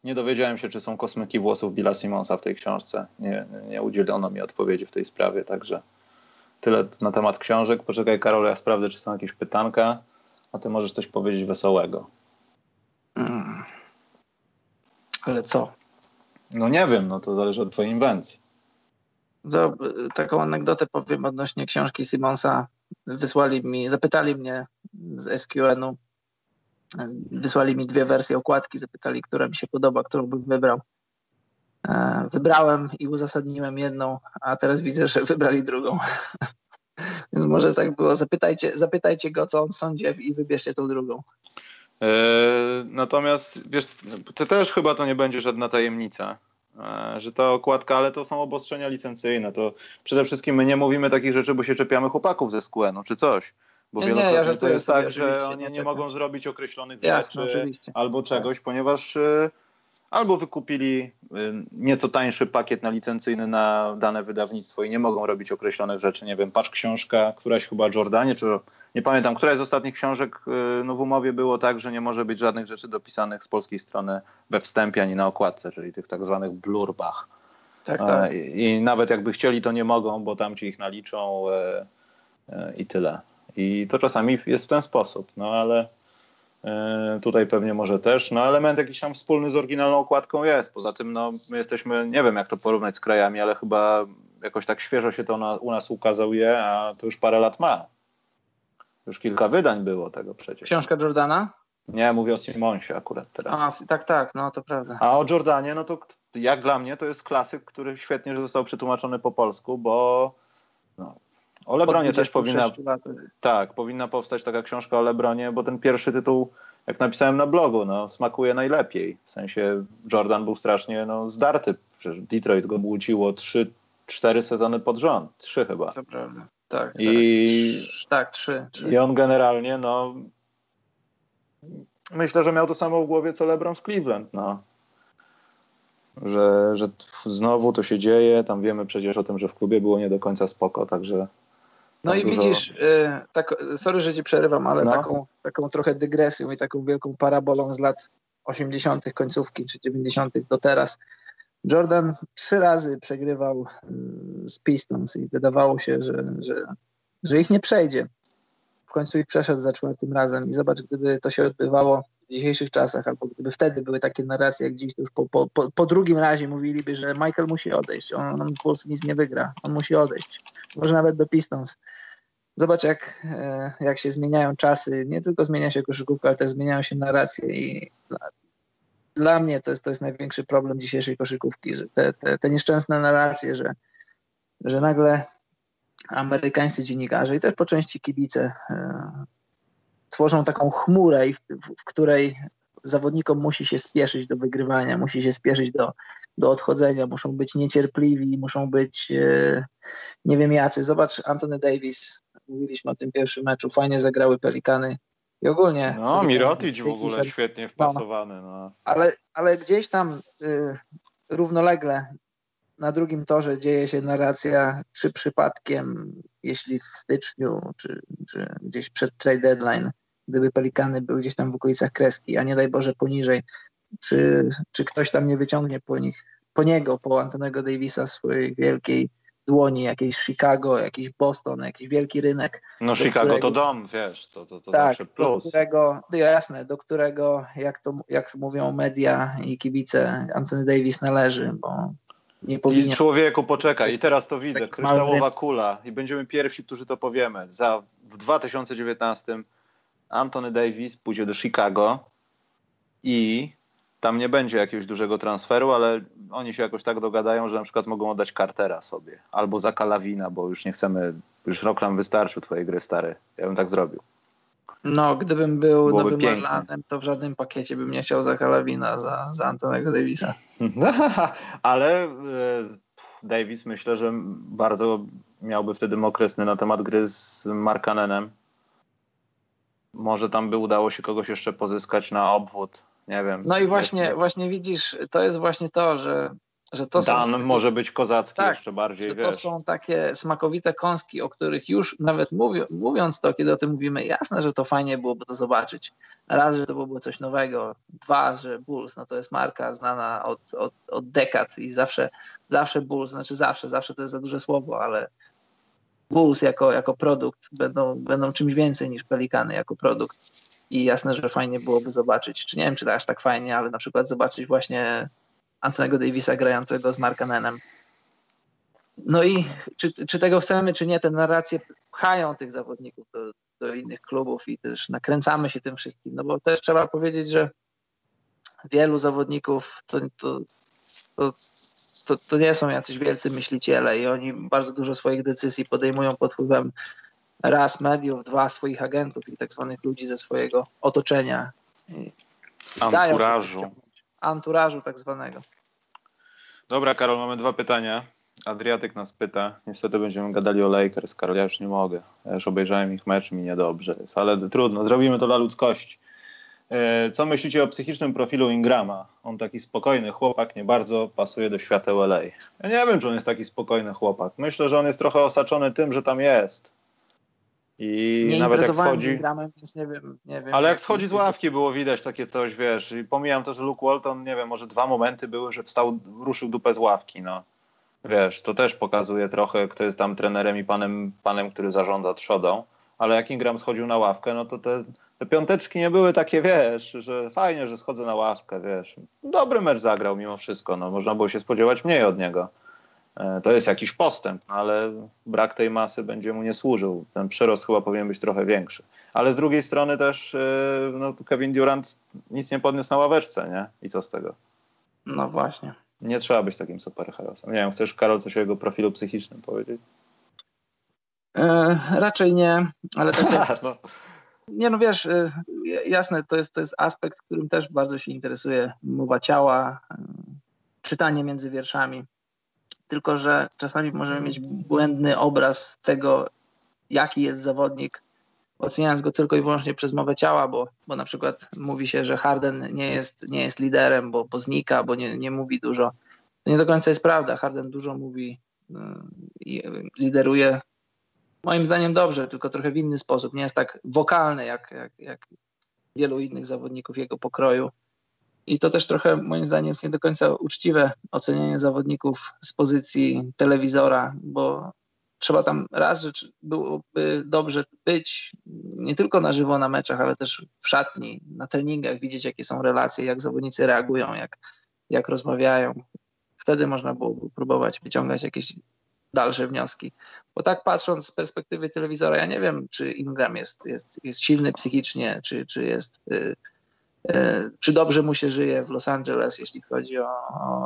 Nie dowiedziałem się, czy są kosmyki włosów Billa Simonsa w tej książce. Nie, nie udzielono mi odpowiedzi w tej sprawie, także tyle na temat książek. Poczekaj Karol, ja sprawdzę, czy są jakieś pytanka, a ty możesz coś powiedzieć wesołego. Mm. Ale co? No nie wiem, no to zależy od twojej inwencji. To, taką anegdotę powiem odnośnie książki Simonsa. Wysłali mi, zapytali mnie z SQN-u, wysłali mi dwie wersje okładki, zapytali, która mi się podoba, którą bym wybrał. E, Wybrałem i uzasadniłem jedną, a teraz widzę, że wybrali drugą. Więc może tak było. Zapytajcie, zapytajcie go, co on sądzi i wybierzcie tą drugą. E, Natomiast wiesz, ty też chyba to nie będzie żadna tajemnica, że ta okładka, ale to są obostrzenia licencyjne. To przede wszystkim my nie mówimy takich rzeczy, bo się czepiamy chłopaków ze SQN-u czy coś. Bo Nie, nie, wielokrotnie ja to jest tak, że oni nie nie czepiam mogą zrobić określonych Jasne, rzeczy oczywiście. albo czegoś, ponieważ y, albo wykupili y, nieco tańszy pakiet na licencyjny na dane wydawnictwo i nie mogą robić określonych rzeczy. Nie wiem, patrz książka, któraś chyba Jordanie, czy nie pamiętam, któraś z ostatnich książek y, no w umowie było tak, że nie może być żadnych rzeczy dopisanych z polskiej strony we wstępie ani na okładce, czyli tych tak zwanych blurbach. Tak, tak. I, I nawet jakby chcieli, to nie mogą, bo tam ci ich naliczą e, i tyle. I to czasami jest w ten sposób, no ale tutaj pewnie może też. No element jakiś tam wspólny z oryginalną okładką jest. Poza tym no, my jesteśmy, nie wiem jak to porównać z krajami, ale chyba jakoś tak świeżo się to na, u nas ukazał je, a to już parę lat ma. Już kilka wydań było tego przecież. Książka Jordana? Nie, mówię o Simonsie akurat teraz. A, tak, tak, no to prawda. A o Jordanie, no to jak dla mnie to jest klasyk, który świetnie, został przetłumaczony po polsku, bo no, o Lebronie też powinna, 26 latach. tak, powinna powstać taka książka o Lebronie, bo ten pierwszy tytuł, jak napisałem na blogu, no, smakuje najlepiej. W sensie Jordan był strasznie no, zdarty, przecież Detroit go błóciło trzy, cztery sezony pod rząd, trzy chyba. To prawda. Tak, I- tak. Trz- tak, trzy. trzy. I on generalnie, no myślę, że miał to samo w głowie, co LeBron w Cleveland, no. Że, że znowu to się dzieje, tam wiemy przecież o tym, że w klubie było nie do końca spoko, także No i dużo- widzisz, y, tak, sorry, że ci przerywam, ale No. taką, taką trochę dygresją i taką wielką parabolą z lat 80., końcówki czy 90. do teraz. Jordan trzy razy przegrywał y, z Pistons i wydawało się, że, że, że ich nie przejdzie. W końcu ich przeszedł za czwartym razem i zobacz, gdyby to się odbywało w dzisiejszych czasach, albo gdyby wtedy były takie narracje jak dziś, to już po, po, po, po drugim razie mówiliby, że Michael musi odejść, on, on Bulls nic nie wygra, on musi odejść. Może nawet do Pistons. Zobacz, jak, e, jak się zmieniają czasy. Nie tylko zmienia się koszykówka, ale też zmieniają się narracje i dla mnie to jest, to jest największy problem dzisiejszej koszykówki, że te, te, te nieszczęsne narracje, że, że nagle amerykańscy dziennikarze i też po części kibice e, tworzą taką chmurę, w, w, w której zawodnikom musi się spieszyć do wygrywania, musi się spieszyć do, do odchodzenia, muszą być niecierpliwi, muszą być e, nie wiem jacy. Zobacz Anthony Davis, mówiliśmy o tym pierwszym meczu, fajnie zagrały Pelikany i ogólnie... No, Mirotic w ogóle świetnie wpasowany. No. Ale, ale gdzieś tam y, równolegle na drugim torze dzieje się narracja, czy przypadkiem, jeśli w styczniu, czy, czy gdzieś przed trade deadline, gdyby Pelikany były gdzieś tam w okolicach kreski, a nie daj Boże poniżej, czy, czy ktoś tam nie wyciągnie po nich, po niego, po Antonego Davisa swojej wielkiej dłoni, jakieś Chicago, jakiś Boston, jakiś wielki rynek. No Chicago którego, to dom, wiesz, to, to, to tak, plus. Do którego, no jasne, do którego, jak to jak mówią media i kibice, Anthony Davis należy, bo nie powinien... I człowieku, poczekaj, i teraz to widzę, kryształowa kula i będziemy pierwsi, którzy to powiemy. Za, w 2019 Anthony Davis pójdzie do Chicago i tam nie będzie jakiegoś dużego transferu, ale oni się jakoś tak dogadają, że na przykład mogą oddać Cartera sobie albo za Kalawina, bo już nie chcemy, już rok nam wystarczył twojej gry stary. Ja bym tak zrobił. No, gdybym był Byłoby nowym pięknie. To w żadnym pakiecie bym nie chciał za Kalawina, za, za Antonego Davisa. ale e, Davis myślę, że bardzo miałby wtedy okresny na temat gry z Markanenem. Może tam by udało się kogoś jeszcze pozyskać na obwód nie wiem. No i właśnie, właśnie widzisz, to jest właśnie to, że, że to Dan są... może być kozacki tak, jeszcze bardziej, że wiesz. to są takie smakowite kąski, o których już nawet mówi, mówiąc to, kiedy o tym mówimy, jasne, że to fajnie byłoby to zobaczyć. Raz, że to byłoby coś nowego. Dwa, że Bulls, no to jest marka znana od, od, od dekad i zawsze, zawsze Bulls, znaczy zawsze, zawsze to jest za duże słowo, ale Bulls jako, jako produkt będą, będą czymś więcej niż Pelikany jako produkt i jasne, że fajnie byłoby zobaczyć, czy nie wiem, czy aż tak fajnie, ale na przykład zobaczyć właśnie Antonego Davisa grającego z Markanenem. No i czy, czy tego chcemy, czy nie, te narracje pchają tych zawodników do, do innych klubów i też nakręcamy się tym wszystkim, no bo też trzeba powiedzieć, że wielu zawodników to, to, to, to, to nie są jacyś wielcy myśliciele i oni bardzo dużo swoich decyzji podejmują pod wpływem raz mediów, dwa swoich agentów i tak zwanych ludzi ze swojego otoczenia. Anturażu. Anturażu tak zwanego. Dobra, Karol, mamy dwa pytania. Adriatyk nas pyta. Niestety będziemy gadali o Lakers. Karol, ja już nie mogę. Ja już obejrzałem ich mecz, mi niedobrze jest, ale trudno. Zrobimy to dla ludzkości. E, co myślicie o psychicznym profilu Ingrama? On taki spokojny chłopak, nie bardzo pasuje do świateł LA. Ja nie wiem, czy on jest taki spokojny chłopak. Myślę, że on jest trochę osaczony tym, że tam jest. I nie nawet jak schodzi. Gramem, więc nie wiem, nie wiem. Ale jak schodzi z ławki, było widać takie coś, wiesz. I pomijam to, że Luke Walton, nie wiem, może dwa momenty były, że wstał, ruszył dupę z ławki, no. Wiesz, to też pokazuje trochę, kto jest tam trenerem i panem, panem który zarządza trzodą. Ale jak Ingram schodził na ławkę, no to te, te piąteczki nie były takie, wiesz, że fajnie, że schodzę na ławkę, wiesz. Dobry mecz zagrał mimo wszystko, no. Można było się spodziewać mniej od niego. E, to jest jakiś postęp, ale brak tej masy będzie mu nie służył. Ten przyrost chyba powinien być trochę większy. Ale z drugiej strony też e, no, Kevin Durant nic nie podniósł na ławeczce, nie? I co z tego? No właśnie. Nie trzeba być takim superherosem. Nie wiem, chcesz Karol coś o jego profilu psychicznym powiedzieć? E, raczej nie, ale tak jak... no. Nie no wiesz, e, jasne, to jest, to jest aspekt, którym też bardzo się interesuje. Mowa ciała, czytanie między wierszami tylko że czasami możemy mieć błędny obraz tego, jaki jest zawodnik, oceniając go tylko i wyłącznie przez mowę ciała, bo, bo na przykład mówi się, że Harden nie jest, nie jest liderem, bo, bo znika, bo nie, nie mówi dużo. To nie do końca jest prawda. Harden dużo mówi y, lideruje moim zdaniem dobrze, tylko trochę w inny sposób. Nie jest tak wokalny jak, jak, jak wielu innych zawodników jego pokroju. I to też trochę moim zdaniem jest nie do końca uczciwe ocenianie zawodników z pozycji telewizora, bo trzeba tam raz, że byłoby dobrze być nie tylko na żywo na meczach, ale też w szatni, na treningach, widzieć jakie są relacje, jak zawodnicy reagują, jak, jak rozmawiają. Wtedy można byłoby próbować wyciągać jakieś dalsze wnioski. Bo tak patrząc z perspektywy telewizora, ja nie wiem, czy Ingram jest, jest, jest silny psychicznie, czy, czy jest... Yy, e, czy dobrze mu się żyje w Los Angeles, jeśli chodzi o,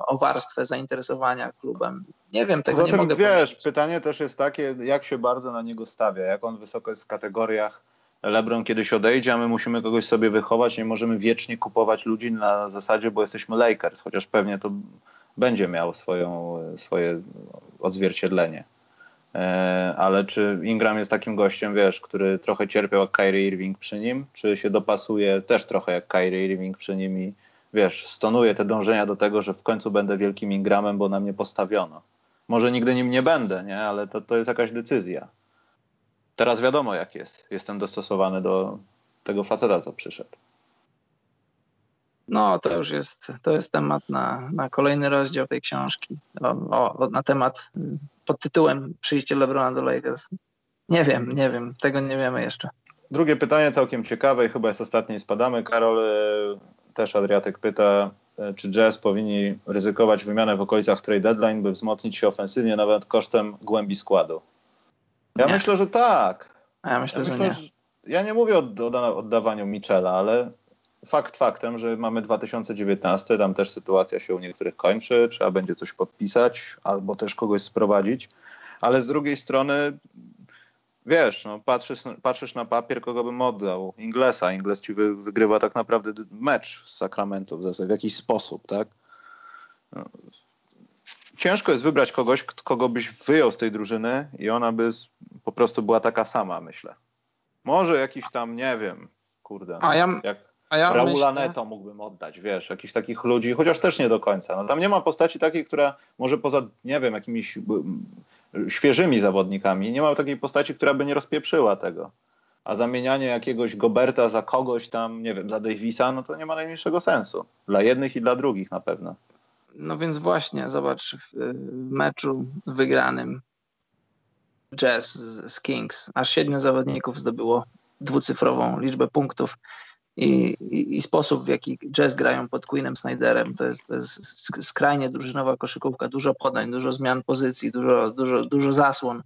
o warstwę zainteresowania klubem. Nie wiem, tego Zatem, nie mogę wiesz, powiedzieć. pytanie też jest takie, jak się bardzo na niego stawia, jak on wysoko jest w kategoriach LeBron kiedyś odejdzie, a my musimy kogoś sobie wychować, nie możemy wiecznie kupować ludzi na zasadzie, bo jesteśmy Lakers, chociaż pewnie to będzie miał swoją, swoje odzwierciedlenie. E, ale czy Ingram jest takim gościem, wiesz, który trochę cierpiał jak Kyrie Irving przy nim, czy się dopasuje też trochę jak Kyrie Irving przy nim i wiesz, stonuje te dążenia do tego, że w końcu będę wielkim Ingramem, bo na mnie postawiono. Może nigdy nim nie będę, nie? ale to, to jest jakaś decyzja. Teraz wiadomo jak jest. Jestem dostosowany do tego faceta, co przyszedł. No, to już jest, to jest temat na, na kolejny rozdział tej książki. O, o, na temat pod tytułem Przyjście Lebrona do Lakers. Nie wiem, nie wiem, tego nie wiemy jeszcze. Drugie pytanie całkiem ciekawe i chyba jest ostatnie spadamy. Karol, e, też Adriatek pyta, e, czy Jazz powinni ryzykować wymianę w okolicach trade deadline, by wzmocnić się ofensywnie nawet kosztem głębi składu? Ja Nie. myślę, że tak. A ja myślę, Ja, że myślę, nie. że, ja nie mówię o odda- oddawaniu Michela, ale fakt faktem, że mamy 2019, tam też sytuacja się u niektórych kończy, trzeba będzie coś podpisać albo też kogoś sprowadzić, ale z drugiej strony wiesz, no, patrzysz, patrzysz na papier, kogo bym oddał. Inglesa. Ingles ci wy, wygrywa tak naprawdę mecz z Sacramento w zasadzie w jakiś sposób, tak? No, ciężko jest wybrać kogoś, kogo byś wyjął z tej drużyny i ona by po prostu była taka sama, myślę. Może jakiś tam, nie wiem, kurde, A ja, jak a ja Raula myślę, Neto mógłbym oddać, wiesz, jakichś takich ludzi, chociaż też nie do końca. No, tam nie ma postaci takiej, która może poza, nie wiem, jakimiś świeżymi zawodnikami, nie ma takiej postaci, która by nie rozpieprzyła tego. A zamienianie jakiegoś Goberta za kogoś tam, nie wiem, za Davisa, no to nie ma najmniejszego sensu. Dla jednych i dla drugich na pewno. No więc właśnie, zobacz, w, meczu wygranym Jazz z, z Kings aż siedmiu zawodników zdobyło dwucyfrową liczbę punktów i, i, sposób, w jaki Jazz grają pod Queenem Snyderem, to jest, to jest sk- skrajnie drużynowa koszykówka, dużo podań, dużo zmian pozycji, dużo, dużo, dużo zasłon.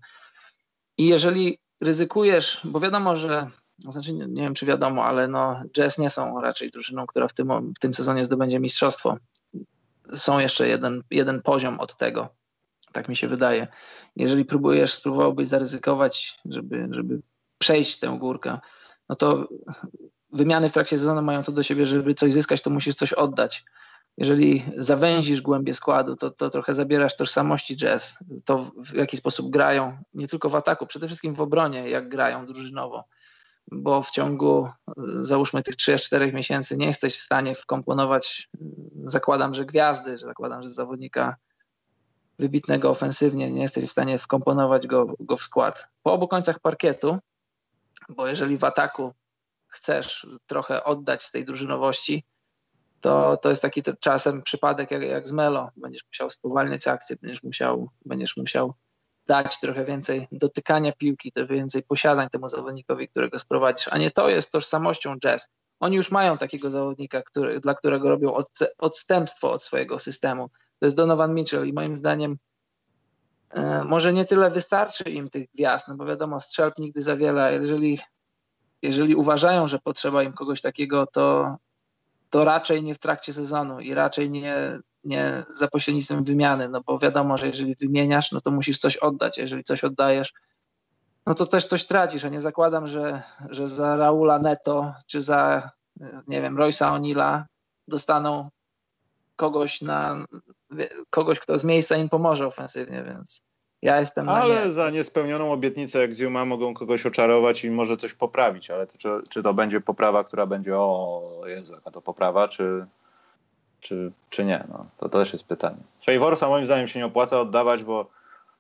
I jeżeli ryzykujesz, bo wiadomo, że znaczy nie, nie wiem, czy wiadomo, ale no, Jazz nie są raczej drużyną, która w tym, w tym sezonie zdobędzie mistrzostwo są jeszcze jeden, jeden poziom od tego. Tak mi się wydaje. Jeżeli próbujesz, spróbowałbyś zaryzykować, żeby, żeby przejść tę górkę, no to wymiany w trakcie sezonu mają to do siebie, żeby coś zyskać, to musisz coś oddać. Jeżeli zawęzisz głębię składu, to, to trochę zabierasz tożsamości jazz, to w jaki sposób grają, nie tylko w ataku, przede wszystkim w obronie, jak grają drużynowo bo w ciągu załóżmy tych 3-4 miesięcy nie jesteś w stanie wkomponować, zakładam, że gwiazdy, że zakładam, że zawodnika wybitnego ofensywnie, nie jesteś w stanie wkomponować go, go w skład. Po obu końcach parkietu, bo jeżeli w ataku chcesz trochę oddać z tej drużynowości, to, to jest taki czasem przypadek jak, jak z Melo. Będziesz musiał spowalniać akcję, będziesz musiał, będziesz musiał dać trochę więcej dotykania piłki, trochę więcej posiadań temu zawodnikowi, którego sprowadzisz, a nie to jest tożsamością jazz. Oni już mają takiego zawodnika, który, dla którego robią odstępstwo od swojego systemu. To jest Donovan Mitchell i moim zdaniem e, może nie tyle wystarczy im tych gwiazd, no bo wiadomo, strzelb nigdy za wiele, jeżeli, jeżeli uważają, że potrzeba im kogoś takiego, to, to raczej nie w trakcie sezonu i raczej nie, nie za pośrednictwem wymiany, no bo wiadomo, że jeżeli wymieniasz, no to musisz coś oddać, jeżeli coś oddajesz, no to też coś tracisz, a nie zakładam, że, że za Raula Neto czy za, nie wiem, Roysa Onila dostaną kogoś na kogoś, kto z miejsca im pomoże ofensywnie, więc ja jestem Ale nie. za niespełnioną obietnicę jak Zuma mogą kogoś oczarować i może coś poprawić, ale to, czy, czy to będzie poprawa, która będzie o Jezu, jaka to poprawa, czy, czy, czy nie? No, to, to też jest pytanie. Favorsa moim zdaniem się nie opłaca oddawać, bo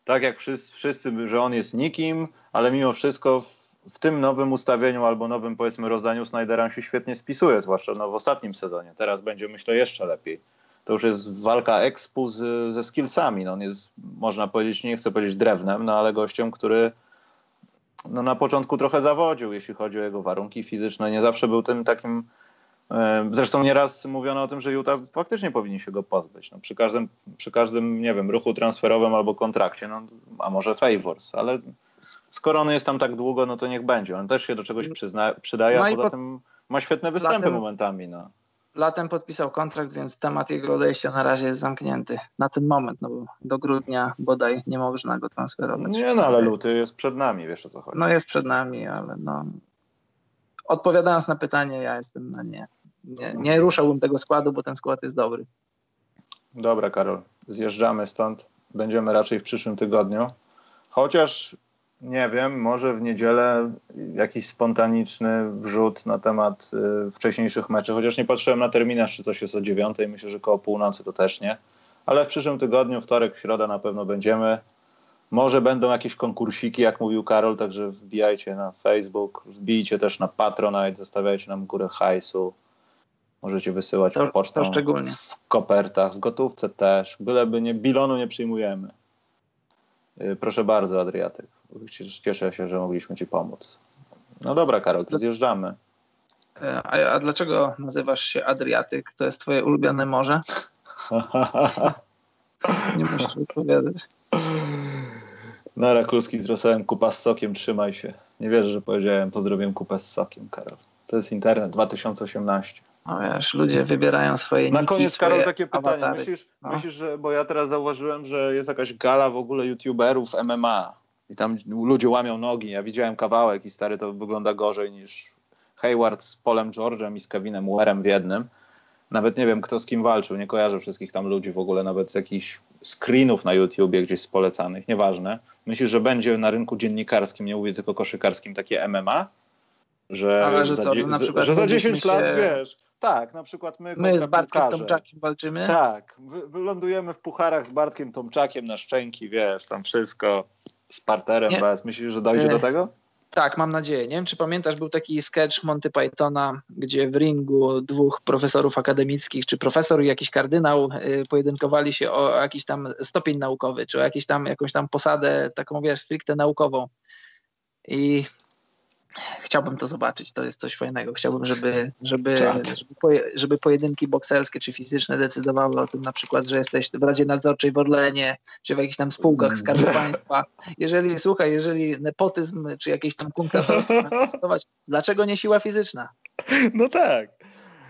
tak jak wszyscy, wszyscy, że on jest nikim, ale mimo wszystko w, w, tym nowym ustawieniu albo nowym powiedzmy rozdaniu Snydera się świetnie spisuje, zwłaszcza no, w ostatnim sezonie. Teraz będzie myślę jeszcze lepiej. To już jest walka expu z, ze skillsami. No, on jest, można powiedzieć, nie chcę powiedzieć drewnem, no ale gościem, który no, na początku trochę zawodził, jeśli chodzi o jego warunki fizyczne. Nie zawsze był tym takim Zresztą nieraz mówiono o tym, że Utah faktycznie powinien się go pozbyć. No, przy, każdym, przy każdym, nie wiem, ruchu transferowym albo kontrakcie, no, a może favors, ale skoro on jest tam tak długo, no to niech będzie. On też się do czegoś przyzna, przydaje, No a poza po- tym ma świetne występy momentami. No. Latem podpisał kontrakt, więc temat jego odejścia na razie jest zamknięty. Na ten moment, no bo do grudnia bodaj nie można go transferować. Nie no, ale luty jest przed nami, wiesz o co chodzi. No jest przed nami, ale no... Odpowiadając na pytanie, ja jestem na nie. Nie, nie ruszałbym tego składu, bo ten skład jest dobry. Dobra, Karol, zjeżdżamy stąd. Będziemy raczej w przyszłym tygodniu. Chociaż nie wiem, może w niedzielę jakiś spontaniczny wrzut na temat y, wcześniejszych meczów, chociaż nie patrzyłem na terminarz, czy coś jest o dziewiątej, myślę, że koło północy to też nie. Ale w przyszłym tygodniu, wtorek, środa na pewno będziemy. Może będą jakieś konkursiki, jak mówił Karol, także wbijajcie na Facebook, wbijcie też na Patronite, zostawiajcie nam górę hajsu. Możecie wysyłać To- pocztą to w kopertach, w gotówce też. Byleby nie, bilonu nie przyjmujemy. Y, Proszę bardzo, Adriatyk. Cieszę się, że mogliśmy Ci pomóc. No dobra, Karol, to zjeżdżamy. E, A, a dlaczego nazywasz się Adriatyk? To jest twoje ulubione morze? Nie musisz odpowiadać. Nara Kluski z rosołem, kupa z sokiem, trzymaj się. Nie wierzę, że powiedziałem, pozdrowiłem kupę z sokiem, Karol. To jest internet 2018. No wiesz, ludzie wybierają swoje Na niki, koniec, Karol, takie pytanie. awatary. Myślisz, No. myślisz, że, bo ja teraz zauważyłem, że jest jakaś gala w ogóle youtuberów MMA i tam ludzie łamią nogi. Ja widziałem kawałek i stary to wygląda gorzej niż Hayward z Polem George'em i z Kevinem Warem w jednym. Nawet nie wiem, kto z kim walczył. Nie kojarzę wszystkich tam ludzi w ogóle, nawet z jakichś screenów na YouTubie gdzieś z polecanych. Nieważne. Myślisz, że będzie na rynku dziennikarskim, nie mówię tylko koszykarskim, takie MMA? Że, Ale że za, co, na przykład że za będziemy 10 lat, się- wiesz, tak, na przykład my, My z Bartkiem piłkarze. Tomczakiem walczymy. Tak, wy, wylądujemy w pucharach z Bartkiem Tomczakiem na szczęki, wiesz, tam wszystko z parterem Nie. bez. Myślisz, że dojdzie do tego? Tak, mam nadzieję. Nie wiem, czy pamiętasz, był taki sketch Monty Pythona, gdzie w ringu dwóch profesorów akademickich, czy profesor i jakiś kardynał y, pojedynkowali się o jakiś tam stopień naukowy, czy o jakiś tam, jakąś tam posadę, taką wiesz, stricte naukową. I chciałbym to zobaczyć, to jest coś fajnego. Chciałbym, żeby, żeby, Czad. żeby, poje, żeby pojedynki bokserskie czy fizyczne decydowały o tym na przykład, że jesteś w Radzie Nadzorczej w Orlenie, czy w jakichś tam spółkach Skarbu Państwa. Jeżeli, słuchaj, jeżeli nepotyzm czy jakieś tam testować, dlaczego nie siła fizyczna? No tak.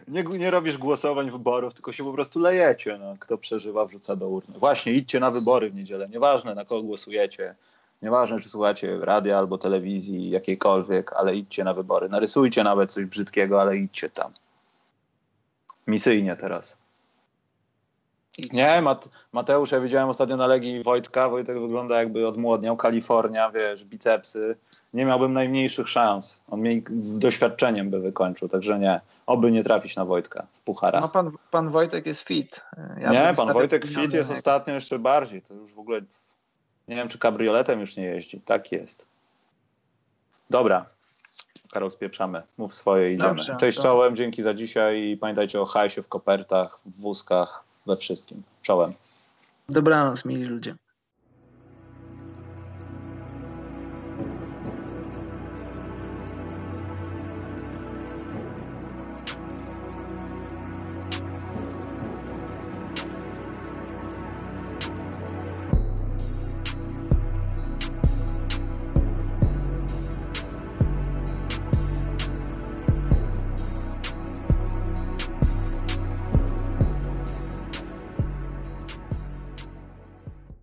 Nie, nie robisz głosowań, wyborów, tylko się po prostu lejecie. No. Kto przeżywa, wrzuca do urny. Właśnie, idźcie na wybory w niedzielę. Nieważne, na kogo głosujecie. Nieważne, czy słuchacie radia albo telewizji, jakiejkolwiek, ale idźcie na wybory. Narysujcie nawet coś brzydkiego, ale idźcie tam. Misyjnie teraz. Nie, Mat- Mateusz, ja widziałem ostatnio na Legii Wojtka. Wojtek wygląda jakby odmłodniał. Kalifornia, wiesz, bicepsy. Nie miałbym najmniejszych szans. On z doświadczeniem by wykończył, także nie. Oby nie trafić na Wojtka w puchara. No pan, pan Wojtek jest fit. Ja nie, pan Wojtek fit jest na- ostatnio jeszcze bardziej. To już w ogóle nie wiem, czy kabrioletem już nie jeździ. Tak jest. Dobra. Karol, spieprzamy. Mów swoje, idziemy. Dobrze, Cześć to- czołem, dzięki za dzisiaj i pamiętajcie o hajsie w kopertach, w wózkach, we wszystkim. Czołem. Dobranoc, mili ludzie.